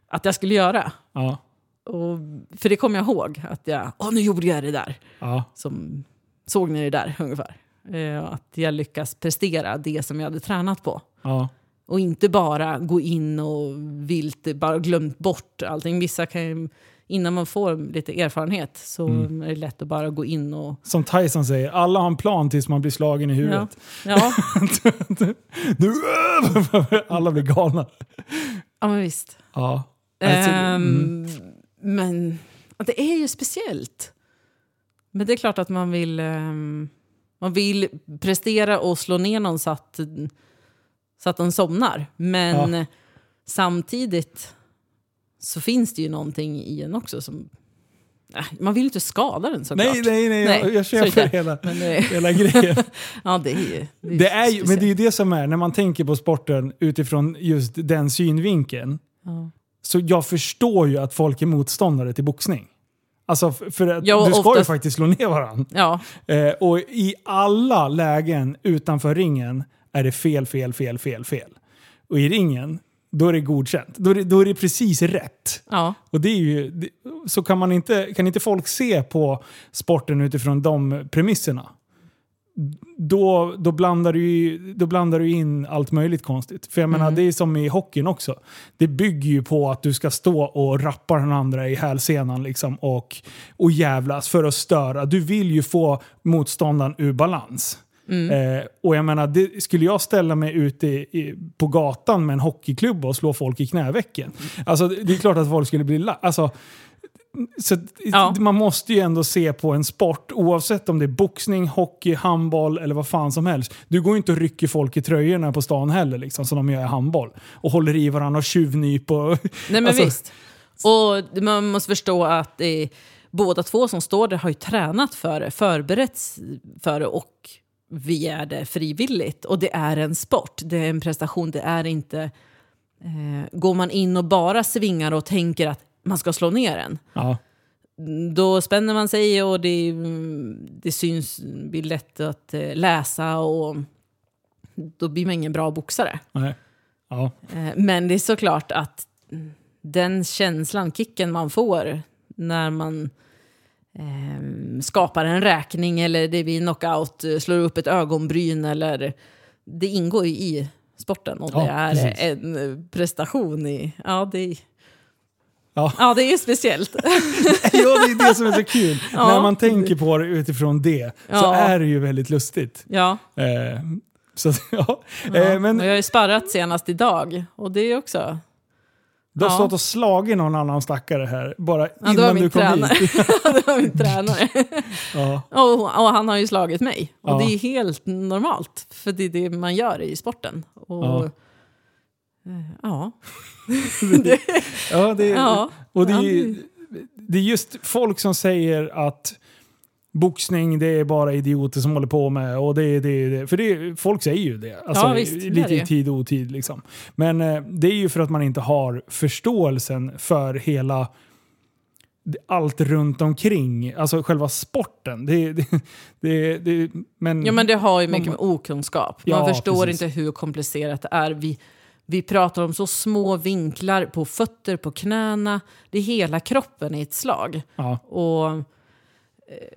S2: att jag skulle göra.
S1: Ja.
S2: Och, för det kommer jag ihåg, att jag, åh nu gjorde jag det där.
S1: Ja.
S2: Som, såg ni det där ungefär? Eh, att jag lyckas prestera det som jag hade tränat på.
S1: Ja.
S2: Och inte bara gå in och vilt bara glömt bort allting. Vissa kan ju, innan man får lite erfarenhet så
S1: Mm.
S2: är det lätt att bara gå in och...
S1: Som Tyson säger, alla har en plan tills man blir slagen i
S2: Ja,
S1: huvudet.
S2: ja,
S1: Nu, alla blir galna.
S2: ja men visst.
S1: Ja.
S2: Ehm,
S1: mm.
S2: Men ja, det är ju speciellt. Men det är klart att man vill, ehm, man vill prestera och slå ner någon så att, så att den somnar. Men samtidigt så finns det ju någonting i en också som... Äh, man vill ju inte skada den såklart.
S1: Nej, nej, nej. Jag,
S2: Nej,
S1: jag
S2: är
S1: köper
S2: det.
S1: hela,
S2: Men det,
S1: hela grejen.
S2: ja, det är ju...
S1: Det är ju, men det är ju det som är, när man tänker på sporten utifrån just den synvinkeln.
S2: Ja.
S1: Så jag förstår ju att folk är motståndare till boxning. Alltså för att
S2: Ja,
S1: du ska ju
S2: oftast-
S1: faktiskt slå ner varandra.
S2: Ja,
S1: Eh, och i alla lägen utanför ringen är det fel, fel, fel, fel, fel. Och i ringen, då är det godkänt. Då är det, då är det precis rätt.
S2: ja.
S1: Och det är ju, det, så kan, man inte, kan inte folk se på sporten utifrån de premisserna, då, då, blandar du, då blandar du in allt möjligt konstigt. För jag menar, det är som i hockeyn också. Det bygger ju på att du ska stå och rappa den andra i hälsenan liksom, och, och jävlas för att störa. Du vill ju få motståndaren ur balans. Eh, och jag menar, det, skulle jag ställa mig ute i, i, på gatan med en hockeyklubba och slå folk i knävecken. Alltså, det är klart att folk skulle bli la- alltså, så
S2: Ja.
S1: Man måste ju ändå se på en sport, oavsett om det är boxning, hockey, handboll eller vad fan som helst. Du går ju inte och rycker folk i tröjorna på stan heller, liksom, som de gör i handboll. Och håller i varandra och tjuvnyp. Och,
S2: Nej men
S1: Alltså-
S2: visst. Och man måste förstå att eh, båda två som står där har ju tränat för det, förberett för det och vi är det frivilligt. Och det är en sport, det är en prestation, det är inte... Eh, går man in och bara svingar och tänker att man ska slå ner en,
S1: ja,
S2: då spänner man sig och det, det syns, blir lätt att eh, läsa och då blir man ingen bra boxare.
S1: nej. Ja.
S2: Eh, Men det är såklart att den känslan, kicken man får när man eh, skapar en räkning eller det vid knockout eh, slår upp ett ögonbryn eller det ingår ju i sporten och
S1: Ja,
S2: det är
S1: precis.
S2: en eh, prestation i... Ja, det är,
S1: Ja.
S2: ja, det är speciellt.
S1: ja, det är det som är så kul.
S2: Ja.
S1: När man tänker på det utifrån det så
S2: Ja.
S1: är det ju väldigt lustigt.
S2: ja,
S1: Eh, så, ja.
S2: ja.
S1: Eh, men
S2: jag har ju sparrat senast idag och det är också...
S1: du har
S2: ja.
S1: stått och slagit någon annan stackare här bara
S2: Ja,
S1: innan du kom
S2: tränare.
S1: hit.
S2: det var min tränare.
S1: Ja.
S2: Och, och han har ju slagit mig. Och
S1: Ja.
S2: det är helt normalt. För det är det man gör i sporten. Och,
S1: Ja.
S2: eh, ja.
S1: Ja, det,
S2: Ja.
S1: och det, det är just folk som säger att boxning det är bara idioter som håller på med. Och det, det, det. För det, folk säger ju det. Alltså,
S2: Ja, visst,
S1: lite i tid och otid. Liksom. Men eh, det är ju för att man inte har förståelsen för hela allt runt omkring. Alltså själva sporten. Det, det, det, det, men,
S2: ja, men det har ju mycket med okunskap. Man
S1: Ja,
S2: förstår
S1: precis.
S2: inte hur komplicerat det är. Vi, vi pratar om så små vinklar på fötter, på knäna. Det är hela kroppen i ett slag.
S1: ja,
S2: Och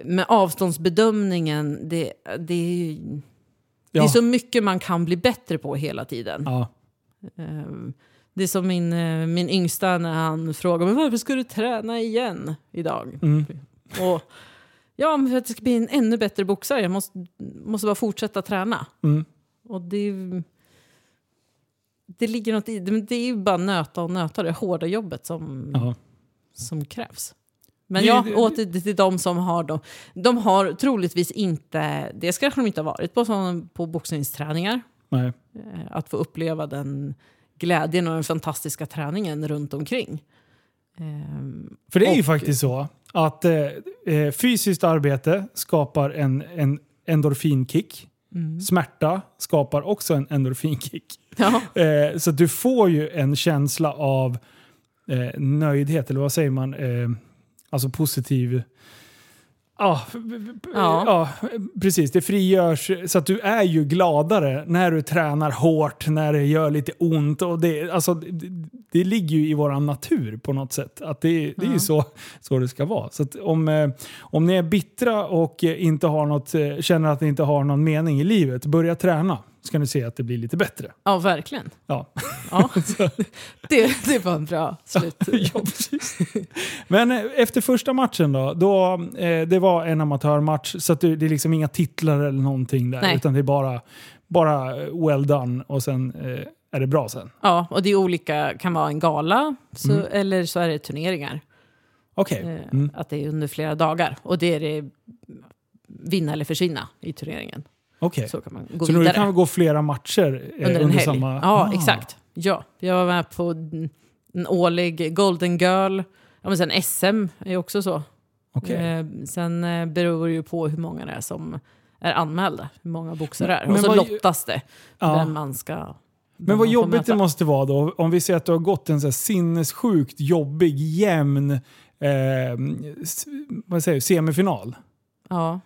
S2: med avståndsbedömningen, det, det, är, det
S1: ja,
S2: är så mycket man kan bli bättre på hela tiden.
S1: ja,
S2: Ehm, Det är som min, eh, min yngsta när han frågar men varför ska du träna igen idag?
S1: mm,
S2: Och, ja, men för att jag ska bli en ännu bättre boxare. Jag måste, måste bara fortsätta träna.
S1: mm,
S2: Och det, det ligger något i det. Men det är ju bara nöta och nöta det hårda jobbet som,
S1: ja.
S2: som krävs. Men ja, åter till de som har dem. De har troligtvis inte, det kanske de inte har varit på, på boxningsträningar.
S1: Nej.
S2: Eh, Att få uppleva den glädjen och den fantastiska träningen runt omkring. Ehm,
S1: För det är ju
S2: Och-
S1: faktiskt så att eh, eh, fysiskt arbete skapar en, en endorfinkick.
S2: mm.
S1: Smärta skapar också en endorfinkick.
S2: Ja,
S1: Eh, så du får ju en känsla av eh, nöjdhet, eller vad säger man? Alltså positiv... F-
S2: Ja.
S1: ja, precis. Det frigörs så att du är ju gladare när du tränar hårt, när det gör lite ont. Och det, alltså, det, det ligger ju i vår natur på något sätt. Att det, det är ju
S2: Ja.
S1: så, så det ska vara. Så om, eh, om ni är bittra och inte har något, eh, känner att ni inte har någon mening i livet, börja träna. Ska ni se att det blir lite bättre.
S2: ja verkligen.
S1: Ja.
S2: Ja. det, det var en bra slut.
S1: ja, precis. Men eh, efter första matchen då, då eh, det var en amatörmatch så det, det är liksom inga titlar eller någonting där.
S2: Nej.
S1: Utan det är bara, bara eh, well done och sen eh, är det bra sen.
S2: Ja, och det är olika, kan vara en gala så,
S1: Mm.
S2: eller så är det turneringar.
S1: Okej.
S2: Eh,
S1: Mm.
S2: Att det är under flera dagar. Och det är det vinna eller försvinna i turneringen.
S1: Okej.
S2: Så kan man gå
S1: Så nu kan vi gå flera matcher eh,
S2: under helg.
S1: samma...
S2: Ja,
S1: Ah,
S2: exakt. Ja, jag var med på en årlig Golden Girl. Ja, men sen SM är också så.
S1: okej.
S2: Eh, sen eh, beror det ju på hur många det är som är anmälda. Hur många boxare det är.
S1: Men
S2: Och så
S1: vad-
S2: lottas det
S1: Ja.
S2: vem man ska...
S1: Men vad jobbigt det måste vara då, om vi säger att du har gått en så här sinnessjukt jobbig, jämn eh, vad säger, semifinal.
S2: Ja.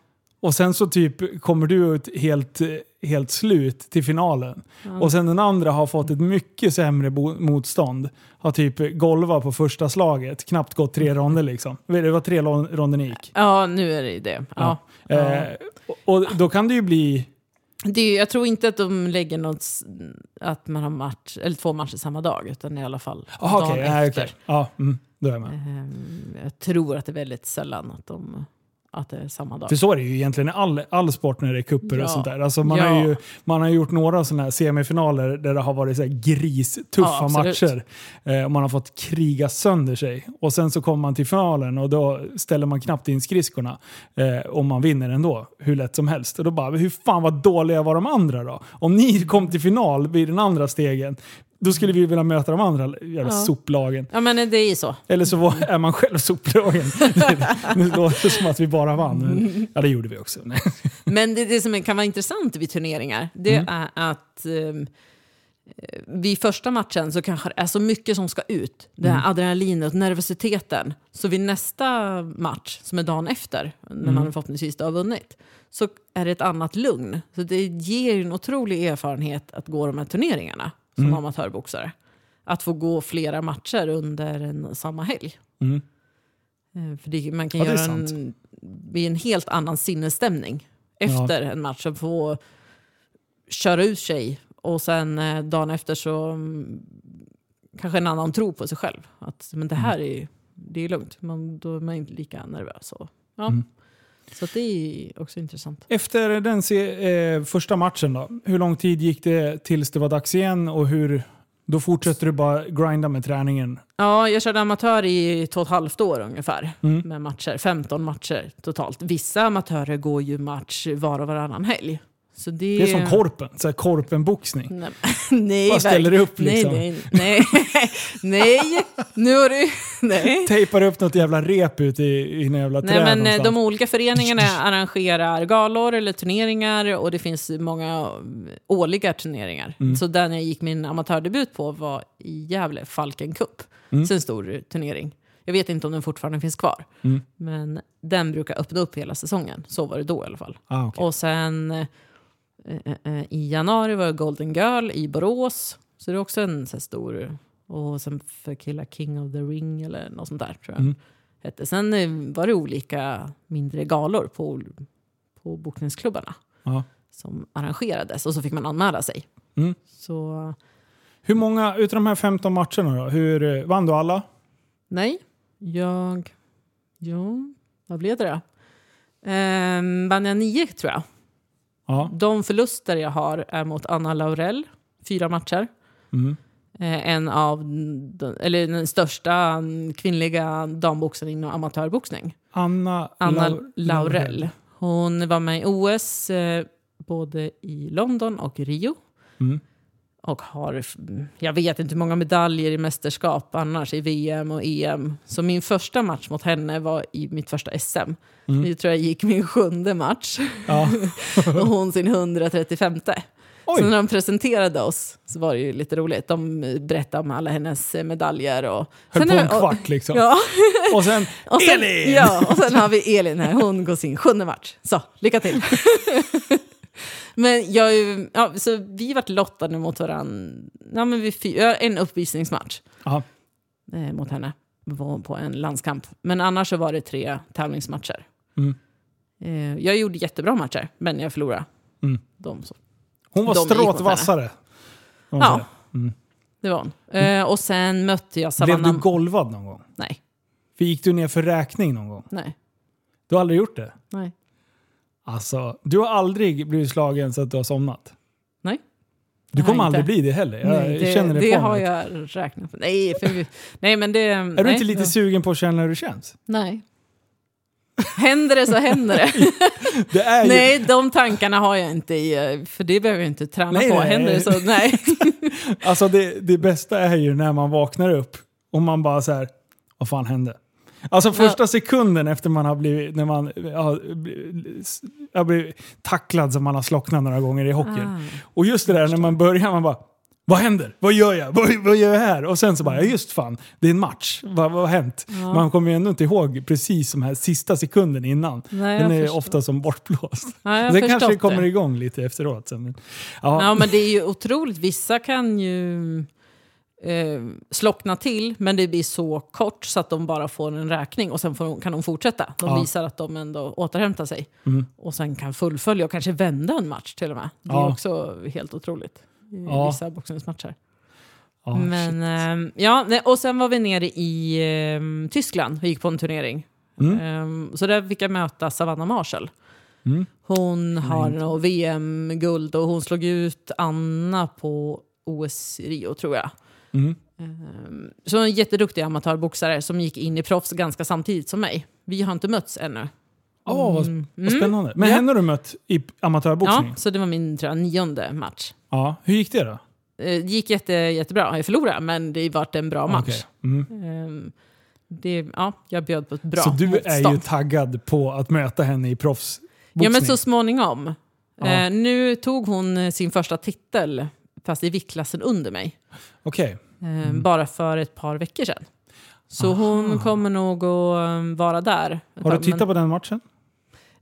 S1: Och sen så typ kommer du ut helt, helt slut till finalen. Och sen den andra har fått ett mycket sämre motstånd. Har typ golvat på första slaget, knappt gått tre ronder liksom. Det var tre ronder ni gick.
S2: ja, nu är det det. Ja. Ja.
S1: Eh, och då kan det ju bli...
S2: Det är, jag tror inte att de lägger något, att man har match, eller två matcher samma dag, utan i alla fall
S1: Aha,
S2: dagen
S1: nej,
S2: efter.
S1: okej. Ja, mm, då är jag med.
S2: Ehm, Jag tror att det är väldigt sällan att, de, att det är samma dag.
S1: För så är det ju egentligen i all, all sport när det är kupper
S2: Ja.
S1: och sånt där. Alltså man,
S2: Ja.
S1: har ju, man har gjort några sådana här semifinaler där det har varit så här gristuffa
S2: Ja,
S1: matcher. Eh, och man har fått kriga sönder sig. Och sen så kommer man till finalen och då ställer man knappt in skridskorna. Eh, och man vinner ändå, hur lätt som helst. Och då bara, hur fan vad dåliga var de andra då? Om ni kom till final vid den andra stegen, då skulle vi vilja möta de andra jävla
S2: Ja.
S1: soplagen.
S2: Ja, men det är ju så.
S1: Eller så var, är man själv soplagen. nu låter det som att vi bara vann. Men, ja, det gjorde vi också.
S2: Men det, det som kan vara intressant vid turneringar, det
S1: Mm.
S2: är att um, vid första matchen så kanske det är så mycket som ska ut. Det
S1: Mm.
S2: här adrenalinet, nervositeten. Så vid nästa match, som är dagen efter, när
S1: Mm.
S2: man förhoppningsvis har vunnit, så är det ett annat lugn. Så det ger en otrolig erfarenhet att gå de här turneringarna som
S1: Mm.
S2: amatörboxare. Att få gå flera matcher under en, samma helg.
S1: Mm.
S2: Eh, För det, man kan
S1: Ja,
S2: göra en, bli en helt annan sinnesstämning efter en match. Att få köra ut sig och sen eh, dagen efter så mm, kanske en annan tro på sig själv. Att men det här är, det är lugnt, man, då är man inte lika nervös. Och, ja.
S1: Mm.
S2: Så det är också intressant.
S1: Efter den se, eh, första matchen då, hur lång tid gick det tills det var dags igen och hur, då fortsätter du bara grinda med träningen?
S2: Ja, jag körde amatör i två och ett halvt år ungefär
S1: Mm.
S2: med matcher. 15 matcher totalt. Vissa amatörer går ju match var och varannan helg. Så det,
S1: Det är som korpen, så här korpenboxning.
S2: Nej, nej,
S1: Bara ställer
S2: verkligen.
S1: upp liksom.
S2: Nej, nej, nej, nej, nu har du... Nej.
S1: Tejpar upp något jävla rep ut i, i en jävla
S2: Nej, men eh,
S1: någonstans.
S2: de olika föreningarna arrangerar galor eller turneringar och det finns många årliga turneringar.
S1: Mm.
S2: Så den jag gick min amatördebut på var i Gävle, Falken Cup.
S1: Mm.
S2: Så en stor turnering. Jag vet inte om den fortfarande finns kvar.
S1: Mm.
S2: Men den brukar öppna upp hela säsongen. Så var det då i alla fall.
S1: Ah, okej.
S2: Och sen eh, i januari var det Golden Girl i Borås. Så det är också en så stor... Och sen för killar King of the Ring eller något sånt där tror jag.
S1: Mm.
S2: Hette. Sen eh, var det olika mindre galor på, på bokningsklubbarna
S1: Ja.
S2: som arrangerades. Och så fick man anmäla sig.
S1: Mm.
S2: Så
S1: Hur många utav de här 15 matcherna då? Hur, eh, vann du alla?
S2: nej, jag... Jo, vad blev det då? Ehm, vann jag nio tror jag.
S1: Ja.
S2: De förluster jag har är mot Anna Laurel, fyra matcher.
S1: Mm.
S2: Eh, en av eller den största kvinnliga damboxaren inom amatörboxning.
S1: Anna,
S2: Anna
S1: Lau-
S2: Laurel. Hon var med i OS eh, både i London och Rio.
S1: Mm.
S2: Och har, jag vet inte hur många medaljer i mästerskap annars i VM och EM. Så min första match mot henne var i mitt första SM.
S1: Mm.
S2: Det tror jag gick min sjunde match.
S1: Ja.
S2: och hon sin 135.
S1: Oj.
S2: Så när de presenterade oss så var det ju lite roligt. De berättade om alla hennes eh, medaljer. Och,
S1: Höll på
S2: är
S1: en
S2: och-
S1: kvart liksom.
S2: Ja.
S1: Och sen
S2: Och sen,
S1: Elin!
S2: Ja, och sen har vi Elin här. Hon går sin sjunde match. Så, lycka till. men jag, ja, så vi vart lottade mot varandra. Ja, men vi en uppvisningsmatch
S1: Ja.
S2: eh, mot henne på, på en landskamp. Men annars så var det tre tävlingsmatcher.
S1: Mm.
S2: Eh, jag gjorde jättebra matcher, men jag förlorade.
S1: Mm.
S2: De.
S1: Hon var
S2: De gick mot
S1: stråt
S2: henne.
S1: vassare. kan man
S2: Ja.
S1: Mm.
S2: det var hon. Eh, och sen mötte jag
S1: Blev
S2: Savannah...
S1: du golvad någon gång?
S2: Nej,
S1: För gick du ner för räkning någon gång?
S2: nej,
S1: Du har aldrig gjort det?
S2: nej.
S1: Alltså, du har aldrig blivit slagen så att du har somnat?
S2: Nej.
S1: Du kommer aldrig bli det heller. Jag
S2: nej det
S1: känner det,
S2: det
S1: på
S2: har
S1: mig.
S2: jag räknat på. Nej, för, nej men det...
S1: Är du inte lite sugen på att känna hur det känns?
S2: Nej. Händer det så händer det.
S1: Det ju,
S2: nej, de tankarna har jag inte i, för det behöver jag inte träna
S1: Nej,
S2: på.
S1: nej.
S2: Händer det så, nej.
S1: Alltså det, det bästa är ju när man vaknar upp och man bara så här, vad fan hände? Alltså första sekunden efter man har blivit, när man har blivit- har blivit tacklad som man har slocknat några gånger i hockeyn.
S2: Ah.
S1: Och just det där när man börjar, man bara Vad händer? Vad gör jag? Vad, vad gör jag här? Och sen så bara, just fan, det är en match. Vad, vad har hänt?
S2: Ja.
S1: Man kommer ju ändå inte ihåg precis de här sista sekunden innan.
S2: Nej,
S1: Den är
S2: förstår.
S1: ofta som bortblåst.
S2: Ja,
S1: det kanske kommer
S2: det.
S1: igång lite efteråt. Sen. Ja.
S2: Ja, men det är ju otroligt. Vissa kan ju eh, slockna till, men det blir så kort så att de bara får en räkning och sen får, kan de fortsätta. De
S1: Ja.
S2: visar att de ändå återhämtar sig.
S1: Mm.
S2: Och sen kan fullfölja och kanske vända en match till och med. Det är
S1: Ja.
S2: också helt otroligt i
S1: Ja.
S2: vissa boxningsmatcher.
S1: Ja,
S2: men, ehm, ja, och sen var vi nere i ehm, Tyskland och gick på en turnering.
S1: Mm.
S2: Ehm, så där fick jag möta Savannah Marshall.
S1: Mm.
S2: Hon har VM-guld och hon slog ut Anna på OS Rio tror jag.
S1: Mm.
S2: Ehm, Så en jätteduktig amatörboxare som gick in i proffs ganska samtidigt som mig. Vi har inte mötts ännu.
S1: Åh, vad,
S2: Mm.
S1: vad spännande. Men
S2: Ja.
S1: henne har du mött i amatörboxning?
S2: Ja, så det var min tror jag, nionde match.
S1: Ja. Hur gick det då?
S2: Eh, Det gick jätte, jättebra. Jag förlorade, men det vart en bra match.
S1: Okej. Mm.
S2: Ehm, Det, ja, jag bjöd på ett bra
S1: Så du är
S2: motstånd.
S1: ju taggad på att möta henne i proffsboxning?
S2: Ja, men så småningom.
S1: Ja.
S2: Eh, nu tog hon sin första titel, fast i viktklassen under mig.
S1: Okej.
S2: Eh, Bara för ett par veckor sedan. Så hon kommer nog att eh, vara där.
S1: Har du tittat på den matchen?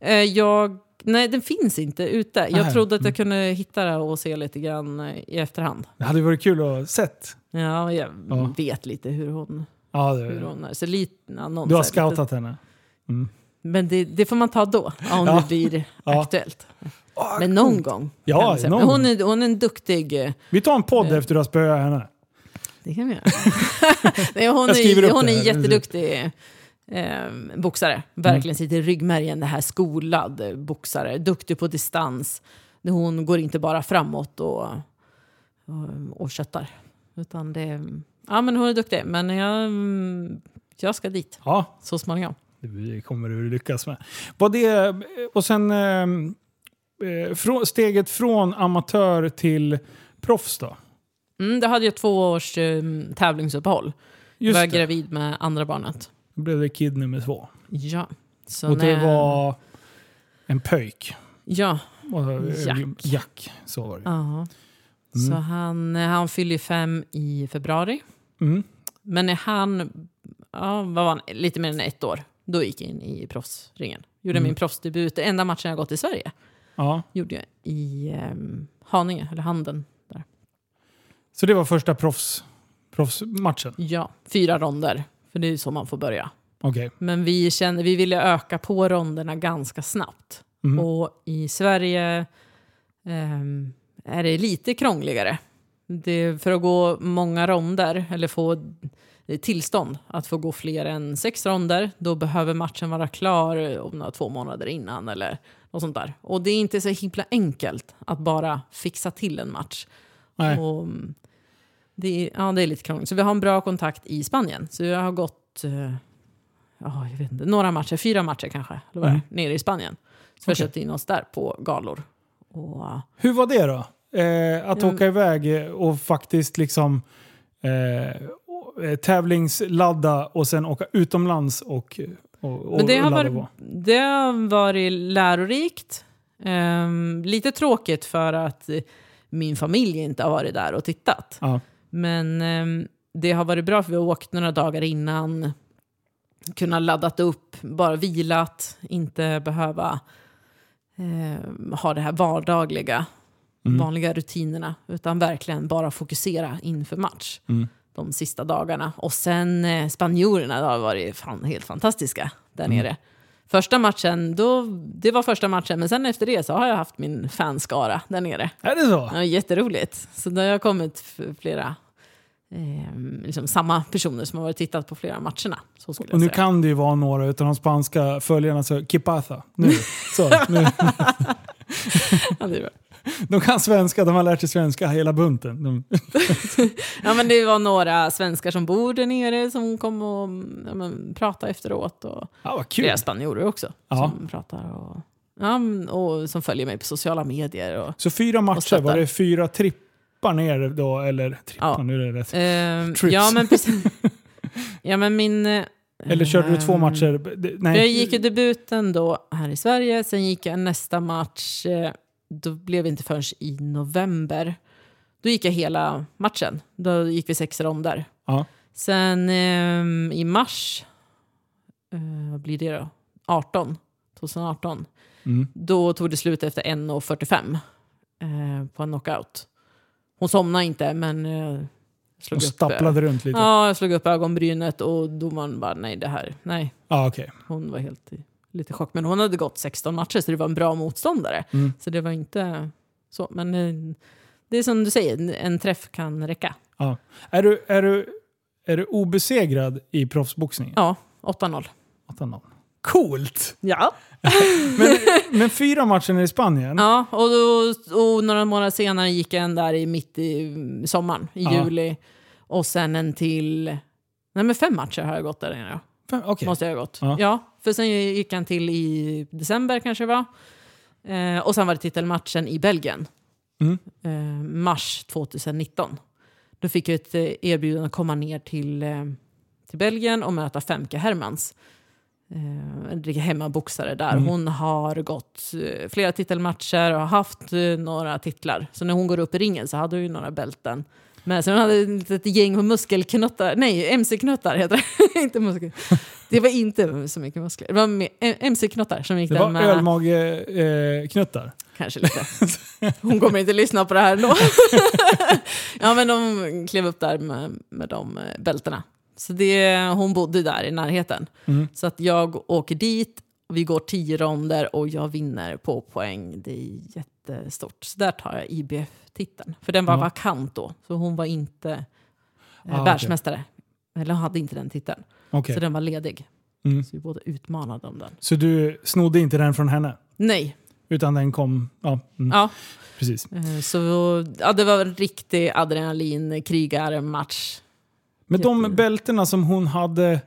S2: Eh, jag, nej, den finns inte ute. Jag
S1: Nähä.
S2: trodde att jag
S1: Mm.
S2: kunde hitta det och se lite grann i efterhand.
S1: Det hade varit kul att sett.
S2: Ja, jag
S1: Ja.
S2: vet lite hur hon,
S1: Ja,
S2: hur
S1: det,
S2: hon är. Så lite, någon
S1: du har
S2: här lite-
S1: scoutat henne.
S2: Men det, det får man ta då, om
S1: Ja.
S2: det blir aktuellt.
S1: Ah,
S2: Men någon gång.
S1: Ja, någon
S2: Men hon, är, hon är en duktig... eh,
S1: Vi tar en podd
S2: Eh.
S1: efter du har spöat henne.
S2: Det kan vi göra. Nej, hon är, hon är
S1: här.
S2: jätteduktig eh, boxare. Verkligen sitter i ryggmärgen, det här skolad boxare. Duktig på distans. Hon går inte bara framåt och, och, och köttar. Utan det, ja, men hon är duktig. Men jag, mm, jag ska dit
S1: Ja,
S2: så småningom.
S1: det kommer du lyckas med. Vad det, och sen eh, eh, steget från amatör till proffs då?
S2: Mm, det hade jag två års eh, tävlingsuppehåll.
S1: Just
S2: var
S1: det,
S2: gravid med andra barnet.
S1: då blev det kid nummer två.
S2: Ja. Så
S1: och det
S2: när-
S1: var en pöjk.
S2: Ja.
S1: Eh,
S2: Jack.
S1: Jack, så var det.
S2: ja. Så han, han fyller fem i februari.
S1: Mm.
S2: Men när han ja, vad var han, lite mer än ett år, då gick jag in i proffsringen. Gjorde
S1: Mm.
S2: min proffsdebut, enda matchen jag gått i Sverige,
S1: Ja.
S2: gjorde jag i um, Haninge, eller Handen. Där.
S1: Så det var första proffs, proffsmatchen?
S2: Ja, fyra ronder, för det är ju så man får börja.
S1: Okej.
S2: Men vi, kände, vi ville öka på ronderna ganska snabbt.
S1: Mm.
S2: Och i Sverige ehm, är det lite krångligare. Det, för att gå många ronder, eller få tillstånd att få gå fler än sex ronder, då behöver matchen vara klar om några två månader innan eller något sånt där. Och det är inte så himla enkelt att bara fixa till en match. Och, mm, det, är, ja, det är lite krångligt. Så vi har en bra kontakt i Spanien. Så jag har gått ja, jag vet inte, några matcher, fyra matcher kanske, eller vad är, nere i Spanien. Så vi har
S1: Okej.
S2: köpt in oss där på galor. Och, eh,
S1: Hur var det då? Eh, att
S2: Ja.
S1: åka iväg och faktiskt liksom eh, och- eh, tävlingsladda och sen åka utomlands och, och,
S2: Men det har, varit, det har varit lärorikt. Ehm, lite tråkigt för att eh, min familj inte har varit där och tittat.
S1: Ja.
S2: Men ehm, det har varit bra för vi har åkt några dagar innan. Kunnat laddat upp, bara vilat, inte behöva ehm, ha det här vardagliga,
S1: Mm.
S2: vanliga rutinerna. Utan verkligen bara fokusera inför match
S1: Mm.
S2: De sista dagarna. Och sen eh, spanjorerna har varit fan, helt fantastiska där
S1: Mm.
S2: nere. Första matchen, då, det var första matchen, men sen efter det så har jag haft min fanskara där nere.
S1: Är det så?
S2: Ja, jätteroligt. Så det har kommit flera, eh, liksom samma personer som har varit tittat på flera matcherna. Så skulle
S1: Och nu
S2: säga.
S1: kan det ju vara några utav de spanska följarna, så Kipatha. Nu. Så, nu.
S2: Ja, det är bra.
S1: De kan svenska, de har lärt sig svenska hela bunten. De,
S2: ja, men det var några svenskar som bor där nere som kom och ja, men, pratade efteråt. Och
S1: ja, vad kul.
S2: flera spanjorer också
S1: Ja.
S2: som pratar och, ja, och som följer mig på sociala medier. Och,
S1: Så fyra matcher, var det fyra trippar ner då? Eller trippar,
S2: Ja.
S1: nu är det rätt.
S2: Ehm,
S1: Trips.
S2: ja, men precis. ja, men min...
S1: Eller körde du två
S2: ehm,
S1: matcher? Nej.
S2: Jag gick ju debuten då här i Sverige, sen gick jag nästa match, eh, då blev det inte förrän i november. Då gick jag hela matchen. Då gick vi sex ronder.
S1: Ja.
S2: Sen ehm, i mars, eh, vad blir det då? 18, 2018.
S1: Mm.
S2: Då tog det slut efter 1.45 eh, på en knockout. Hon somnade inte men eh, slog
S1: Och
S2: upp,
S1: stapplade runt lite.
S2: Ja, jag slog upp ögonbrynet och domaren bara nej det här, nej.
S1: Ja, okej.
S2: Hon var helt i, lite chock. Men hon hade gått 16 matcher så det var en bra motståndare.
S1: Mm.
S2: Så det var inte så. Men eh, det är som du säger, en träff kan räcka.
S1: Ja. Är, du, är, du, är du obesegrad i proffsboxningen?
S2: Ja, 8-0.
S1: 8-0. Coolt!
S2: Ja.
S1: Men, men fyra matcher i Spanien?
S2: Ja, och, då, och några månader senare gick jag en där i mitt i mm, sommaren, i
S1: Ja.
S2: juli. Och sen en till... Nej men fem matcher har jag gått där inne.
S1: Fem- Okej.
S2: Måste jag ha gått.
S1: Ja.
S2: Ja. För sen gick han till i december kanske det var. Eh, och sen var det titelmatchen i Belgien.
S1: Mm.
S2: Eh, mars 2019. Då fick jag ett eh, erbjudande att komma ner till, eh, till Belgien och möta Femke Hermans. Eh, en riktig hemmaboxare där.
S1: Mm.
S2: Hon har gått eh, flera titelmatcher och har haft eh, några titlar. Så när hon går upp i ringen så hade hon ju några bälten. Men sen hade ett litet gäng med muskelknuttar, nej mc-knuttar heter det. inte muskel. Det var inte så mycket muskler. Det var eh, mc-knuttar som gick
S1: Det
S2: där
S1: var
S2: med...
S1: ölmage-knuttar.
S2: Kanske lite. Hon kommer inte lyssna på det här ändå. ja, men de klev upp där med, med de eh, bältena. Så det, hon bodde där i närheten.
S1: Mm.
S2: Så att jag åker dit, vi går tio ronder och jag vinner på poäng. Det är jättestort. Så där tar jag IBF-titeln. För den var
S1: Ja.
S2: vakant då, så hon var inte eh,
S1: Ah,
S2: världsmästare. Eller hon hade inte den titeln.
S1: Okej.
S2: Så den var ledig.
S1: Mm.
S2: Så vi båda utmanade om den.
S1: Så du snodde inte den från henne?
S2: Nej,
S1: Utan den kom... Ja, mm,
S2: ja.
S1: precis.
S2: Eh, Så ja, det var en riktig adrenalin-krigarmatch.
S1: Men de bältena som hon hade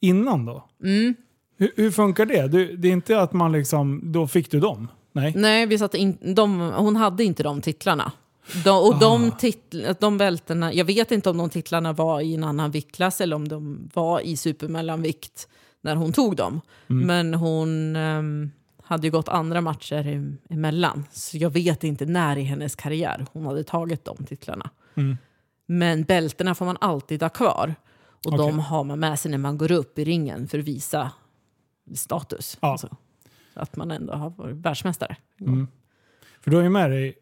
S1: innan då?
S2: Mm.
S1: Hur, hur funkar det? Du, det är inte att man liksom... Då fick du dem? Nej?
S2: Nej, vi satte in, de, hon hade inte de titlarna. De, och de,
S1: Ah.
S2: titl, de bältena, jag vet inte om de titlarna var i en annan viktklass eller om de var i supermellanvikt när hon tog dem.
S1: Mm.
S2: Men hon ehm, hade ju gått andra matcher em- emellan. Så jag vet inte när i hennes karriär hon hade tagit de titlarna.
S1: Mm.
S2: Men bältena får man alltid ha kvar. Och
S1: Okej.
S2: de har man med sig när man går upp i ringen för att visa status.
S1: Ja.
S2: Alltså, att man ändå har varit världsmästare.
S1: Mm. För du har ju med dig...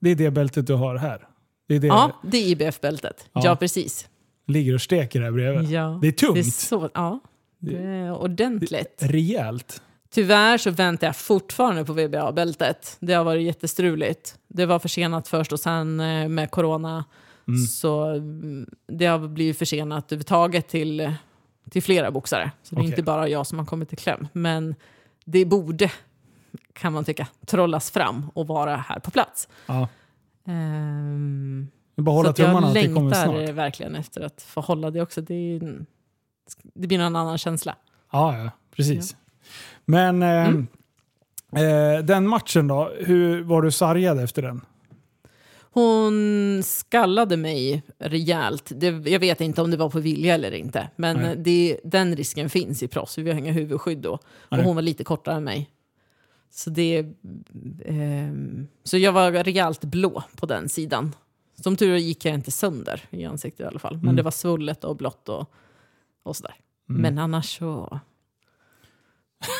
S1: Det är det bältet du har här. Det är det
S2: Ja, det är IBF-bältet.
S1: Ja.
S2: Ja, precis.
S1: ligger och steker här bredvid.
S2: Ja.
S1: Det är tungt.
S2: Det är så, ja, det är ordentligt.
S1: Rejält.
S2: Tyvärr så väntar jag fortfarande på VBA-bältet. Det har varit jättestruligt. Det var försenat först och sen eh, med corona
S1: Mm.
S2: så mm, det har blivit försenat överhuvudtaget till, till flera boxare. Så det är inte bara jag som har kommit i kläm. Men det borde, kan man tycka, trollas fram och vara här på plats.
S1: Ja. Hålla
S2: så att jag längtar verkligen efter att få hålla det också. Det, är, det blir en annan känsla.
S1: Ja, ja. Precis. Men eh,
S2: Mm.
S1: eh, den matchen då? Hur var du sargad efter den?
S2: Hon skallade mig rejält. Det, jag vet inte om det var på vilja eller inte. Men det, den risken finns i proffs. Vi har inga huvudskydd då. Och hon var lite kortare än mig. Så, det, ehm, så jag var rejält blå på den sidan. Som tur är gick jag inte sönder i ansiktet i alla fall. Men
S1: Mm.
S2: det var svullet och blått och, och sådär.
S1: Mm.
S2: Men annars så...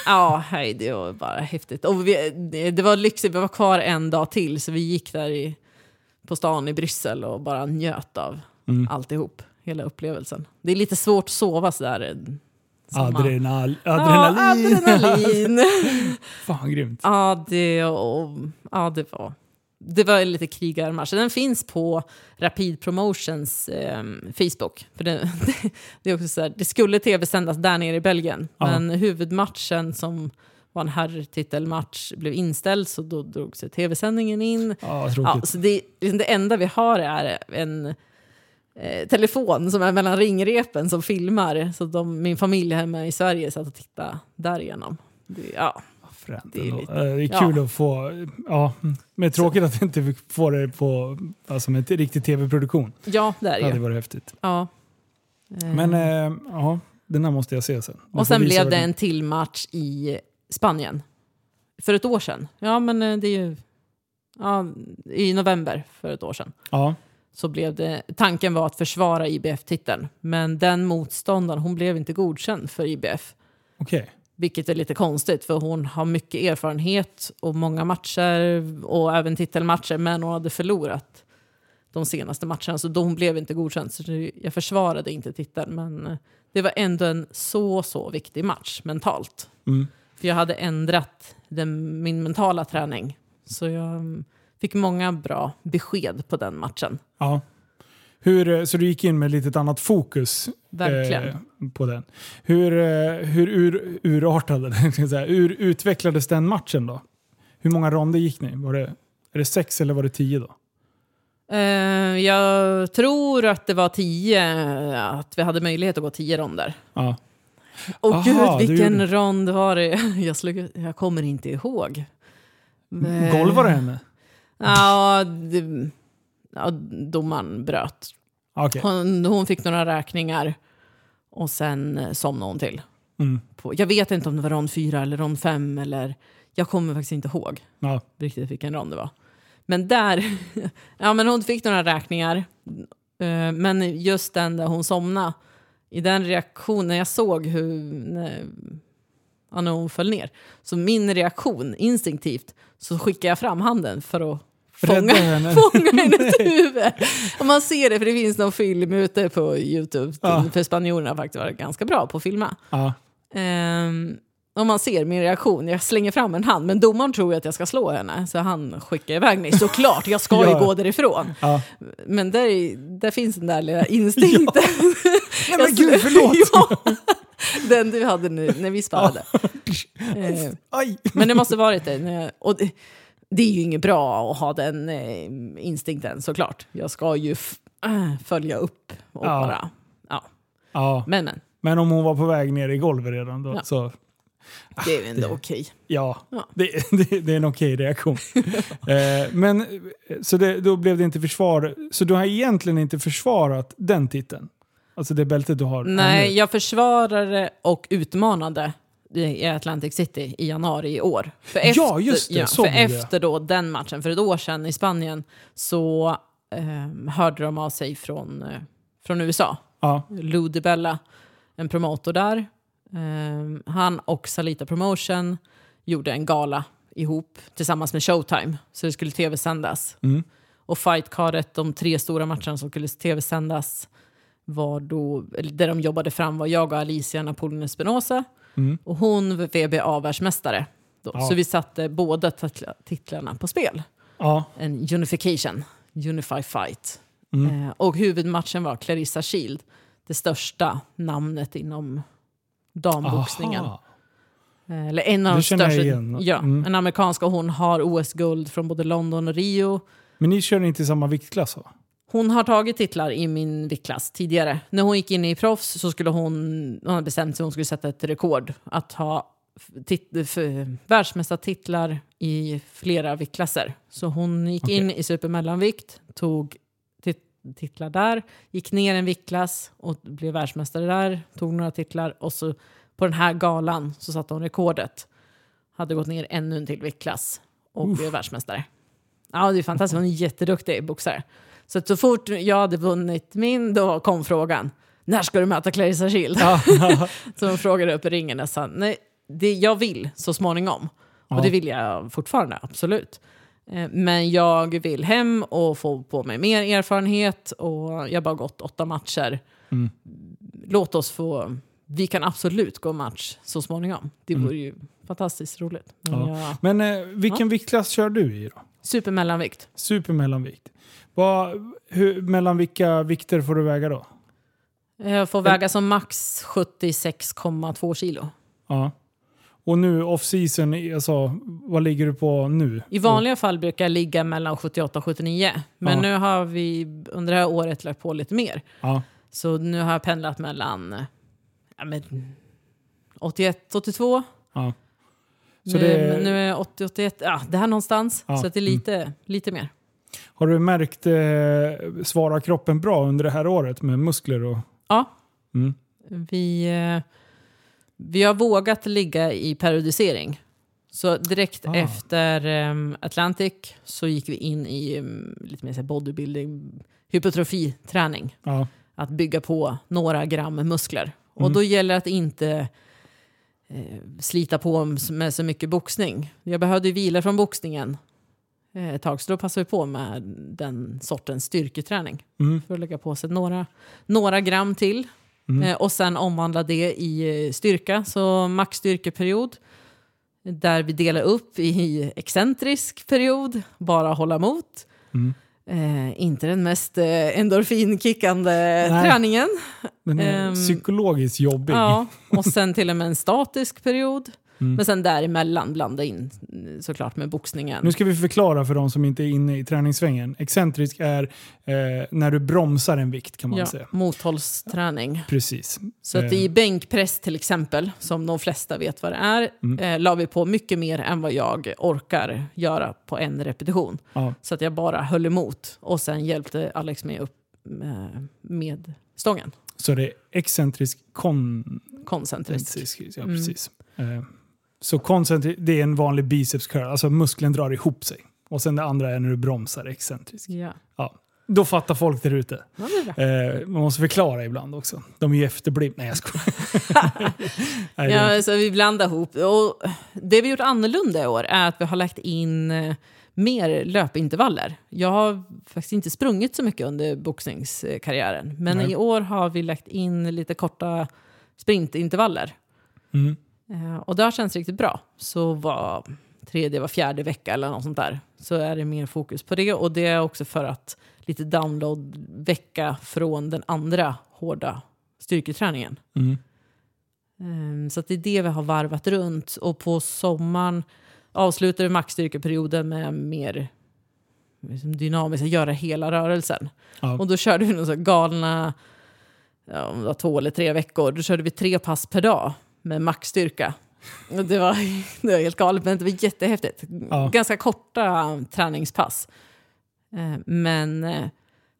S2: Ja, hej, det var bara häftigt. Och vi, det var lyxigt, vi var kvar en dag till så vi gick där i, på stan i Bryssel och bara njöt av
S1: Mm.
S2: alltihop. Hela upplevelsen. Det är lite svårt att sova sådär. eh,
S1: Adrenal,
S2: Ja,
S1: adrenalin.
S2: adrenalin.
S1: Fan grymt.
S2: ja, det, och, ja, det var... Det var lite krigarmatch. Den finns på Rapid Promotions eh, Facebook. För det, det, det, är också så här, det skulle tv-sändas där nere i Belgien,
S1: Ja.
S2: men huvudmatchen som var en herrtitelmatch blev inställd så då drog sig tv-sändningen in.
S1: Ja,
S2: Ja, så det, liksom det enda vi har är en eh, telefon som är mellan ringrepen som filmar. Så de, min familj hemma i Sverige satt och tittade därigenom. Det, ja. Det är lite-
S1: Eh, det är
S2: ja.
S1: kul att få... Ja, men tråkigt att inte vi får det på alltså med ett riktig tv-produktion.
S2: ja, det är
S1: Det
S2: det
S1: hade varit häftigt.
S2: Ja.
S1: Men eh, ja, den här måste jag se sen. Får
S2: och sen blev det en till match i Spanien. För ett år sedan. Ja, men eh, det är ju... Ja, I november för ett år sedan.
S1: Ja,
S2: så blev det, tanken var att försvara IBF-titeln. Men den motståndaren, hon blev inte godkänd för IBF.
S1: Okej.
S2: Vilket är lite konstigt för hon har mycket erfarenhet och många matcher och även titelmatcher men hon hade förlorat de senaste matcherna så hon blev inte godkänd. Så jag försvarade inte titeln men eh, det var ändå en så så viktig match mentalt.
S1: Mm.
S2: För jag hade ändrat den, min mentala träning. Så jag fick många bra besked på den matchen.
S1: Ja. Hur, så du gick in med lite annat fokus
S2: Verkligen.
S1: eh, på den. Hur, eh, hur ur, urartade. Hur utvecklades den matchen då? Hur många ronder gick ni? Var det, är det sex eller var det tio då?
S2: Eh, jag tror att det var tio, att vi hade möjlighet att gå tio ronder.
S1: Ja.
S2: Och
S1: Aha, du
S2: gud, vilken
S1: gjorde-
S2: rond var det? Jag, slog, jag kommer inte ihåg. Eh,
S1: Golvade henne?
S2: Ja, det, ja, domaren bröt.
S1: Ah, Okej.
S2: Hon, hon fick några räkningar och sen eh, somnade hon till.
S1: Mm.
S2: På, jag vet inte om det var rond fyra eller rond fem eller jag kommer faktiskt inte ihåg
S1: Ja.
S2: riktigt vilken rond det var. Men där, ja men hon fick några räkningar. Eh, Men just den där hon somnade, i den reaktionen, jag såg hur, när, ja, när hon föll ner. Så min reaktion, instinktivt, så skickade jag fram handen för att fånga,
S1: henne.
S2: fånga hennes huvud. Och man ser det, för det finns någon film ute på Youtube,
S1: Ja.
S2: för spanjorerna har faktiskt varit ganska bra på att filma.
S1: Ja.
S2: Ehm, och man ser min reaktion, jag slänger fram en hand, men domaren tror att jag ska slå henne, så han skickar iväg mig. Såklart, jag ska ju
S1: Ja.
S2: gå därifrån.
S1: Ja.
S2: Men där, där finns den där lilla instinkten.
S1: Nej men gud, förlåt!
S2: ja, den du hade nu, när vi sparade. Eh,
S1: Aj!
S2: men det måste varit det. Och det, det är ju inget bra att ha den eh, instinkten såklart. Jag ska ju äh, följa upp och
S1: Ja.
S2: bara... Ja.
S1: Ja.
S2: Men men,
S1: Men om hon var på väg ner i golvet redan då,
S2: Ja.
S1: så
S2: det är ju ändå okej.
S1: ja,
S2: Ja.
S1: Det, det, det är en okej reaktion. eh, men så det, då blev det inte försvar. Så du har egentligen inte försvarat den titeln? Alltså det bältet du har?
S2: Nej, jag försvarade och utmanade i Atlantic City i januari i år. För
S1: Ja, just det, så
S2: för efter då den matchen, för ett år sedan i Spanien, så eh, hörde de av sig från, eh, från USA.
S1: Ja.
S2: Lou DiBella, en promotor där. Eh, han och Salita Promotion gjorde en gala ihop tillsammans med Showtime, så det skulle tv-sändas.
S1: Mm.
S2: Och fightcardet, de tre stora matcherna som skulle tv-sändas, var då, det de jobbade fram var jag och Alicia Napoleon Espinosa
S1: Mm.
S2: och hon var VBA-världsmästare.
S1: Ja.
S2: Så vi satte båda titla- titlarna på spel.
S1: Ja.
S2: En unification, unify fight.
S1: Mm.
S2: Eh, och huvudmatchen var Clarissa Shield, det största namnet inom damboxningen.
S1: Aha.
S2: Eh, Eller en av de största. Ja,
S1: Mm.
S2: En amerikanska och hon har OS-guld från både London och Rio.
S1: Men ni kör inte i samma viktklass va?
S2: Hon har tagit titlar i min viktklass tidigare. När hon gick in i proffs så skulle hon, hon hade bestämt sig att hon skulle sätta ett rekord. Att ha tit, världsmästartitlar i flera viktklasser. Så hon gick
S1: Okej.
S2: in i supermellanvikt, tog tit, titlar där, gick ner en viktklass och blev världsmästare där, tog några titlar och så på den här galan så satte hon rekordet. Hade gått ner ännu en till viktklass och blev världsmästare. Ja, det är fantastiskt. Hon är jätteduktig boxare. Så att så fort jag hade vunnit min, då kom frågan. När ska du möta Clarissa Shield? så hon frågade upp i ringen och sa, nej, det jag vill så småningom.
S1: Ja.
S2: Och det vill jag fortfarande, absolut. Eh, Men jag vill hem och få på mig mer erfarenhet och jag har bara gått åtta matcher.
S1: Mm.
S2: Låt oss få, vi kan absolut gå match så småningom. Det
S1: Mm.
S2: vore ju fantastiskt roligt. Men
S1: Ja.
S2: jag,
S1: Men eh, vilken viktklass kör du i då?
S2: Supermellanvikt.
S1: Supermellanvikt. Vad, hur, mellan vilka vikter får du väga då?
S2: Jag får väga som max 76,2 kilo.
S1: Ja. Och nu off-season, alltså, vad ligger du på nu?
S2: I vanliga fall brukar jag ligga mellan 78 och 79. Men
S1: Ja.
S2: nu har vi under det här året lagt på lite mer.
S1: Ja.
S2: Så nu har jag pendlat mellan ja, men, 81, 82.
S1: ja. Så
S2: nu,
S1: det-
S2: nu är jag 80, 81. Ja, det här någonstans.
S1: Ja,
S2: Så att det är lite, lite mer.
S1: Har du märkt, eh, svarar kroppen bra under det här året med muskler och...
S2: Ja,
S1: Mm.
S2: vi, eh, vi har vågat ligga i periodisering. Så direkt
S1: Ah.
S2: efter em, Atlantic så gick vi in i em, lite mer bodybuilding. hypotrofiträning.
S1: Ja.
S2: Att bygga på några gram muskler. Och
S1: Mm.
S2: då gäller det att inte slita på med så mycket boxning. Jag behövde ju vila från boxningen eh, ett tag, så då passade vi på med den sortens styrketräning.
S1: Mm.
S2: För att lägga på sig några, några gram till.
S1: Mm.
S2: Eh, och sen omvandla det i eh, styrka, så maxstyrkeperiod. Där vi delar upp i excentrisk period, bara hålla emot.
S1: Mm.
S2: Eh, inte den mest eh, endorfinkickande
S1: Nej.
S2: träningen.
S1: Den är
S2: Ehm,
S1: psykologiskt jobbig.
S2: Ja, och sen till och med en statisk period.
S1: Mm.
S2: Men sen däremellan blanda in eh, såklart med boxningen.
S1: Nu ska vi förklara för de som inte är inne i träningssvängen. Excentrisk är eh, när du bromsar en vikt kan man
S2: ja,
S1: säga.
S2: mothållsträning.
S1: Precis.
S2: Så att
S1: Eh,
S2: i bänkpress till exempel, som de flesta vet vad det är,
S1: Mm.
S2: eh, la vi på mycket mer än vad jag orkar göra på en repetition.
S1: ja.
S2: Så att jag bara höll emot och sen hjälpte Alex mig upp med, med stången.
S1: Så det är excentrisk koncentrisk.
S2: Koncentrisk.
S1: Ja,
S2: Mm.
S1: precis. Eh, så koncentrisk, det är en vanlig biceps curl. Alltså muskeln drar ihop sig. Och sen det andra är när du bromsar excentrisk.
S2: Ja.
S1: Ja. Då fattar folk där ute.
S2: Ja.
S1: Eh, man måste förklara ibland också. De är ju efterblivna. Nej jag skojar. Nej,
S2: Ja, så vi blandar ihop. Och det vi gjort annorlunda i år är att vi har lagt in eh, mer löpintervaller. Jag har faktiskt inte sprungit så mycket under boxningskarriären. Men
S1: Nej.
S2: i år har vi lagt in lite korta sprintintervaller.
S1: Mm.
S2: Eh, Och det har känts riktigt bra. Så var tredje, var fjärde vecka eller något sånt där. Så är det mer fokus på det. Och det är också för att lite download-vecka från den andra hårda styrketräningen.
S1: Mm.
S2: Ehm, Så att det är det vi har varvat runt. Och på sommaren avslutar vi maxstyrkeperioden med mer liksom, dynamiska, göra hela rörelsen.
S1: Ja.
S2: Och då körde vi några galna, ja, om det var två eller tre veckor, då körde vi tre pass per dag med maxstyrka. Det, var, det var helt galet, men det var jättehäftigt.
S1: Ja.
S2: Ganska korta träningspass. Eh, Men eh,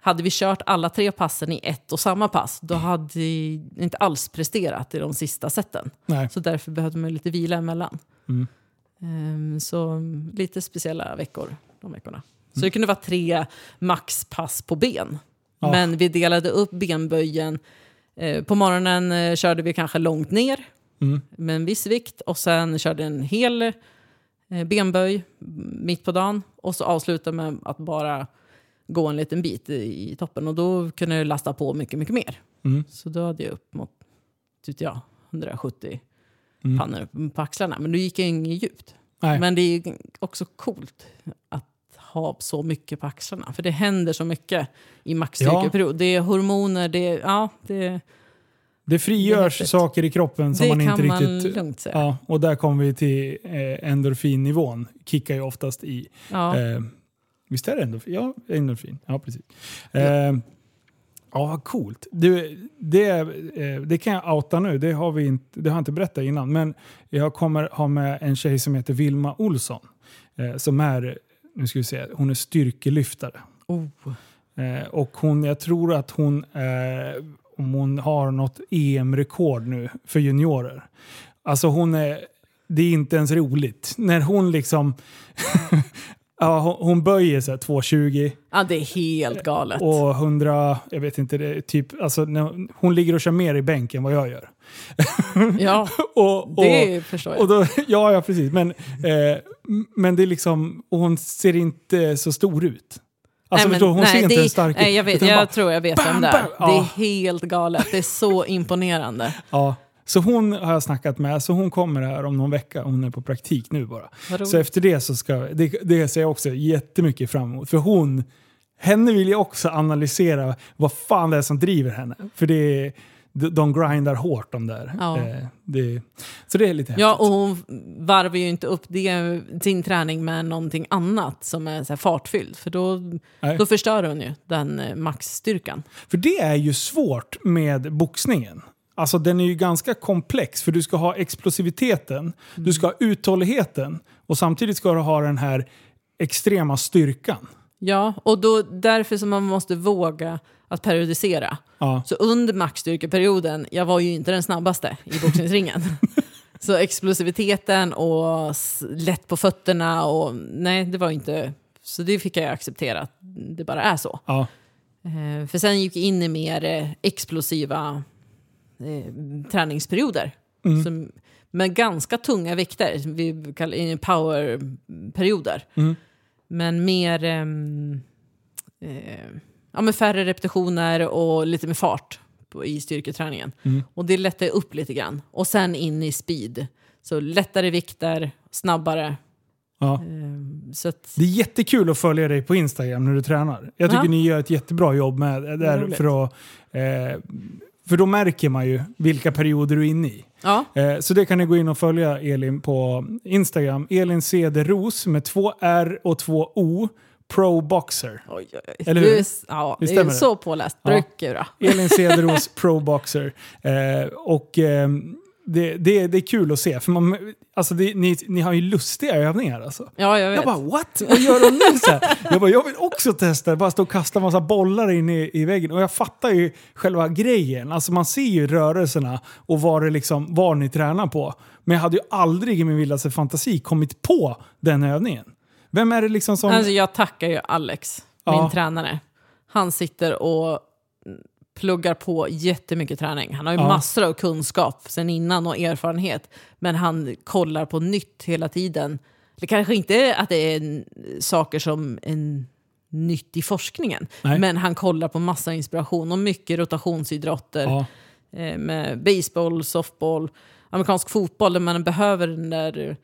S2: hade vi kört alla tre passen i ett och samma pass, då hade vi inte alls presterat i de sista.
S1: Nej.
S2: Så därför behövde man lite vila emellan.
S1: Mm.
S2: Ehm, Så lite speciella veckor de veckorna. Så
S1: Mm.
S2: det kunde vara tre maxpass på ben.
S1: Ja.
S2: Men vi delade upp benböjen. Eh, På morgonen körde vi kanske långt ner
S1: Mm.
S2: med en viss vikt och sen körde en hel eh, benböj mitt på dagen och så avslutade med att bara gå en liten bit i toppen och då kunde jag lasta på mycket, mycket mer.
S1: Mm.
S2: Så då hade jag upp mot, tyckte jag, 170
S1: Mm.
S2: pannor på axlarna. Men då gick jag inget djupt.
S1: Nej.
S2: Men det är också coolt att ha så mycket på axlarna. För det händer så mycket i maxstyrkeperiod. Det är hormoner, det är, ja, det,
S1: Det
S2: Det
S1: frigörs
S2: häftigt.
S1: saker i kroppen som
S2: det
S1: man inte
S2: man
S1: riktigt...
S2: lugnt säga.
S1: Ja, och där kommer vi till eh, endorfinnivån. Kickar ju oftast i.
S2: Ja.
S1: Eh, visst är det endorfin? Ja, endorfin. Ja, precis. Eh, ja, vad coolt. Du, det, eh, det kan jag outa nu. Det har, vi inte, det har jag inte berättat innan. Men jag kommer ha med en tjej som heter Vilma Olsson. Eh, som är, nu ska vi se, hon är styrkelyftare.
S2: Oh.
S1: Eh, och hon, jag tror att hon, om hon har något EM-rekord nu för juniorer. Alltså hon är, det är inte ens roligt. När hon liksom, ja, hon, böjer sig 2,20
S2: ja, det är helt galet.
S1: och 100, jag vet inte, det typ, alltså hon ligger och kör mer i bänken än vad jag gör.
S2: Ja,
S1: Och, och,
S2: det förstår jag.
S1: och då, ja, ja, precis. Men, eh, men det är liksom, och hon ser inte så stor ut. Alltså
S2: Nej, men-
S1: förstår, hon
S2: nej,
S1: ser inte
S2: det,
S1: ens stark
S2: nej, jag vet, jag
S1: bara-
S2: tror jag vet
S1: bam,
S2: vem det är. Det är helt galet. Det är så imponerande.
S1: Ja, så hon har jag snackat med, så hon kommer här om någon vecka. Hon är på praktik nu bara. Så efter det så ska, det, det ser jag också jättemycket fram emot. För hon, henne vill jag också analysera vad fan det är som driver henne. För det är, de, de grindar hårt de där.
S2: Ja.
S1: Eh, det, så det är lite
S2: Ja,
S1: häftigt.
S2: och hon varvar ju inte upp det, sin träning med någonting annat som är så här fartfyllt. För då,
S1: Nej.
S2: då förstör hon ju den eh, maxstyrkan.
S1: För det är ju svårt med boxningen. Alltså den är ju ganska komplex för du ska ha explosiviteten, du ska ha uthålligheten och samtidigt ska du ha den här extrema styrkan.
S2: Ja, och då, därför som man måste våga att periodisera.
S1: Ja.
S2: Så under maxstyrkeperioden, jag var ju inte den snabbaste i boxningsringen. så explosiviteten och lätt på fötterna och nej, det var inte... Så det fick jag acceptera, att det bara är så.
S1: Ja.
S2: Eh, för sen gick jag in i mer eh, explosiva eh, träningsperioder.
S1: Mm.
S2: Som, med ganska tunga vikter, vi kallar det powerperioder.
S1: Mm.
S2: Men mer... ehm, eh, ja, med färre repetitioner och lite med fart på, i styrketräningen.
S1: Mm.
S2: Och det lättar upp lite grann. Och sen in i speed. Så lättare vikter, snabbare.
S1: Ja.
S2: ehm, så att,
S1: Det är jättekul att följa dig på Instagram när du tränar. Jag tycker
S2: Ja.
S1: ni gör ett jättebra jobb med det där för att... Eh, för då märker man ju vilka perioder du är inne i.
S2: ja,
S1: Eh, så det kan ni gå in och följa Elin på Instagram. Elin Cederos med två R och två O. Pro Boxer.
S2: oj, oj, oj.
S1: Eller hur?
S2: Du är, ja,
S1: Visst
S2: det är så påläst.
S1: Ja. Elin Cederos Pro Boxer. Eh, och eh, det, det, det är kul att se. För man, alltså det, ni, ni har ju lustiga övningar alltså.
S2: Ja, jag vet.
S1: Jag bara what? Vad gör de nu? Så här? Jag bara, jag vill också testa. Bara stå och kasta massa bollar in i, i väggen. Och jag fattar ju själva grejen. Alltså man ser ju rörelserna och vad, det liksom, vad ni tränar på. Men jag hade ju aldrig i min vildaste fantasi kommit på den övningen. Vem är det liksom som...
S2: Alltså, jag tackar ju Alex,
S1: Ja.
S2: min tränare. Han sitter och pluggar på jättemycket träning. Han har ju
S1: Ja.
S2: massor av kunskap sen innan och erfarenhet. Men han kollar på nytt hela tiden. Det kanske inte är att det är saker som är nytt i forskningen.
S1: Nej.
S2: Men han kollar på massa inspiration och mycket rotationsidrotter.
S1: ja.
S2: eh, med baseball, softball, amerikansk fotboll där man behöver den där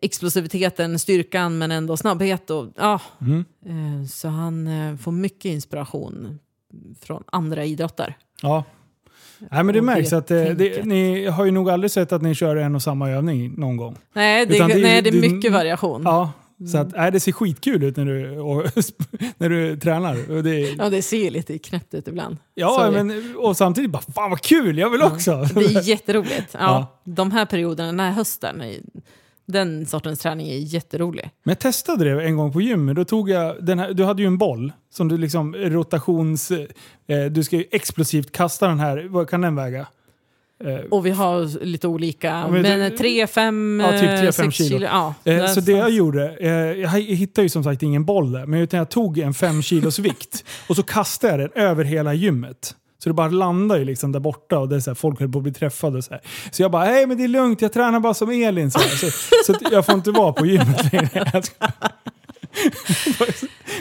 S2: explosiviteten, styrkan men ändå snabbhet. Och, ja,
S1: Mm.
S2: eh, så han eh, får mycket inspiration från andra idrotter.
S1: ja. Nej, men det
S2: Och
S1: märks
S2: det
S1: att det, det,
S2: tänket.
S1: ni har ju nog aldrig sett att ni kör en och samma övning någon gång.
S2: Nej, det,
S1: det
S2: nej, det är
S1: det-
S2: mycket variation.
S1: Ja, så att, nej, det ser skitkul ut när du, och, när du tränar. Det,
S2: Ja, det ser ju lite knäppt ut ibland.
S1: Ja,
S2: Sorry.
S1: men, och samtidigt bara fan vad kul, jag vill också.
S2: Det är jätteroligt. Ja,
S1: Ja.
S2: De här perioderna, den här hösten, den sortens träning är jätterolig.
S1: Men jag testade det en gång på gymmet. Då tog jag den här, du hade ju en boll som du liksom rotations... Eh, du ska ju explosivt kasta den här. Vad kan den väga? Eh,
S2: Och vi har lite olika,
S1: men
S2: men 3, 5,
S1: Ja, typ tre, fem
S2: 6
S1: kilo.
S2: kilo. Ja,
S1: eh, så det jag gjorde, eh, jag hittade ju som sagt ingen boll där, men utan jag tog en fem kilos vikt och så kastade jag den över hela gymmet. Så det bara landade ju liksom där borta och det är så här, folk höll på att bli träffade. Och så, här. så jag bara, hej men det är lugnt, jag tränar bara som Elin. Så, så, så jag får inte vara på gymmet längre. Bara,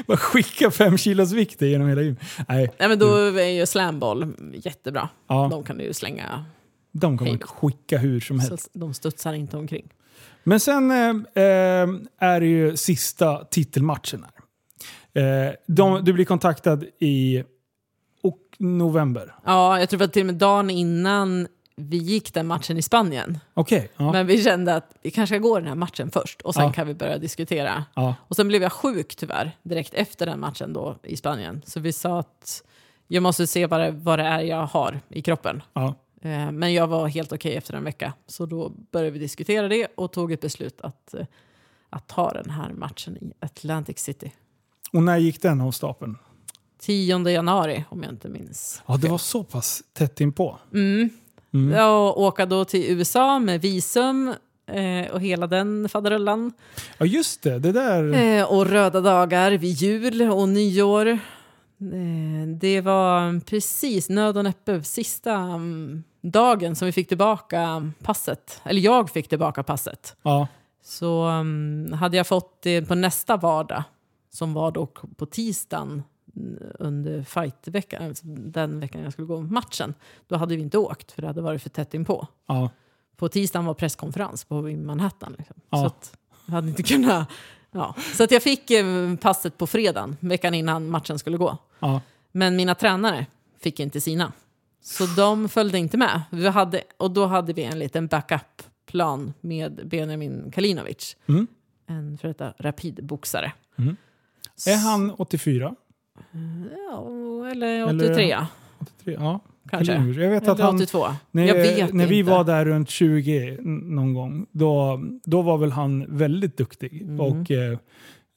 S1: bara skicka fem kilos vikter genom hela gymmet. Nej,
S2: Nej, men då är ju slamboll jättebra.
S1: ja,
S2: De kan du ju slänga,
S1: de kommer
S2: hej.
S1: skicka hur som helst.
S2: så de studsar inte omkring.
S1: Men sen eh, eh, är det ju sista titelmatchen här. Eh, de, du blir kontaktad i november.
S2: Ja, jag tror att till och med dagen innan vi gick den matchen i Spanien.
S1: Okej. ja.
S2: Men vi kände att vi kanske ska gå den här matchen först och sen
S1: Ja.
S2: kan vi börja diskutera.
S1: ja.
S2: Och sen blev jag sjuk tyvärr direkt efter den matchen då i Spanien. Så vi sa att jag måste se vad det, vad det är jag har i kroppen. Eh, Men jag var helt okej efter en vecka. Så då började vi diskutera det och tog ett beslut att, eh, att ta den här matchen i Atlantic City.
S1: Och när gick den av stapeln?
S2: 10 januari om jag inte minns.
S1: Ja, det var så pass tätt inpå.
S2: Mm.
S1: Mm.
S2: Jag åka då till USA med visum eh, och hela den faderullan.
S1: Ja, just det. Det där...
S2: Eh, och röda dagar vid jul och nyår. Eh, det var precis nöd och näppe sista mm, dagen som vi fick tillbaka passet. Eller jag fick tillbaka passet.
S1: Ja.
S2: Så mm, hade jag fått det på nästa vardag, som var då på tisdagen under fightveckan, alltså den veckan jag skulle gå matchen, då hade vi inte åkt för det hade varit för tätt inpå.
S1: Ja.
S2: På tisdagen var presskonferens på Manhattan. Liksom.
S1: Ja.
S2: Så att jag hade inte kunnat... Ja. Så att jag fick eh, passet på fredagen, veckan innan matchen skulle gå.
S1: Ja.
S2: Men mina tränare fick inte sina. Så de följde inte med. Vi hade, och då hade vi en liten backup-plan med Benjamin Kalinovic.
S1: Mm.
S2: En för detta rapidboxare.
S1: Mm. Är han 84?
S2: Ja, eller
S1: Eller-
S2: 83
S1: 83? Ja.
S2: kanske.
S1: Jag vet att han...
S2: 82.
S1: När,
S2: jag vet
S1: när vi
S2: inte.
S1: var där runt 20 n- någon gång, då, då var väl han väldigt duktig.
S2: Mm.
S1: Och, eh,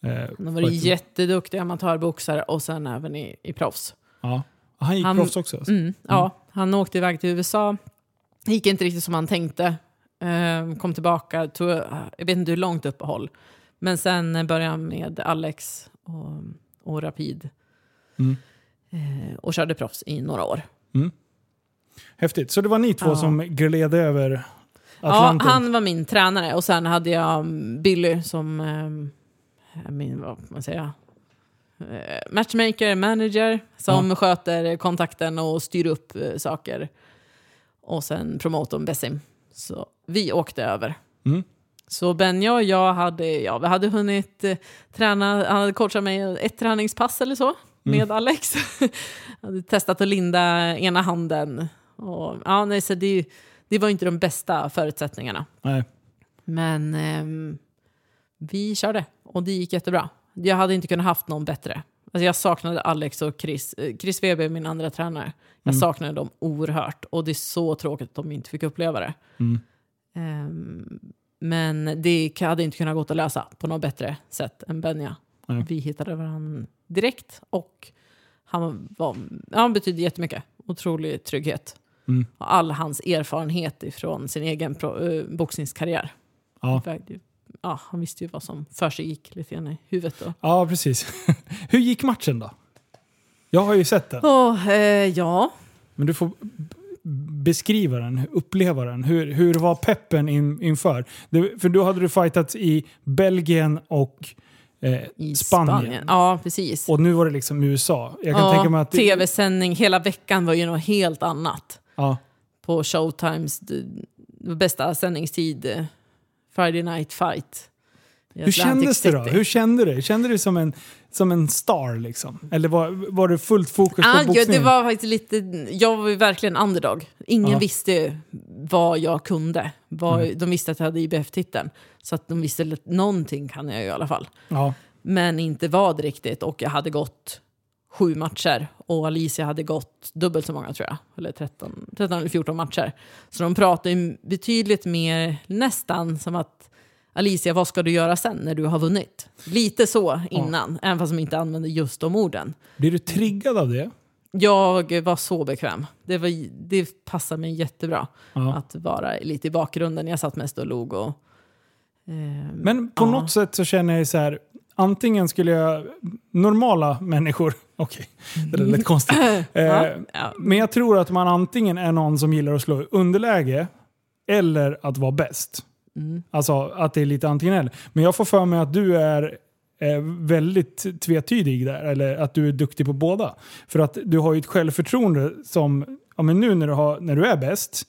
S1: eh,
S2: Han har varit jätteduktig amatörboxare och sen även i, i proffs.
S1: ja. Han gick
S2: Han-
S1: proffs också? Alltså.
S2: Mm, ja, han åkte iväg till USA. Det gick inte riktigt som han tänkte. Eh, kom tillbaka, tog, jag vet inte hur långt uppehåll. Men sen började han med Alex och, och Rapid.
S1: Mm.
S2: Eh, och körde proffs i några år.
S1: Häftigt. Så det var ni två
S2: Ja.
S1: som gled över
S2: Ja,
S1: Atlanten?
S2: han var min tränare och sen hade jag mm, Billy som eh, min, vad man säga, eh, matchmaker, manager som sköter kontakten och styr upp eh, saker. Och sen promotorn Bessim. Så vi åkte över.
S1: Mm.
S2: Så Benja och jag hade, ja, vi hade hunnit eh, träna, han hade coachat mig ett träningspass eller så med Alex. hade testat att linda ena handen. Och, ja, nej, så det, det var inte de bästa förutsättningarna.
S1: Nej.
S2: Men ehm, vi körde och det gick jättebra. Jag hade inte kunnat haft någon bättre. Alltså jag saknade Alex och Chris. Eh, Chris Weber, min andra tränare. Jag saknade dem oerhört och det är så tråkigt att de inte fick uppleva det.
S1: Mm.
S2: Ehm, men det hade inte kunnat gått att lösa på något bättre sätt än Benja.
S1: Nej.
S2: Vi hittade varandra direkt och han, var, han betydde jättemycket. Otrolig trygghet.
S1: Mm.
S2: Och all hans erfarenhet ifrån sin egen pro, eh, boxningskarriär.
S1: Ja.
S2: Ja, han visste ju vad som för sig gick lite grann i huvudet. Då.
S1: ja, precis. Hur gick matchen då? Jag har ju sett den.
S2: Oh, eh, ja,
S1: Men du får beskriva den, uppleva den. Hur, hur var peppen in, inför? Du, för då hade du fightats i Belgien och eh,
S2: i
S1: Spanien.
S2: Spanien. Ja, precis.
S1: Och nu var det liksom USA. Jag kan tänka mig
S2: ja,
S1: att... det-
S2: Tv-sändning hela veckan var ju något helt annat.
S1: Ja,
S2: På Showtimes bästa sändningstid, eh, Friday Night Fight.
S1: Hur kändes det då? Hur kände du? Kände du som en, som en star liksom? Eller var, var det fullt fokus
S2: Ah,
S1: på
S2: ja,
S1: boxningen?
S2: det var faktiskt lite, jag var ju verkligen underdog. Ingen
S1: Ja.
S2: visste vad jag kunde. Vad,
S1: Mm.
S2: De visste att jag hade IBF-titeln. Så att de visste att någonting kan jag ju i alla fall.
S1: Ja,
S2: Men inte vad riktigt. Och jag hade gått sju matcher. Och Alicia hade gått dubbelt så många tror jag. Eller 13, 13 eller 14 matcher. Så de pratade ju betydligt mer, nästan som att Alicia, vad ska du göra sen när du har vunnit? Lite så innan, även fast de inte använde just de orden.
S1: blir du triggad av det?
S2: Jag var så bekväm. Det, var, det passade mig jättebra
S1: Ja.
S2: att vara lite i bakgrunden. Jag satt mest och log och... ehm,
S1: Men på
S2: ja.
S1: något sätt så känner jag så här, antingen skulle jag, normala människor, okej, det där lät konstigt. Eh,
S2: Ja, ja.
S1: Men jag tror att man antingen är någon som gillar att slå underläge eller att vara bäst.
S2: Mm.
S1: Alltså att det är lite antingen eller. Men jag får för mig att du är eh, väldigt tvetydig där, eller att du är duktig på båda. För att du har ju ett självförtroende som, ja men nu när du, har, när du är bäst,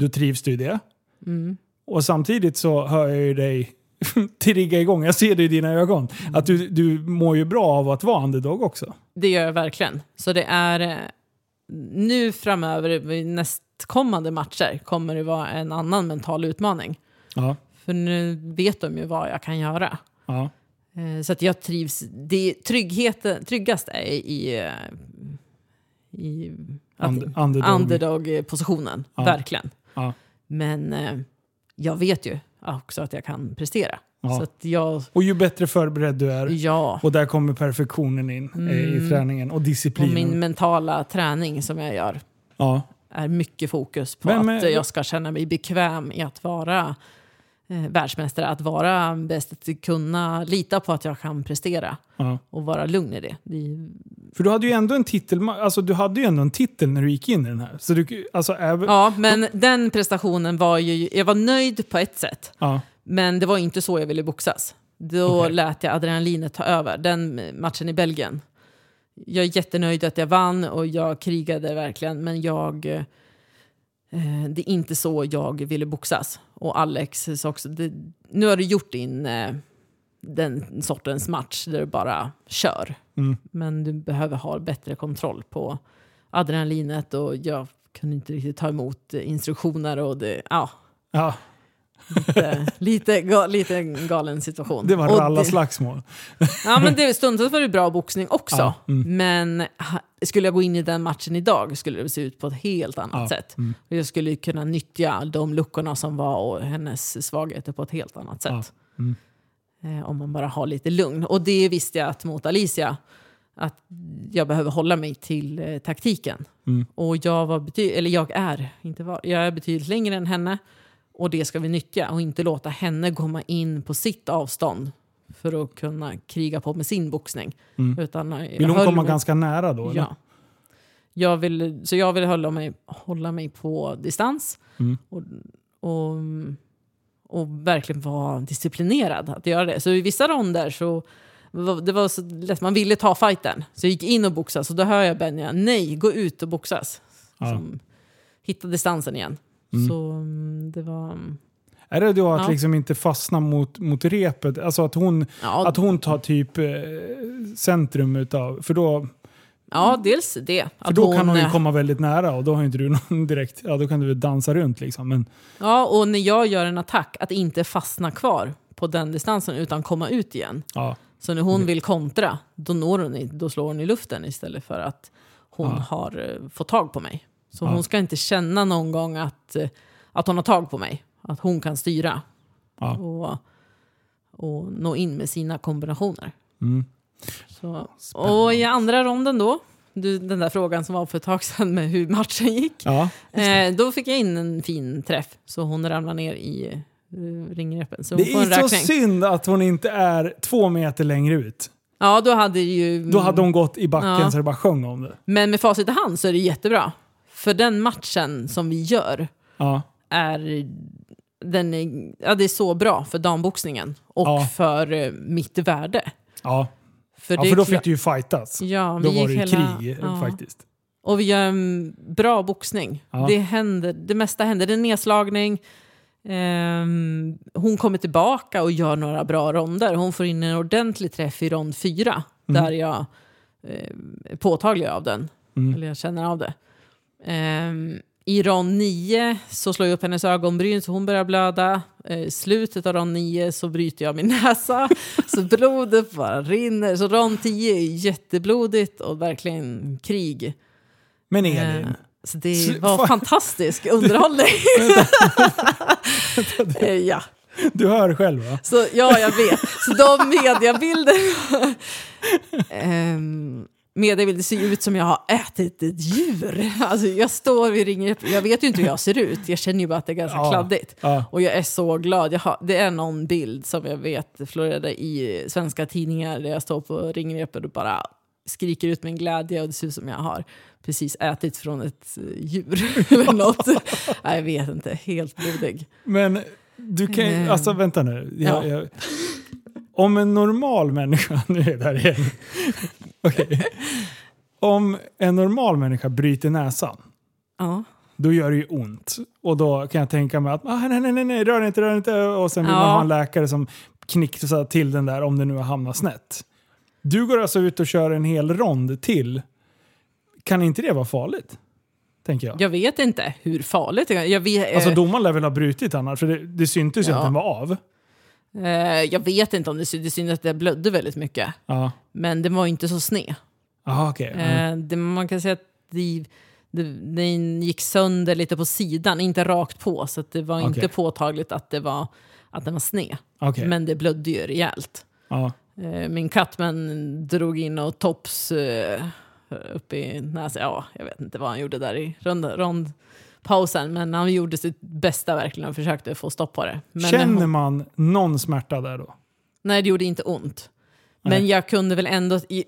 S1: då trivs du i det.
S2: Mm.
S1: Och samtidigt så hör jag ju dig trigga igång, jag ser det i dina ögon, att du, du mår ju bra av att vara underdog också.
S2: Det gör jag verkligen. Så det är eh, nu framöver, nästkommande matcher, kommer det vara en annan mental utmaning.
S1: Ja.
S2: För nu vet de ju vad jag kan göra.
S1: Ja.
S2: Eh, Så att jag trivs. Det, tryggheten, tryggast är i, i
S1: underdog.
S2: underdog-positionen.
S1: Ja.
S2: Verkligen. Men eh, jag vet ju också att jag kan prestera.
S1: Ja.
S2: Så att jag,
S1: Och ju bättre förberedd du är,
S2: ja,
S1: och där kommer perfektionen in eh, i
S2: Mm.
S1: träningen och
S2: och
S1: disciplinen.
S2: min mentala träning som jag gör
S1: Ja.
S2: är mycket fokus på
S1: Men-
S2: att eh, jag ska känna mig bekväm i att vara eh, världsmästare, att vara bäst, att kunna lita på att jag kan prestera
S1: Ja.
S2: och vara lugn i det. det
S1: För du hade ju ändå en titel, alltså du hade ju ändå en titel när du gick in i den här. Så du, alltså, även,
S2: ja, men den prestationen var ju, jag var nöjd på ett sätt,
S1: ja.
S2: men det var inte så jag ville boxas. Då
S1: Okej.
S2: lät jag adrenalinet ta över, den matchen i Belgien. Jag är jättenöjd att jag vann och jag krigade verkligen, men jag... Eh, det är inte så jag ville boxas. Och Alex sa också, det, nu har du gjort din, eh, den sortens match där du bara kör.
S1: Mm.
S2: Men du behöver ha bättre kontroll på adrenalinet och jag kunde inte riktigt ta emot instruktioner och det, ja,
S1: ja,
S2: lite, lite, ga, lite en galen situation.
S1: det var
S2: Och
S1: rallarslagsmål.
S2: Ja, men det, stundtals var det bra boxning också.
S1: Ja, mm.
S2: Men ha, skulle jag gå in i den matchen idag skulle det se ut på ett helt annat
S1: Ja,
S2: sätt.
S1: mm.
S2: Jag skulle kunna nyttja de luckorna som var och hennes svagheter på ett helt annat
S1: Ja,
S2: sätt.
S1: mm.
S2: Eh, om man bara har lite lugn. Och det visste jag att mot Alicia, att jag behöver hålla mig till eh, taktiken.
S1: Mm.
S2: Och jag, var bety- eller jag, är, inte var, jag är betydligt längre än henne. Och det ska vi nyttja och inte låta henne komma in på sitt avstånd för att kunna kriga på med sin boxning.
S1: Mm.
S2: Utan, eh,
S1: Vill hon komma
S2: mig-
S1: ganska nära då? eller?
S2: Ja. Jag vill, så jag vill hålla mig, hålla mig på distans
S1: Mm.
S2: och, och, och verkligen vara disciplinerad att göra det. Så i vissa ronder så det var så lätt, man ville ta fighten. Så jag gick in och boxas och då hör jag Benja, nej, gå ut och boxas.
S1: Ja.
S2: Som, hitta distansen igen.
S1: Mm.
S2: Så mm, det var...
S1: Är det då att
S2: Ja.
S1: liksom inte fastna mot, mot repet? Alltså att hon,
S2: Ja,
S1: att hon tar typ eh, centrum utav... För då,
S2: ja dels det.
S1: för då kan hon ju
S2: eh,
S1: komma väldigt nära och då har inte du någon direkt... Ja, då kan du dansa runt liksom. Men,
S2: Ja, och när jag gör en attack, att inte fastna kvar på den distansen utan komma ut igen.
S1: ja.
S2: Så när hon vill kontra, då, når hon då slår hon i luften istället för att hon
S1: Ja.
S2: har eh, fått tag på mig. Så
S1: Ja.
S2: hon ska inte känna någon gång att, eh, att hon har tag på mig. Att hon kan styra
S1: Ja.
S2: och, och nå in med sina kombinationer.
S1: Mm.
S2: Så, och i andra ronden då, du, den där frågan som var för ett tag sedan med hur matchen gick.
S1: Ja.
S2: Eh, då fick jag in en fin träff, så hon ramlade ner i eh, ringrepen. Så
S1: Det är så synd att hon inte är två meter längre ut.
S2: Ja, då hade ju...
S1: Då hade hon gått i backen
S2: Ja.
S1: så det bara sjöng om det.
S2: Men med facit i hand så är det jättebra. För den matchen som vi gör
S1: Ja.
S2: är, den är, ja, det är så bra för damboxningen och
S1: Ja.
S2: för eh, mitt värde.
S1: Ja.
S2: För,
S1: ja, för då fick du ju fightas.
S2: ja,
S1: Då var det ju
S2: hela-
S1: krig
S2: ja.
S1: faktiskt.
S2: Och vi gör en bra boxning. Det, händer, det mesta händer. Det är nedslagning. Ehm, hon kommer tillbaka och gör några bra ronder. Hon får in en ordentlig träff i rond fyra.
S1: Mm.
S2: Där jag eh, påtaglig av den.
S1: Mm.
S2: Eller jag känner av det. Ehm, I rond nio så slår jag upp hennes ögonbryn så hon börjar blöda. Eh, I slutet av rond nio så bryter jag min näsa. så blodet bara rinner. Så rond tio är jätteblodigt och verkligen krig.
S1: Men
S2: Eh,
S1: Elin,
S2: Så det
S1: Så-
S2: var
S1: fan.
S2: fantastisk underhållning. Eh, ja.
S1: du hör själv va?
S2: Så, ja, jag vet. Så de mediabilder... um, mediabilder ser ut som jag har ätit ett djur. Alltså, jag står vid ringen, jag vet ju inte hur jag ser ut. Jag känner ju bara att det är ganska
S1: Ja.
S2: kladdigt.
S1: Ja.
S2: Och jag är så glad. Jag har, det är någon bild som jag vet florerade i svenska tidningar där jag står på ringrepet och bara skriker ut min glädje och det ser ut som jag har precis ätit från ett eh, djur eller något. Nej, jag vet inte, helt blodig.
S1: Men du kan ju,
S2: Eh.
S1: alltså vänta nu. Jag,
S2: Ja.
S1: jag, om en normal människa, nu är det där igen. Okej. Om en normal människa bryter näsan,
S2: Ja.
S1: då gör det ju ont. Och då kan jag tänka mig att ah, nej, nej, nej, nej, rör inte, rör inte. Och sen vill
S2: Ja.
S1: man ha en läkare som knickar till den där om det nu har hamnat snett. Du går alltså ut och kör en hel rond till. Kan inte det vara farligt? Tänker jag.
S2: Jag vet inte hur farligt det. Jag vet,
S1: Alltså
S2: eh,
S1: domaren lär väl ha brutit annars, för det, det syntes ju
S2: Ja.
S1: att den var av.
S2: eh, jag vet inte om det syns, det syns att jag blödde väldigt mycket.
S1: Ja,
S2: Men den var inte så sned.
S1: Aha, okej. Ja.
S2: Eh, det, man kan säga att det, det, den gick sönder lite på sidan, inte rakt på. Så det var
S1: Okej.
S2: inte påtagligt att, det var, att den var sned.
S1: Okej.
S2: Men det blödde ju rejält.
S1: Ja.
S2: Eh, min kattman drog in och tops eh, upp i näsan. Ja, jag vet inte vad han gjorde där i rond, rondpausen. Men han gjorde sitt bästa verkligen och försökte få stopp på det. Men
S1: Känner man någon smärta där då?
S2: Nej, det gjorde inte ont.
S1: Nej.
S2: Men jag kunde väl ändå... I,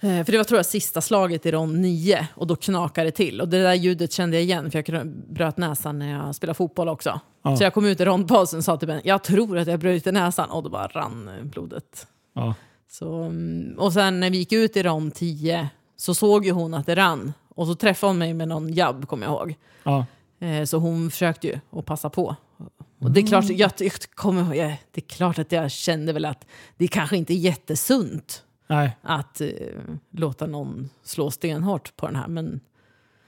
S2: eh, för det var tror jag sista slaget i rond 9 och då knakade det till. Och det där ljudet kände jag igen för jag bröt näsan när jag spelade fotboll också.
S1: Ja.
S2: Så jag kom ut i rondpausen och sa till Ben, jag tror att jag bröt näsan. Och då bara rann eh, blodet.
S1: Ja.
S2: Så, mm, och sen när vi gick ut i rond 10 så såg ju hon att det rann. Och så träffade hon mig med någon jabb, kommer jag ihåg.
S1: Ja.
S2: Eh, Så hon försökte ju att passa på. Och det är, klart, jag, jag kommer, jag, det är klart att jag kände väl att det kanske inte är jättesunt
S1: Nej.
S2: att eh, låta någon slå stenhårt på den här. Men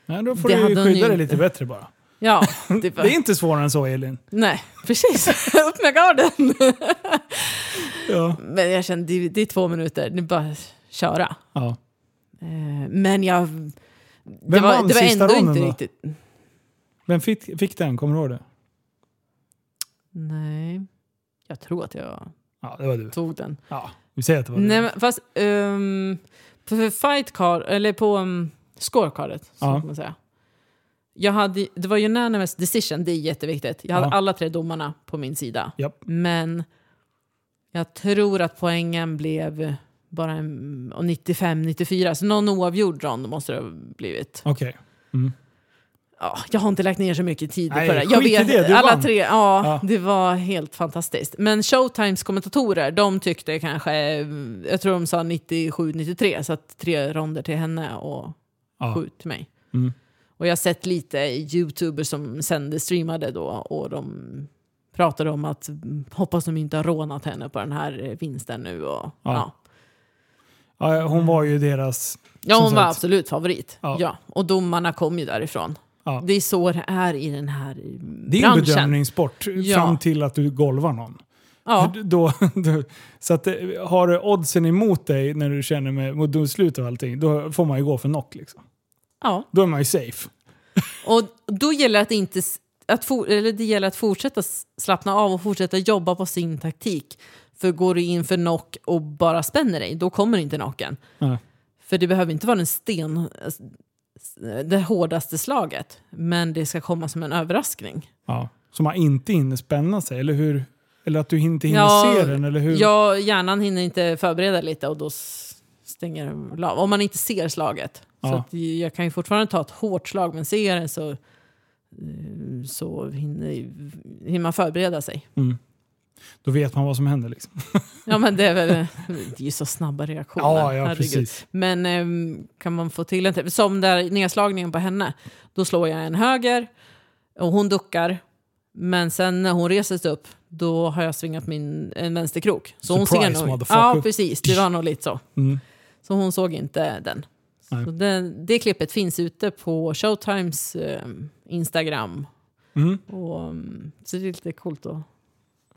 S1: Nej, då får
S2: Det
S1: du ju skydda dig lite bättre bara.
S2: ja, det,
S1: Det är inte svårare än så Elin.
S2: nej, precis. Upp med garden!
S1: Ja.
S2: Men jag kände, det, det är två minuter, det är bara att köra.
S1: Ja.
S2: Eh, Men jag... Det var, det var ändå inte
S1: då?
S2: riktigt...
S1: Vem fick, fick den? Kommer du ihåg det?
S2: Nej, jag tror att jag
S1: Ja, det var du.
S2: tog den.
S1: Ja, vi säger att det var
S2: Nej,
S1: du.
S2: men fast um, för, för fight card, eller på um, scorecardet, så
S1: Ja.
S2: kan man säga. Jag hade, det var unanimous decision, det är jätteviktigt. Jag hade
S1: Ja.
S2: alla tre domarna på min sida.
S1: Japp.
S2: Men jag tror att poängen blev bara en, och 95, 94. Så någon oavgjord rond måste det ha blivit.
S1: Okej. Mm.
S2: Ja, jag har inte lagt ner så mycket tid
S1: Nej,
S2: på det. Jag vet,
S1: det,
S2: alla
S1: vann.
S2: tre, ja,
S1: Ja.
S2: det var helt fantastiskt. Men Showtimes kommentatorer, de tyckte kanske, jag tror de sa 97-93, så att tre ronder till henne och
S1: Ja.
S2: sju till mig.
S1: Mm.
S2: Och jag har sett lite youtubers som sände, streamade då och de pratade om att mm, hoppas de inte har rånat henne på den här vinsten nu. Och, ja.
S1: Ja, hon var ju deras...
S2: Ja, hon var absolut favorit.
S1: Ja.
S2: Ja. Och domarna kom ju därifrån.
S1: Ja.
S2: Det är så det är i den här eh,
S1: Det är en
S2: branschen.
S1: bedömningssport
S2: Ja.
S1: fram till att du golvar någon.
S2: Ja.
S1: Då, då, så att, eh, har du oddsen emot dig när du känner med, mot domslut och allting, då får man ju gå för knock. Liksom.
S2: ja.
S1: Då är man ju safe.
S2: Och då gäller det att inte att for, eller det gäller att fortsätta slappna av och fortsätta jobba på sin taktik. För går du in för knock och bara spänner dig, då kommer inte knocken.
S1: Ja.
S2: För det behöver inte vara den sten, det hårdaste slaget, men det ska komma som en överraskning.
S1: Ja. Så man inte hinner spänna sig, eller hur? Eller att du inte hinner se den, eller hur?
S2: Ja, hjärnan hinner inte förbereda lite och då stänger den av. Om man inte ser slaget. Så
S1: Ja.
S2: att jag kan ju fortfarande ta ett hårt slag, men ser jag det så, eh, så hinner, hinner man förbereda sig.
S1: Mm. Då vet man vad som händer. Liksom.
S2: Ja, men det är väl det är ju så snabba reaktioner.
S1: Ja, ja
S2: herregud.
S1: precis.
S2: Men ehm, kan man få till en... Som där nedslagningen på henne. Då slår jag en höger och hon duckar. Men sen när hon reser sig upp, då har jag svingat min en vänsterkrok. Så hon
S1: Surprise,
S2: ser nog. Ja, precis. Det var nog lite så.
S1: Mm.
S2: Så hon såg inte den. Den, det klippet finns ute på Showtimes ehm, Instagram.
S1: Mm.
S2: Och, ehm, så det är lite coolt att,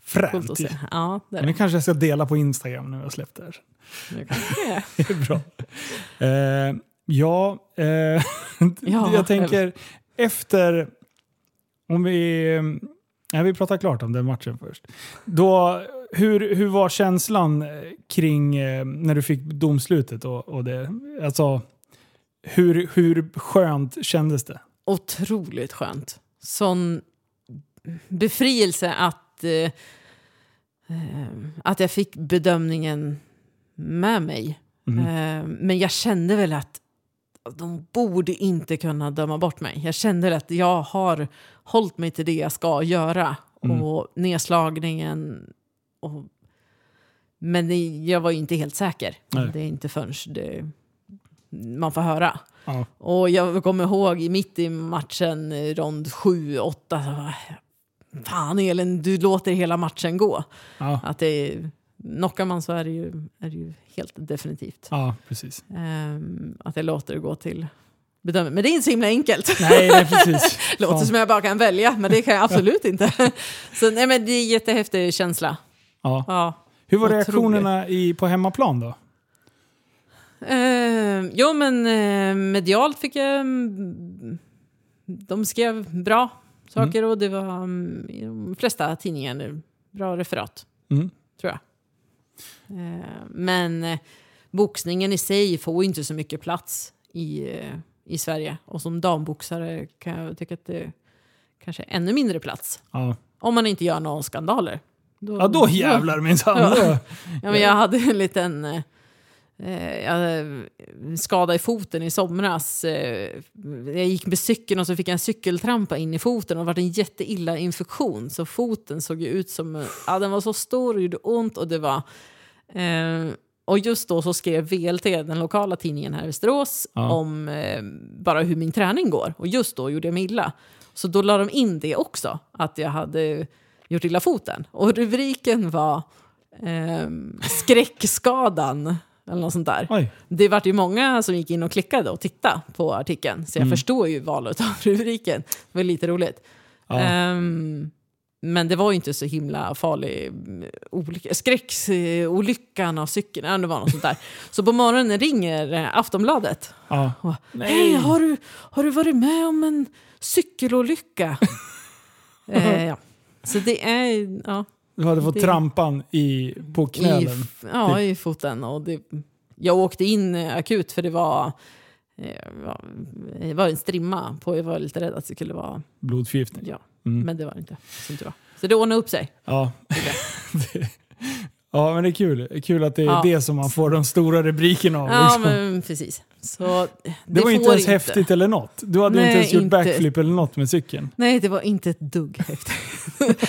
S1: Fränt.
S2: att
S1: ju.
S2: se. Ja, det
S1: det. kanske jag ska dela på Instagram nu jag släppt det här.
S2: Det är.
S1: Bra. Eh, ja, eh,
S2: Ja,
S1: jag tänker efter... Om vi... Nej, vi pratar klart om den matchen först. Då, hur, hur var känslan eh, kring eh, när du fick domslutet? Och, och det? Alltså, hur, hur skönt kändes det?
S2: otroligt skönt. Sån befrielse att, eh, eh, att jag fick bedömningen med mig.
S1: Mm.
S2: Eh, men jag kände väl att de borde inte kunna döma bort mig. Jag kände att jag har hållit mig till det jag ska göra.
S1: Mm.
S2: Och nedslagningen... Och, men det, jag var ju inte helt säker.
S1: Nej.
S2: Det är inte förrän det, man får höra.
S1: Ja.
S2: Och jag kommer ihåg mitt i matchen, eh, rond 7, 8, så bara, fan Elin, du låter hela matchen gå.
S1: Ja,
S2: Att det, knockar man så är det ju, är det ju helt definitivt.
S1: ja, precis.
S2: Ehm, att jag låter det gå till bedömning. Men det är inte så himla enkelt.
S1: Nej, nej precis.
S2: Låter
S1: Fan.
S2: som jag bara kan välja, men det kan jag absolut inte. Så nej, men det är en jättehäftig känsla.
S1: Ja.
S2: Ja.
S1: Hur var
S2: Otroligt.
S1: reaktionerna i, på hemmaplan då?
S2: Eh, jo, men eh, medialt fick jag... mm, de skrev bra saker och det var mm, i de flesta tidningar bra referat,
S1: Mm.
S2: tror jag. Eh, men eh, boxningen i sig får inte så mycket plats i, eh, i Sverige. Och som damboxare kan jag tycka att det kanske är ännu mindre plats.
S1: Ja,
S2: Om man inte gör några skandaler.
S1: ja då jävlar minsann.
S2: Ja.
S1: Då-
S2: Ja, men jag hade en liten jag hade skada i foten i somras. Eh, jag gick med cykeln och så fick jag en cykeltrampa in i foten och det var en jätteilla infektion. Så foten såg ut som... Ja, den var så stor och gjorde ont och det var... Eh, och just då så skrev VLT, den lokala tidningen här i Västerås,
S1: Ja.
S2: om eh, bara hur min träning går. Och just då gjorde jag mig illa. Så då la de in det också, att jag hade gjort illa foten. Och rubriken var ehm, skräckskadan, eller något sånt där.
S1: Oj.
S2: Det vart ju många som gick in och klickade och tittade på artikeln, så jag förstår ju valet av rubriken. Det var lite roligt.
S1: Ja.
S2: Ehm, men det var ju inte så himla farlig mm, olycka. Skräcksolyckan av cykeln, det var något sånt där. Så på morgonen ringer eh, Aftonbladet.
S1: Ja.
S2: Hej, har du, har du varit med om en cykelolycka? eh, ja. Så det är... Ja,
S1: Du hade fått
S2: Det-
S1: trampan i, på
S2: i,
S1: knölen.
S2: f- ja, i foten. Och det, jag åkte in eh, akut för det var, eh, var, det var en strimma på. Jag var lite rädd att det skulle vara...
S1: Blodförgiftning.
S2: Ja,
S1: Mm.
S2: men det var det inte. Som det var. Så det ordnade upp sig.
S1: Ja. Det- Ja, men det är kul. Kul att det är
S2: Ja.
S1: det som man får de stora rubrikerna av.
S2: Ja,
S1: liksom.
S2: men precis. Så det,
S1: det var inte ens häftigt eller något. Du hade
S2: Nej,
S1: inte ens gjort
S2: inte.
S1: backflip eller något med cykeln.
S2: Nej, det var inte ett dugg häftigt.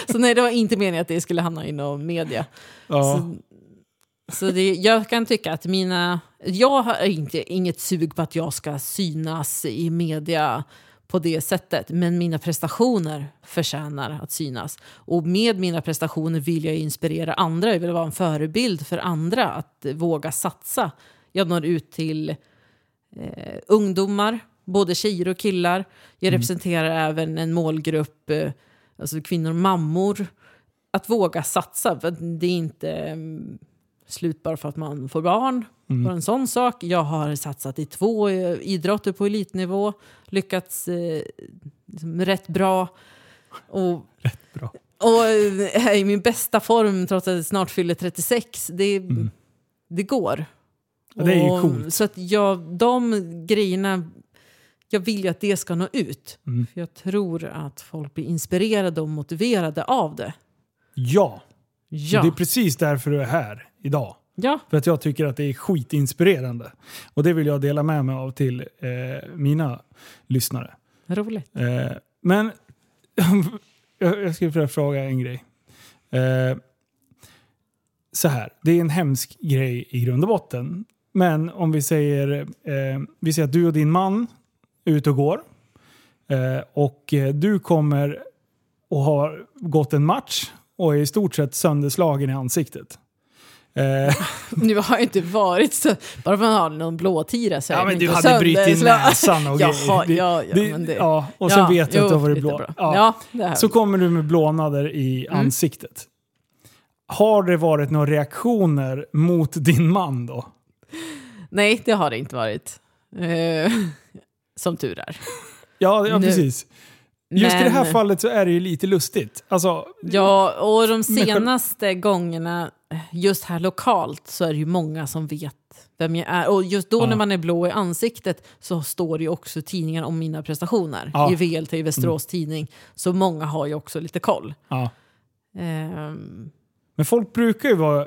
S2: så nej, det var inte meningen att det skulle hamna inom media.
S1: Ja.
S2: Så, så det, jag kan tycka att mina... Jag har inte, inget sug på att jag ska synas i media på det sättet. Men mina prestationer förtjänar att synas. Och med mina prestationer vill jag inspirera andra. Jag vill vara en förebild för andra att våga satsa. Jag når ut till eh, ungdomar, både tjejer och killar. Jag representerar även en målgrupp, eh, alltså kvinnor och mammor. Att våga satsa, för det är inte mm, slut bara för att man får barn. Bara en sån sak. Jag har satsat i två eh, idrotter på elitnivå, lyckats eh, liksom, rätt bra. Och
S1: Bra.
S2: och eh, är i min bästa form trots att jag snart fyller 36. Det, det går.
S1: Mm. Ja, det är ju
S2: Och-
S1: coolt.
S2: Så att jag, de grejerna, jag vill ju att det ska nå ut.
S1: Mm.
S2: För jag tror att folk blir inspirerade och motiverade av det.
S1: Ja,
S2: Ja,
S1: det är precis därför du är här idag.
S2: ja.
S1: För att jag tycker att det är skitinspirerande. Och det vill jag dela med mig av till eh, mina lyssnare.
S2: roligt.
S1: Eh, men jag, skulle vilja fråga en grej. Eh, så här, det är en hemsk grej i grund och botten. Men om vi säger, eh, vi säger att du och din man är ute och går. Eh, och eh, du kommer och har gått en match och är i stort sett sönderslagen i ansiktet. Eh,
S2: Nu har jag inte varit så... Bara för att man har någon blåtira så är
S1: Ja
S2: det
S1: men du hade brutit näsan och
S2: Jaha,
S1: grejer.
S2: ja, ja,
S1: Det-
S2: det-
S1: ja, och sen
S2: Ja,
S1: vet jag att du har varit blå. Ja.
S2: Ja, det.
S1: Så kommer du med blånader i
S2: Mm.
S1: ansiktet. Har det varit några reaktioner mot din man då?
S2: Nej, det har det inte varit. Eh, som tur är.
S1: Ja, ja
S2: Nu-
S1: Just i det här
S2: Men-
S1: fallet så är det ju lite lustigt. Alltså,
S2: Ja, och de
S1: Men
S2: senaste gångerna, just här lokalt, så är det ju många som vet vem jag är. Och just då
S1: Ja.
S2: när man är blå i ansiktet så står det ju också i tidningen om mina prestationer.
S1: Ja.
S2: I VLT, i Västerås Tidning. Så många har ju också lite koll.
S1: ja.
S2: Ehm,
S1: Men folk brukar ju vara...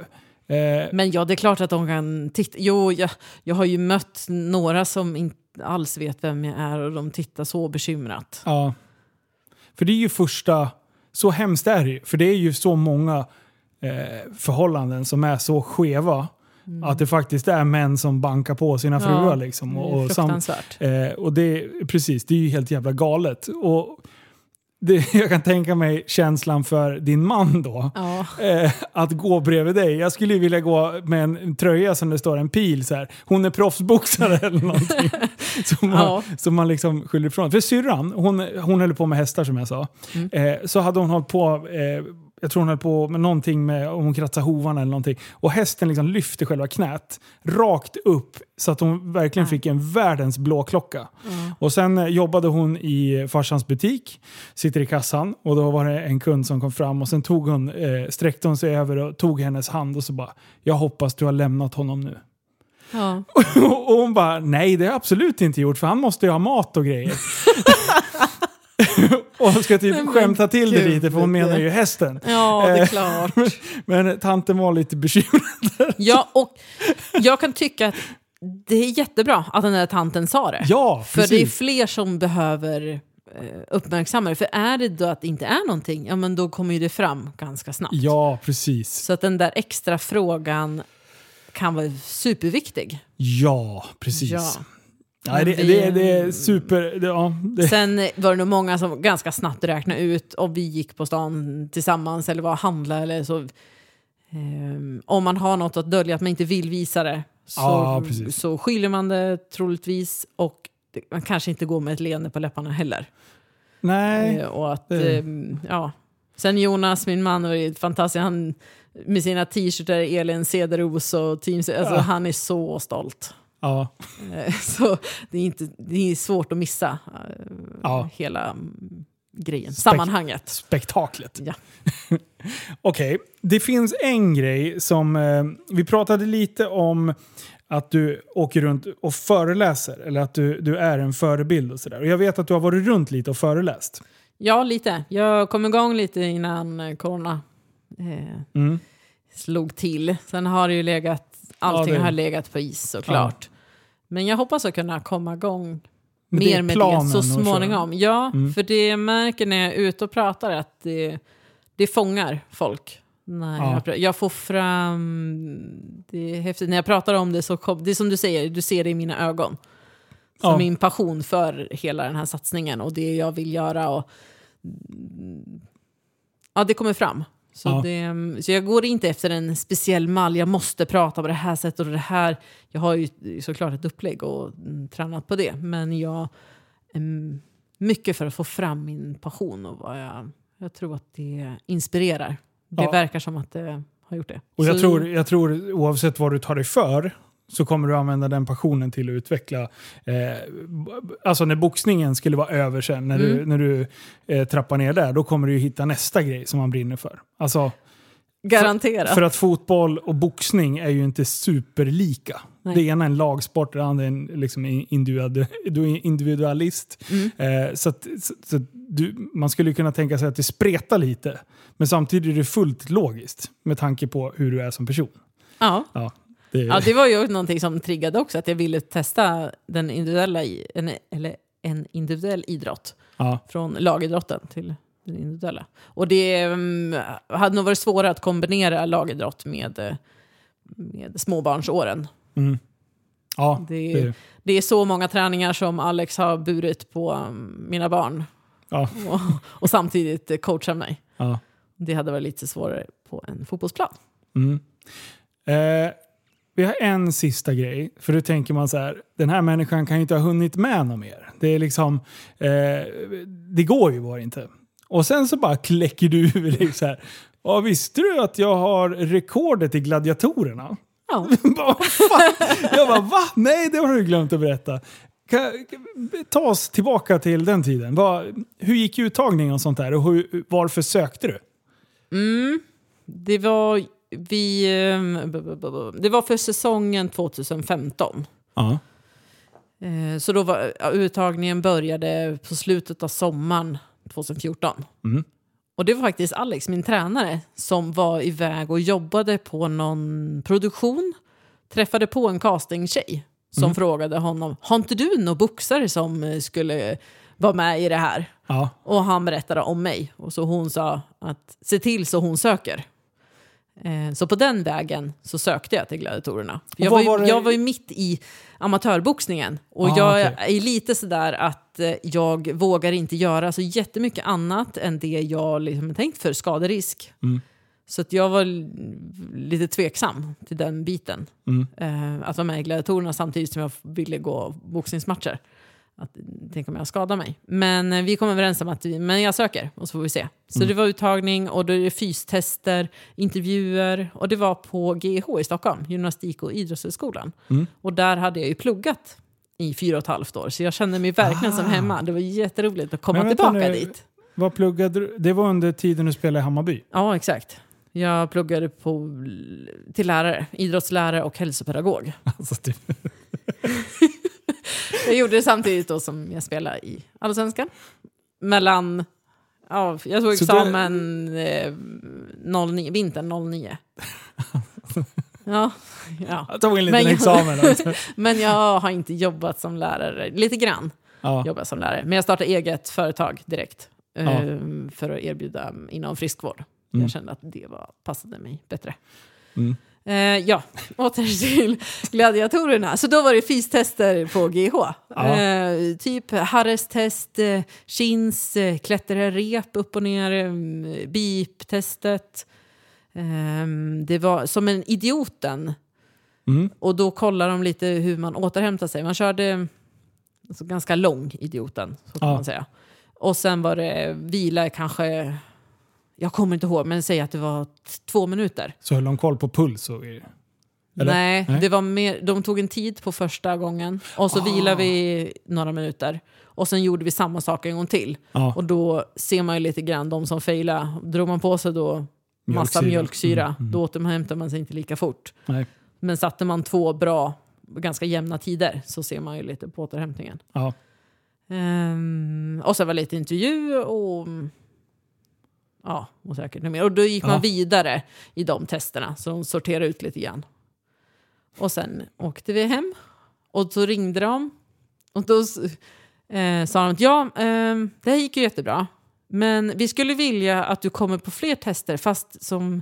S1: Eh,
S2: men ja, det är klart att de kan titta. Jo, jag, jag har ju mött några som inte alls vet vem jag är och de tittar så bekymrat.
S1: ja. För det är ju första... Så hemskt är det ju. För det är ju så många eh, förhållanden som är så skeva. Att det faktiskt är män som bankar på sina
S2: Mm. Ja,
S1: fruar. Liksom, och, och sam. Eh, och det, precis, det är ju helt jävla galet. Och det, jag kan tänka mig känslan för din man då.
S2: Ja.
S1: Eh, att gå bredvid dig. Jag skulle ju vilja gå med en tröja som det står en pil så här. Hon är proffsboxare eller någonting. som man,
S2: Ja.
S1: som man liksom skyller ifrån. För syrran, hon, hon höll på med hästar som jag sa.
S2: Mm.
S1: Eh, så hade hon hållit på, eh, jag tror hon höll på med någonting med, om hon kratsade hovarna eller någonting. Och hästen liksom lyfte själva knät rakt upp så att hon verkligen fick en världens blåklocka. Och sen eh, jobbade hon i farsans butik, sitter i kassan och då var det en kund som kom fram och sen tog hon, eh, sträckte hon sig över och tog hennes hand och så bara “Jag hoppas du har lämnat honom nu”.
S2: Ja.
S1: och hon bara “Nej, det har jag absolut inte gjort för han måste ju ha mat och grejer”. och ska typ
S2: men
S1: skämta till det lite för hon menar ju hästen.
S2: ja, det är
S1: Eh,
S2: klart.
S1: Men tanten var lite bekymrad.
S2: Ja, och jag kan tycka att det är jättebra att den där tanten sa det.
S1: Ja,
S2: För det är fler som behöver eh, uppmärksamma det. För är det då att det inte är någonting, ja men då kommer ju det fram ganska snabbt.
S1: Ja, precis.
S2: Så att den där extra frågan kan vara superviktig.
S1: Ja, precis.
S2: Ja.
S1: Nej, det, det, det är super... Det, ja, det,
S2: Sen var det nog många som ganska snabbt räknade ut om vi gick på stan tillsammans eller var och handlade eller så. Ehm, om man har något att dölja, att man inte vill visa det, så,
S1: precis.
S2: så skyller man det troligtvis. Och man kanske inte går med ett leende på läpparna heller.
S1: nej.
S2: Eh, och att, ehm, ja. Sen Jonas, min man, var ju fantastisk. Han, med sina t-shirtar, Elin Cederos och Team, alltså,
S1: Ja.
S2: han är så stolt.
S1: Ja,
S2: Eh, Så det är, inte, det är svårt att missa eh,
S1: Ja.
S2: hela mm, grejen,
S1: Spek-
S2: sammanhanget.
S1: spektaklet.
S2: Ja.
S1: Okej, det finns en grej som... Eh, vi pratade lite om att du åker runt och föreläser. Eller att du, du är en förebild och sådär. Och jag vet att du har varit runt lite och föreläst.
S2: Ja, lite. Jag kom igång lite innan eh, corona. Eh,
S1: Mm.
S2: slog till. Sen har det ju legat, allting
S1: det-
S2: har legat på is såklart. Men jag hoppas att kunna komma igång
S1: Men
S2: mer med det så småningom. Ja,
S1: Mm.
S2: för det jag märker när jag är ute och pratar att det, det fångar folk. När
S1: Ja.
S2: jag, jag får fram... Det är häftigt. När jag pratar om det så kom, det är som du säger, du ser det i mina ögon. Som
S1: Ja.
S2: min passion för hela den här satsningen och det jag vill göra. Och, ja, det kommer fram. Så,
S1: Ja.
S2: det, så jag går inte efter en speciell mall, jag måste prata på det här sättet och det här. Jag har ju såklart ett upplägg och mm, tränat på det. Men jag är mycket för att få fram min passion och vad jag, jag tror att det inspirerar. Det
S1: Ja.
S2: verkar som att det har gjort det.
S1: Och jag
S2: Så-
S1: tror, jag tror oavsett vad du tar dig för så kommer du använda den passionen till att utveckla. Eh, alltså när boxningen skulle vara över sen, när du,
S2: Mm.
S1: när du eh, trappar ner där, då kommer du hitta nästa grej som man brinner för. Alltså,
S2: Garanterat.
S1: för att fotboll och boxning är ju inte superlika.
S2: Nej.
S1: Det ena är en lagsport, det andra är en liksom du individualist.
S2: Mm.
S1: Eh, så att, så, så du, man skulle kunna tänka sig att det spretar lite. Men samtidigt är det fullt logiskt med tanke på hur du är som person.
S2: Ja.
S1: Ja, det,
S2: Ja, det var ju någonting som triggade också, att jag ville testa den individuella, en, eller en individuell idrott.
S1: ja,
S2: Från lagidrotten till den individuella. Och det mm, hade nog varit svårare att kombinera lagidrott med, eh, med småbarnsåren.
S1: mm. ja,
S2: Det,
S1: det,
S2: det är så många träningar som Alex har burit på mm, mina barn
S1: ja,
S2: och, och samtidigt coacha mig.
S1: ja.
S2: Det hade varit lite svårare på en fotbollsplan.
S1: Mm. Eh, vi har en sista grej. För då tänker man så här, den här människan kan ju inte ha hunnit med något mer. Det är liksom, eh, det går ju bara inte. Och sen så bara kläcker du ur dig så här. Ja, visste du att jag har rekordet i gladiatorerna?
S2: Ja.
S1: Jag bara, va? Nej, det har du glömt att berätta. Kan- ta oss tillbaka till den tiden. Vad- hur gick uttagningen och sånt där? Och hur, varför sökte du?
S2: Mm, det var vi, ehm, det var för säsongen 2015.
S1: Ja.
S2: Eh, Så då var uttagningen började på slutet av sommaren 2014.
S1: Mm.
S2: Och det var faktiskt Alex, min tränare, som var iväg och jobbade på någon produktion. Träffade på en castingtjej som
S1: Mm.
S2: frågade honom, har inte du några boxare som eh, skulle vara med i det här?
S1: Ja.
S2: Och han berättade om mig. Och så hon sa att se till så hon söker. Eh, så på den vägen så sökte jag till gladiatorerna. Jag var, ju,
S1: var
S2: jag var ju mitt i amatörboxningen. Och
S1: Ah,
S2: jag
S1: okej.
S2: är lite sådär att eh, jag vågar inte göra så jättemycket annat än det jag liksom tänkt för skaderisk.
S1: Mm.
S2: Så att jag var lite tveksam till den biten.
S1: Mm.
S2: Eh, att vara med i gladiatorerna samtidigt som jag ville gå boxningsmatcher. Att, tänk om jag skadar mig. Men eh, vi kom överens om att vi, men jag söker och så får vi se. Så
S1: Mm.
S2: det var uttagning och då är det fystester, intervjuer och det var på GH i Stockholm, Gymnastik och idrottshögskolan.
S1: Mm.
S2: Och där hade jag ju pluggat i fyra och ett halvt år så jag kände mig verkligen som
S1: Ah.
S2: hemma. Det var jätteroligt att komma tillbaka
S1: nu.
S2: dit.
S1: Vad pluggade du? Det var under tiden du spelade i Hammarby?
S2: Ja, exakt. Jag pluggade på, till lärare, idrottslärare och hälsopedagog.
S1: Alltså, typ.
S2: Jag gjorde det samtidigt då som jag spelade i Allsvenskan. Mellan, ja, jag tog
S1: Så
S2: examen eh, 09, vintern 09. Ja, ja.
S1: Jag tog en liten
S2: Men jag-
S1: examen. Alltså.
S2: Men jag har inte jobbat som lärare. Lite grann
S1: Ja.
S2: jobbat som lärare. Men jag startade eget företag direkt. eh,
S1: Ja.
S2: För att erbjuda inom friskvård.
S1: Mm.
S2: Jag kände att det var, passade mig bättre.
S1: Mm.
S2: Eh, ja, åter till gladiatorerna. Så då var det fystester på GH.
S1: Ja.
S2: Eh, typ Harris-test, eh, chins, eh, klättra rep upp och ner, eh, beep-testet. Eh, det var som en idioten.
S1: Mm.
S2: Och då kollar de lite hur man återhämtar sig. Man körde alltså, ganska lång idioten, så kan
S1: Ja.
S2: man säga. Och sen var det vila kanske, jag kommer inte ihåg, men säg att det var två minuter.
S1: Så höll de koll på puls och?
S2: Nej,
S1: Nej.
S2: Det var mer, de tog en tid på första gången och så
S1: Ah.
S2: vilade vi några minuter. Och sen gjorde vi samma sak en gång till.
S1: Ja.
S2: Och då ser man ju lite grann de som failade. Drog man på sig då massa
S1: Mjölksyra.
S2: mjölksyra,
S1: Mm, mm.
S2: då återhämtar man sig inte lika fort.
S1: Nej.
S2: Men satte man två bra, ganska jämna tider så ser man ju lite på återhämtningen.
S1: Ja.
S2: Ehm, och så var lite intervju och ja, och säkert något mer. Och då gick man
S1: Ja.
S2: vidare i de testerna, så de sorterade ut lite grann. Och sen åkte vi hem och så ringde de och då eh, sa de att ja, eh, det här gick ju jättebra. Men vi skulle vilja att du kommer på fler tester fast som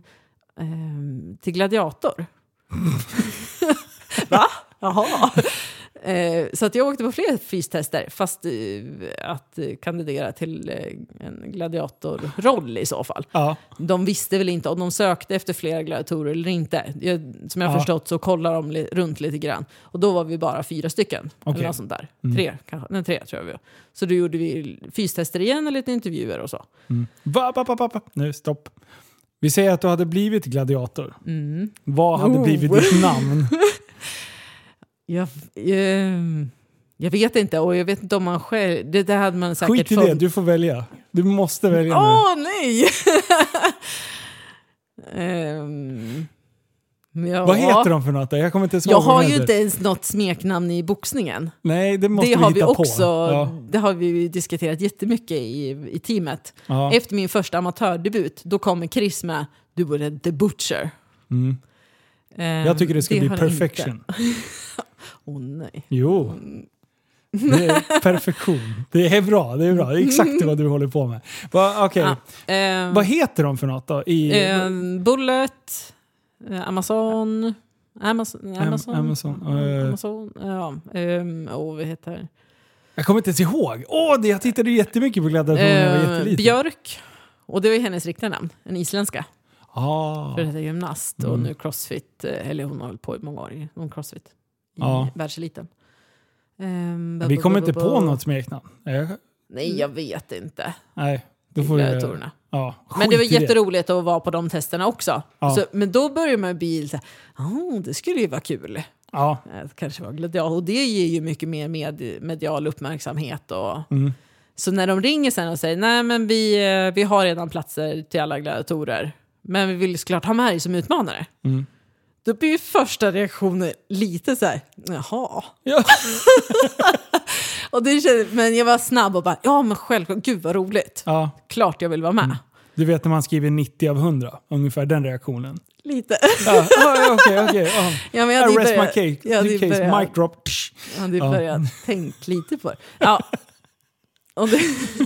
S2: eh, till gladiator. Va? Jaha. Eh, så att jag åkte på fler fystester fast eh, att kandidera till eh, en gladiatorroll i så fall.
S1: Ja.
S2: De visste väl inte om de sökte efter fler gladiatorer eller inte. Jag, som jag har
S1: Ja.
S2: förstått så kollar de li- runt lite grann. Och då var vi bara fyra stycken.
S1: Okej.
S2: Eller något sånt där. Tre kanske. Nej, tre tror jag vi var. Så då gjorde vi fystester igen och lite intervjuer och så.
S1: Va, va, va, va, va. Nu, stopp. Vi säger att du hade blivit gladiator.
S2: Mm.
S1: Vad hade
S2: Oh.
S1: blivit ditt namn?
S2: Jag, ehm, jag vet inte och jag vet inte om man själv... Det där hade man säkert
S1: Skit i det, du får välja. Du måste välja nu.
S2: Åh nej! Ehm, ja.
S1: Vad heter de för något? då? Jag kommer inte ens
S2: Jag har ju inte ens något smeknamn i boxningen.
S1: Nej, det måste
S2: det
S1: vi
S2: har vi
S1: hitta
S2: också
S1: på. Ja.
S2: det har vi diskuterat jättemycket i, i teamet.
S1: Ja.
S2: Efter min första amatördebut, då kommer Chris med Du var The Butcher.
S1: Mm.
S2: Ehm,
S1: Jag tycker det ska bli
S2: har jag
S1: perfection.
S2: Åh nej.
S1: Jo. Det är perfektion. Det är bra. Det är bra. Det är exakt vad du håller på med. Va, okej.
S2: Ja, ehm,
S1: Vad heter de för något då? I,
S2: ehm, Bullet, eh, Amazon, Amazon, Amazon,
S1: Amazon,
S2: Amazon,
S1: eh.
S2: ja. Um, oh, vad heter
S1: jag kommer inte ens ihåg. Åh, det, jag tittade jättemycket på gladiatorer när jag var
S2: Eh,
S1: jätteliten.
S2: Björk. Och det var ju hennes riktiga namn, en isländska.
S1: Ah.
S2: För hette gymnast och
S1: Mm.
S2: nu crossfit, eh, eller hon har hållit på i många år, hon crossfit. I
S1: Ja.
S2: världseliten. Ehm,
S1: Vi kommer inte på något smeknamn.
S2: Nej, jag vet inte.
S1: nej, då får.
S2: Gladiatorerna.
S1: Ja,
S2: Men det var jätteroligt att vara på de testerna också.
S1: Ja.
S2: Så, men då börjar man bli så "Ah, det skulle ju vara kul.
S1: Ja,
S2: Att kanske vara gladiator. Och det ger ju mycket mer med, medial uppmärksamhet. Och,
S1: Mm.
S2: Så när de ringer sen och säger nej men vi, eh, vi har redan platser till alla gladiatorer. Men vi vill såklart ha med dig som utmanare.
S1: Mm.
S2: Då blir ju första reaktionen lite så här, jaha.
S1: Ja.
S2: Och det kändes, men jag var snabb och bara, ja men självklart, gud vad roligt.
S1: ja.
S2: Klart jag vill vara med.
S1: Du vet när man skriver 90 av 100, ungefär den reaktionen.
S2: Lite.
S1: Ja, okej, okej. ja.
S2: Ja, men
S1: I
S2: jag hade ju
S1: rest my case.
S2: jag hade
S1: case.
S2: börjat-
S1: Mic drop. Tsch.
S2: Jag hade
S1: Ja.
S2: börjat tänka lite på det. Ja. Och det,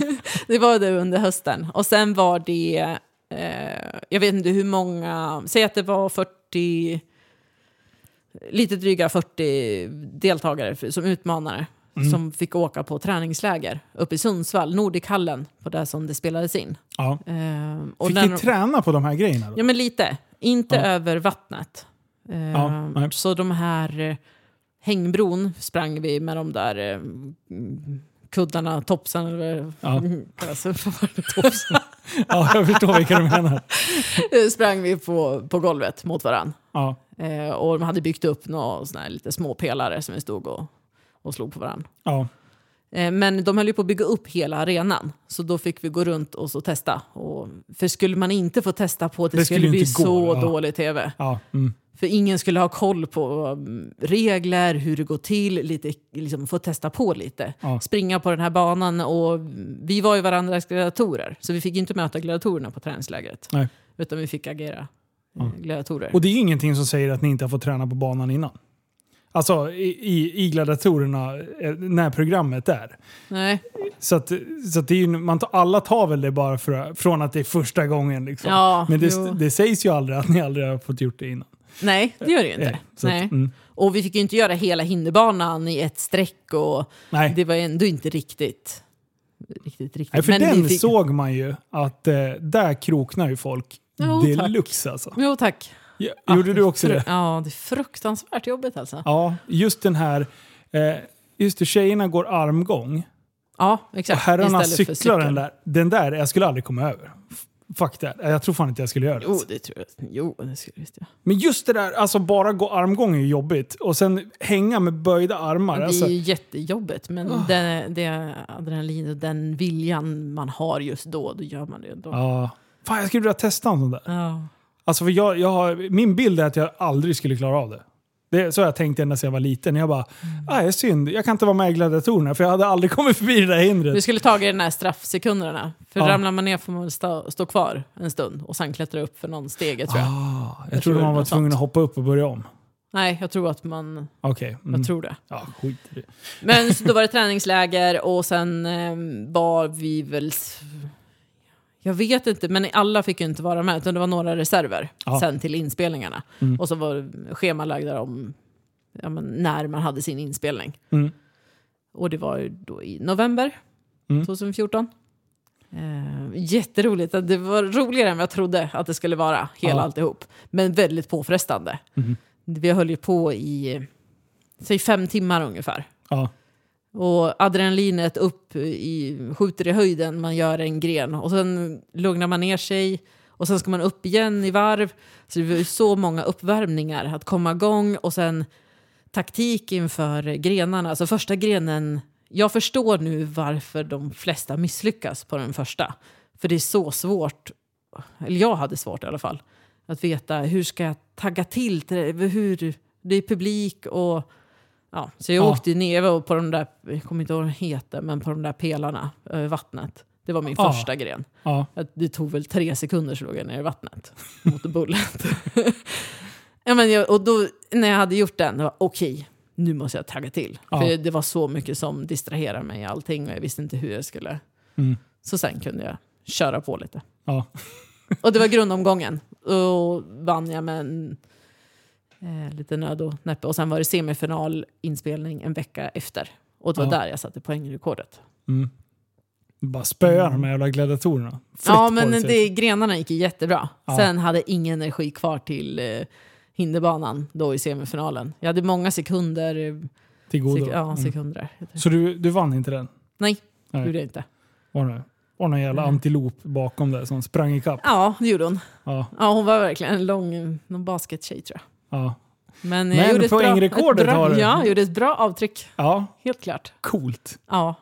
S2: det var det under hösten. Och sen var det, eh, jag vet inte hur många, säg att det var 40, lite dryga 40 deltagare som utmanare.
S1: Mm.
S2: Som fick åka på träningsläger uppe i Sundsvall, Nordichallen, på det som det spelades in.
S1: Ja.
S2: Eh, och
S1: Fick ni
S2: de-
S1: träna på de här grejerna då?
S2: Ja, men lite. Inte
S1: Ja.
S2: över vattnet. Eh,
S1: Ja,
S2: så de här eh, hängbron sprang vi med de där eh, kuddarna, topsen eller
S1: Ja.
S2: för? topsen.
S1: Ja, jag förstår vilka du menar.
S2: Eh, sprang vi på, på golvet mot varann.
S1: Ja.
S2: Eh, och de hade byggt upp några såna lite små pelare som vi stod och, och slog på varann.
S1: Ja.
S2: Eh, Men de höll ju på att bygga upp hela arenan. Så då fick vi gå runt och så testa. Och, för skulle man inte få testa på det,
S1: Det
S2: skulle,
S1: skulle
S2: bli
S1: gå,
S2: så
S1: ja.
S2: dålig tv.
S1: Ja. Mm.
S2: För ingen skulle ha koll på um, regler, hur det går till, lite, liksom, få testa på lite.
S1: Ja.
S2: Springa på den här banan och vi var ju varandras gladiatorer. Så vi fick inte möta gladiatorerna på träningslägret.
S1: Nej.
S2: Utan vi fick agera eh,
S1: Ja.
S2: gladiatorer.
S1: Och det är ingenting som säger att ni inte har fått träna på banan innan. Alltså i, i, i gladiatorerna, eh, när programmet är.
S2: Nej.
S1: Så, att, så att det är ju, man tar, alla tar väl det bara för, från att det är första gången. Liksom.
S2: Ja,
S1: Men det, det sägs ju aldrig att ni aldrig har fått gjort det innan.
S2: Nej, det gör det ju inte.
S1: Eh, så att,
S2: Nej.
S1: mm.
S2: Och vi fick ju inte göra hela hinderbanan i ett streck. Och
S1: Nej.
S2: det var ändå inte riktigt... Riktigt, riktigt.
S1: Nej, för
S2: Men
S1: den
S2: fick...
S1: såg man ju att eh, där kroknar ju folk
S2: Jo,
S1: deluxe alltså.
S2: Jo, tack.
S1: Ja, gjorde du också det?
S2: Ja, det är fruktansvärt jobbigt alltså.
S1: Ja, just den här... Eh, just det, tjejerna går armgång
S2: Ja,
S1: och
S2: exakt.
S1: herrarna
S2: Istället för
S1: cyklar den där. Den där, jag skulle aldrig komma över. Fuck that. Jag tror fan inte jag skulle göra det.
S2: Jo, det tror jag. Jo, det skulle visst jag.
S1: Men just det där, alltså bara gå armgång är ju jobbigt. Och sen hänga med böjda armar.
S2: Det
S1: Alltså,
S2: är ju jättejobbigt, men
S1: Ah.
S2: det, det adrenalin och den viljan man har just då, då gör man det. Då.
S1: ja. Fan, jag skulle vilja testa en sån där.
S2: Ja.
S1: Alltså för jag, jag har, min bild är att jag aldrig skulle klara av det. Det, så har jag tänkt ända sedan jag var liten. Jag bara, ah, det är synd, jag kan inte vara med i gladiatorerna för jag hade aldrig kommit förbi det där hindret.
S2: Du skulle tagit den här straffsekunderna. För
S1: Ja.
S2: ramlar man ner får man stå, stå kvar en stund och sen klättra upp för någon stege tror jag.
S1: Ah, jag,
S2: Jag
S1: trodde
S2: tror
S1: man var tvungen
S2: sånt.
S1: att hoppa upp och börja om.
S2: Nej, jag tror att man...
S1: Okej.
S2: Jag
S1: Mm.
S2: tror det.
S1: Ja, skit i det.
S2: Men så då var det träningsläger och sen eh, var vi väl... Jag vet inte, men alla fick ju inte vara med. Utan det var några reserver
S1: Ja.
S2: sen till inspelningarna.
S1: Mm.
S2: Och så var schemalagda om ja, när man hade sin inspelning.
S1: Mm.
S2: Och det var ju då i november
S1: Mm.
S2: 2014. Eh, jätteroligt. Det var roligare än vad jag trodde att det skulle vara, hela
S1: Ja.
S2: alltihop. Men väldigt påfrestande.
S1: Mhm.
S2: Vi höll ju på i, säg fem timmar ungefär.
S1: Ja.
S2: Och adrenalinet upp i, skjuter i höjden, man gör en gren. Och sen lugnar man ner sig. Och sen ska man upp igen i varv. Så det var så många uppvärmningar att komma igång. Och sen taktik inför grenarna. Alltså första grenen, jag förstår nu varför de flesta misslyckas på den första. För det är så svårt, eller jag hade svårt i alla fall, att veta hur ska jag tagga till, hur, det är publik och ja, så jag
S1: Ja.
S2: åkte ner på de där, jag kommer inte ihåg vad de heter, men på de där pelarna över vattnet. Det var min
S1: Ja.
S2: första gren.
S1: Ja.
S2: Det tog väl tre sekunder så låg jag ner i vattnet mot bullet. ja, men jag, och då, när jag hade gjort den, då var okej, nu måste jag tagga till. För det var så mycket som distraherade mig i allting och jag visste inte hur jag skulle.
S1: Mm.
S2: Så sen kunde jag köra på lite.
S1: Ja.
S2: Och det var grundomgången. Och vann jag med en eh, lite nöd och näppe. Och sen var det semifinalinspelning en vecka efter. Och det var
S1: Ja.
S2: där jag satte poängrekordet.
S1: Mm. Bara spöa de här jävla gladiatorerna. Flytt
S2: Ja, men
S1: det,
S2: det, grenarna gick ju jättebra.
S1: Ja.
S2: Sen hade ingen energi kvar till eh, hinderbanan då i semifinalen. Jag hade många sekunder. eh,
S1: till godo.
S2: Sek ja,
S1: Mm.
S2: sekunder.
S1: Så du, du vann inte den?
S2: Nej,
S1: Nej.
S2: gjorde jag inte.
S1: Var det var någon jävla
S2: Mm.
S1: antilop bakom där som sprang ikapp?
S2: Ja, det gjorde hon.
S1: Ja.
S2: Ja, hon var verkligen en lång någon baskettjej tror jag.
S1: Ja.
S2: Men,
S1: Men
S2: jag gjorde
S1: poängrekordet har du.
S2: Ja, gjorde ett bra avtryck.
S1: ja,
S2: Helt klart.
S1: coolt.
S2: Ja,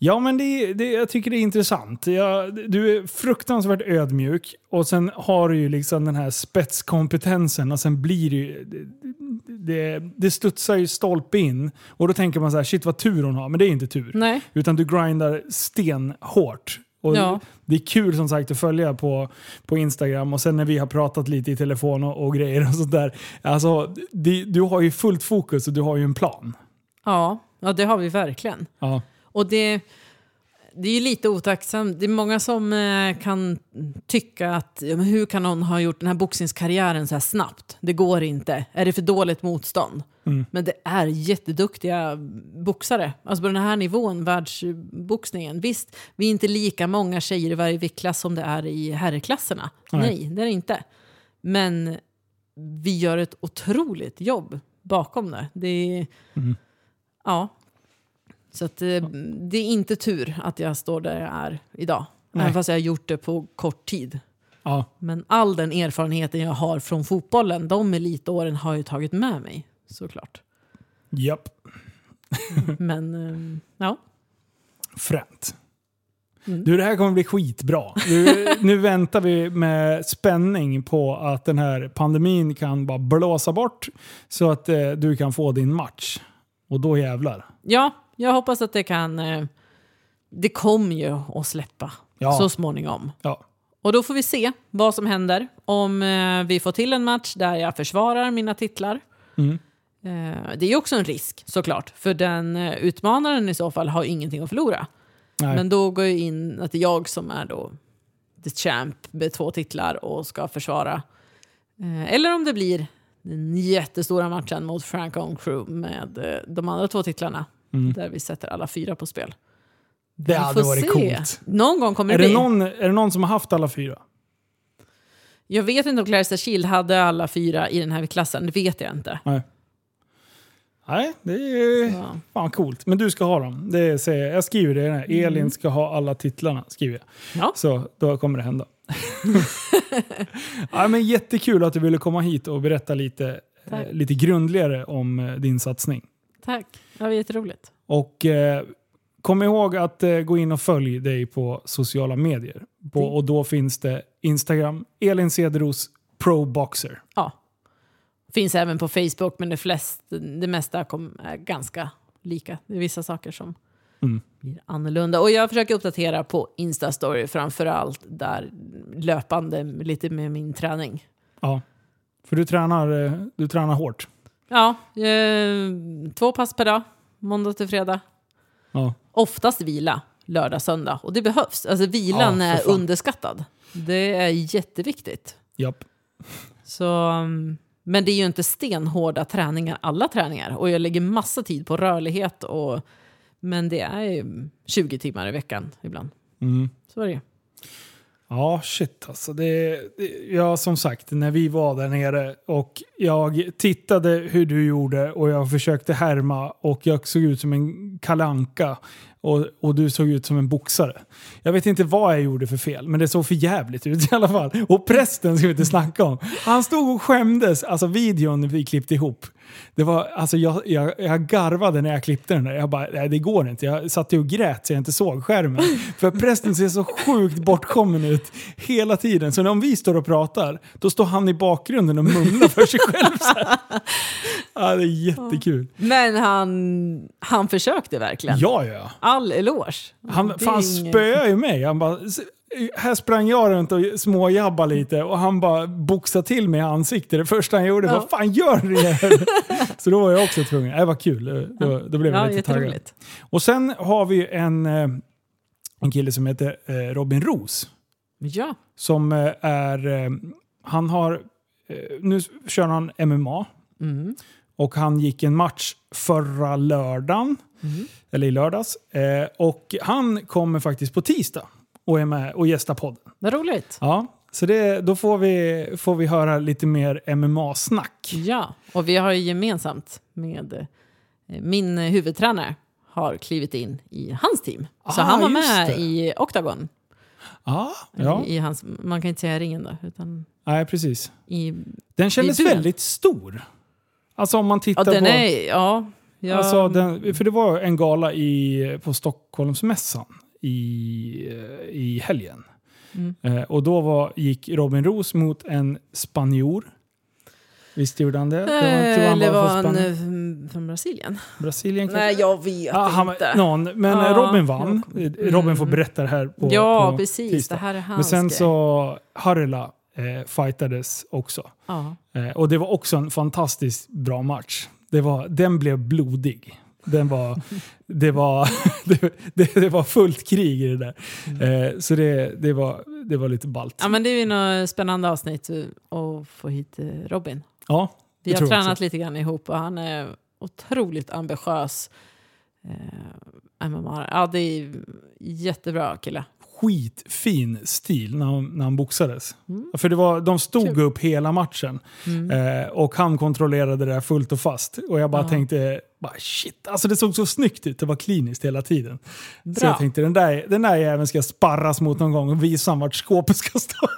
S1: Ja, men det, det, jag tycker det är intressant. Jag, du är fruktansvärt ödmjuk och sen har du ju liksom den här spetskompetensen och sen blir det ju... Det, det studsar ju stolpe in och då tänker man så här, shit vad tur hon har. Men det är inte tur.
S2: nej.
S1: Utan du grindar stenhårt. Och
S2: Ja.
S1: Det är kul som sagt att följa på, på Instagram och sen när vi har pratat lite i telefon och, och grejer och sådär. Alltså, det, du har ju fullt fokus och du har ju en plan.
S2: Ja, ja, det har vi verkligen.
S1: Ja.
S2: Och det, det är ju lite otacksamt. Det är många som eh, kan tycka att hur kan någon ha gjort den här boxningskarriären så här snabbt? Det går inte. Är det för dåligt motstånd?
S1: Mm.
S2: Men det är jätteduktiga boxare. Alltså på den här nivån, världsboxningen. Visst, vi är inte lika många tjejer i varje viktklass som det är i herrklasserna.
S1: Nej.
S2: Nej, det är det inte. Men vi gör ett otroligt jobb bakom det. Det är...
S1: Mm.
S2: Ja. Så att, eh, det är inte tur att jag står där jag är idag.
S1: Nej.
S2: Även fast jag har gjort det på kort tid.
S1: Ja.
S2: Men all den erfarenheten jag har från fotbollen, de elitåren har jag ju tagit med mig såklart.
S1: Japp.
S2: Men eh, ja,
S1: Fränt.
S2: Mm.
S1: Du, det här kommer bli skitbra. Du, nu väntar vi med spänning på att den här pandemin kan bara blåsa bort så att eh, du kan få din match. Och då jävlar.
S2: ja, jag hoppas att det kan... Eh, det kommer ju att släppa
S1: Ja.
S2: så småningom.
S1: Ja.
S2: Och då får vi se vad som händer. Om eh, vi får till en match där jag försvarar mina titlar.
S1: Mm.
S2: Eh, det är ju också en risk såklart. För den utmanaren i så fall har ingenting att förlora.
S1: Nej.
S2: Men då går ju in att det är jag som är då the champ med två titlar och ska försvara. Eller om det blir den jättestora matchen mot Frank On Crew med de andra två titlarna.
S1: Mm.
S2: Där vi sätter alla fyra på spel.
S1: Det
S2: Vi
S1: hade varit
S2: se.
S1: coolt.
S2: Någon gång kommer
S1: Är
S2: det
S1: det,
S2: bli.
S1: någon, är det någon som har haft alla fyra?
S2: Jag vet inte om Clarissa Shield hade alla fyra i den här klassen. Det vet jag inte.
S1: Nej. Nej, det är
S2: Ja.
S1: fan coolt. Men du ska ha dem. Det säger jag. jag skriver det här.
S2: Mm.
S1: Elin ska ha alla titlarna, skriver jag.
S2: Ja.
S1: Så då kommer det hända. ja, men jättekul att du ville komma hit och berätta lite, eh, lite grundligare om eh, din satsning.
S2: Tack. Det var jätteroligt.
S1: Och eh, kom ihåg att eh, gå in och följ dig på sociala medier. På,
S2: Det-
S1: och då finns det Instagram, Elin Cederos Pro Boxer.
S2: Ja. Finns även på Facebook, men det, flest, det mesta kom, är ganska lika. Det är vissa saker som
S1: Mm.
S2: blir annorlunda. Och jag försöker uppdatera på Instastory framför allt där löpande lite med min träning.
S1: Ja. För du tränar, eh, du tränar hårt.
S2: Ja, eh, två pass per dag, måndag till fredag.
S1: Ja.
S2: Oftast vila, lördag, söndag. Och det behövs. Alltså vilan
S1: Ja,
S2: är underskattad. Det är jätteviktigt.
S1: Japp.
S2: Så, um, men det är ju inte stenhårda träningar, alla träningar. Och jag lägger massa tid på rörlighet. Och, men det är ju 20 timmar i veckan ibland.
S1: Mm.
S2: Så är det ju.
S1: Ja, shit alltså. Det, det, ja, som sagt, när vi var där nere och jag tittade hur du gjorde och jag försökte härma och jag såg ut som en kalanka och, och du såg ut som en boxare. Jag vet inte vad jag gjorde för fel, men det såg för jävligt ut i alla fall. Och prästen ska vi inte snacka om. Han stod och skämdes. Alltså videon vi klippte ihop. Det var, alltså jag, jag, jag garvade när jag klippte den där. Jag bara, nej det går inte. Jag satt ju och grät så jag inte såg skärmen. För prästen ser så sjukt bortkommen ut hela tiden. Så när vi står och pratar, då står han i bakgrunden och mumlar för sig själv. Så här. Ja, det är jättekul.
S2: Men han, han försökte verkligen.
S1: Ja, ja.
S2: All eloge.
S1: Han fan
S2: inget-
S1: spöade ju mig. Han bara, "S- här sprang jag runt och småjabbade lite och han bara boxade till mig i ansiktet. Det första han gjorde,
S2: Ja.
S1: vad fan gör du? här?" Så då var jag också tvungen. Det var kul. Då, då blev jag
S2: Ja,
S1: lite taggad. Och sen har vi en, eh, en kille som heter eh, Robin Roos.
S2: Ja.
S1: Som eh, är, han har, nu kör han MMA.
S2: Mm.
S1: Och han gick en match förra lördagen.
S2: Mm.
S1: Eller i lördags. Och han kommer faktiskt på tisdag och är med och gästar podden.
S2: Vad roligt.
S1: Ja, så det, då får vi, får vi höra lite mer MMA-snack.
S2: Ja, och vi har ju gemensamt med eh, min huvudtränare har klivit in i hans team. Så
S1: Ah,
S2: han var med
S1: det.
S2: i Octagon.
S1: Ja, ja.
S2: I, i hans, man kan inte säga ringen då, utan
S1: Nej, precis.
S2: i...
S1: Den kändes väldigt stor. Alltså om man
S2: Ja,
S1: tittar
S2: den
S1: på...
S2: är... Ja, ja,
S1: Alltså, den, för det var en gala i, på Stockholmsmässan i, eh, i helgen.
S2: Mm.
S1: Eh, och då var, gick Robin Roos mot en spanjor. Visst gjorde han det? det var, han
S2: Eller
S1: var från
S2: han eh, från Brasilien?
S1: Brasilien kanske?
S2: Nej, jag vet
S1: Ja, han,
S2: inte.
S1: någon, men
S2: Ja,
S1: eh, Robin vann. Eh, Robin får
S2: Mm.
S1: berätta det här på,
S2: ja,
S1: på
S2: precis.
S1: tisdag.
S2: Det här är hans
S1: Men sen
S2: grej.
S1: så Harila eh, fightades också.
S2: Ja.
S1: Eh, och det var också en fantastiskt bra match. Det var, den blev blodig. Den var, det, var, det, det, var fullt krig i det där. Eh, så det, det, var, det var lite ballt.
S2: ja, men det är ju något spännande avsnitt att få hit eh, Robin.
S1: Ja,
S2: Vi har tränat
S1: också.
S2: lite grann ihop och han är otroligt ambitiös. Eh, MMA. Ja, det är jättebra kille.
S1: Skitfin stil när han, när han boxades.
S2: Mm.
S1: För det var, de stod
S2: Kul.
S1: upp hela matchen.
S2: Mm.
S1: Eh, och han kontrollerade det där fullt och fast. Och jag bara
S2: Ja.
S1: tänkte, bara, shit, alltså det såg så snyggt ut. Det var kliniskt hela tiden. Så
S2: Bra.
S1: jag tänkte, den där, den där jäveln ska sparras mot någon gång och visa vart skåpet ska stå.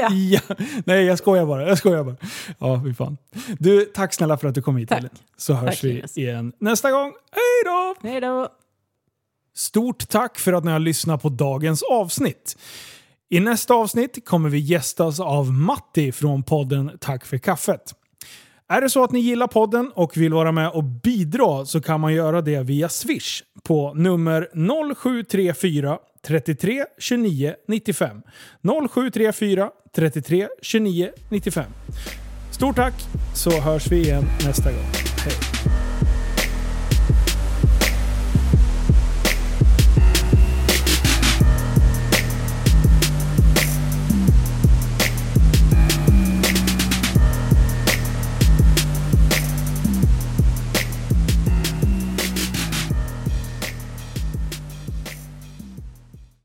S2: Ja.
S1: ja. Nej, jag skojar bara. Jag skojar bara. Ja, fy fan. Du, tack snälla för att du kom hit.
S2: Tack.
S1: Ellen. Så hörs
S2: Tack,
S1: vi
S2: Linus.
S1: igen nästa gång. Hej då!
S2: Hej då!
S1: Stort tack för att ni har lyssnat på dagens avsnitt. I nästa avsnitt kommer vi gästas av Matti från podden Tack för kaffet. Är det så att ni gillar podden och vill vara med och bidra så kan man göra det via Swish på nummer 0734 33 29 95. 0734 33 29 95. Stort tack så hörs vi igen nästa gång. Hej!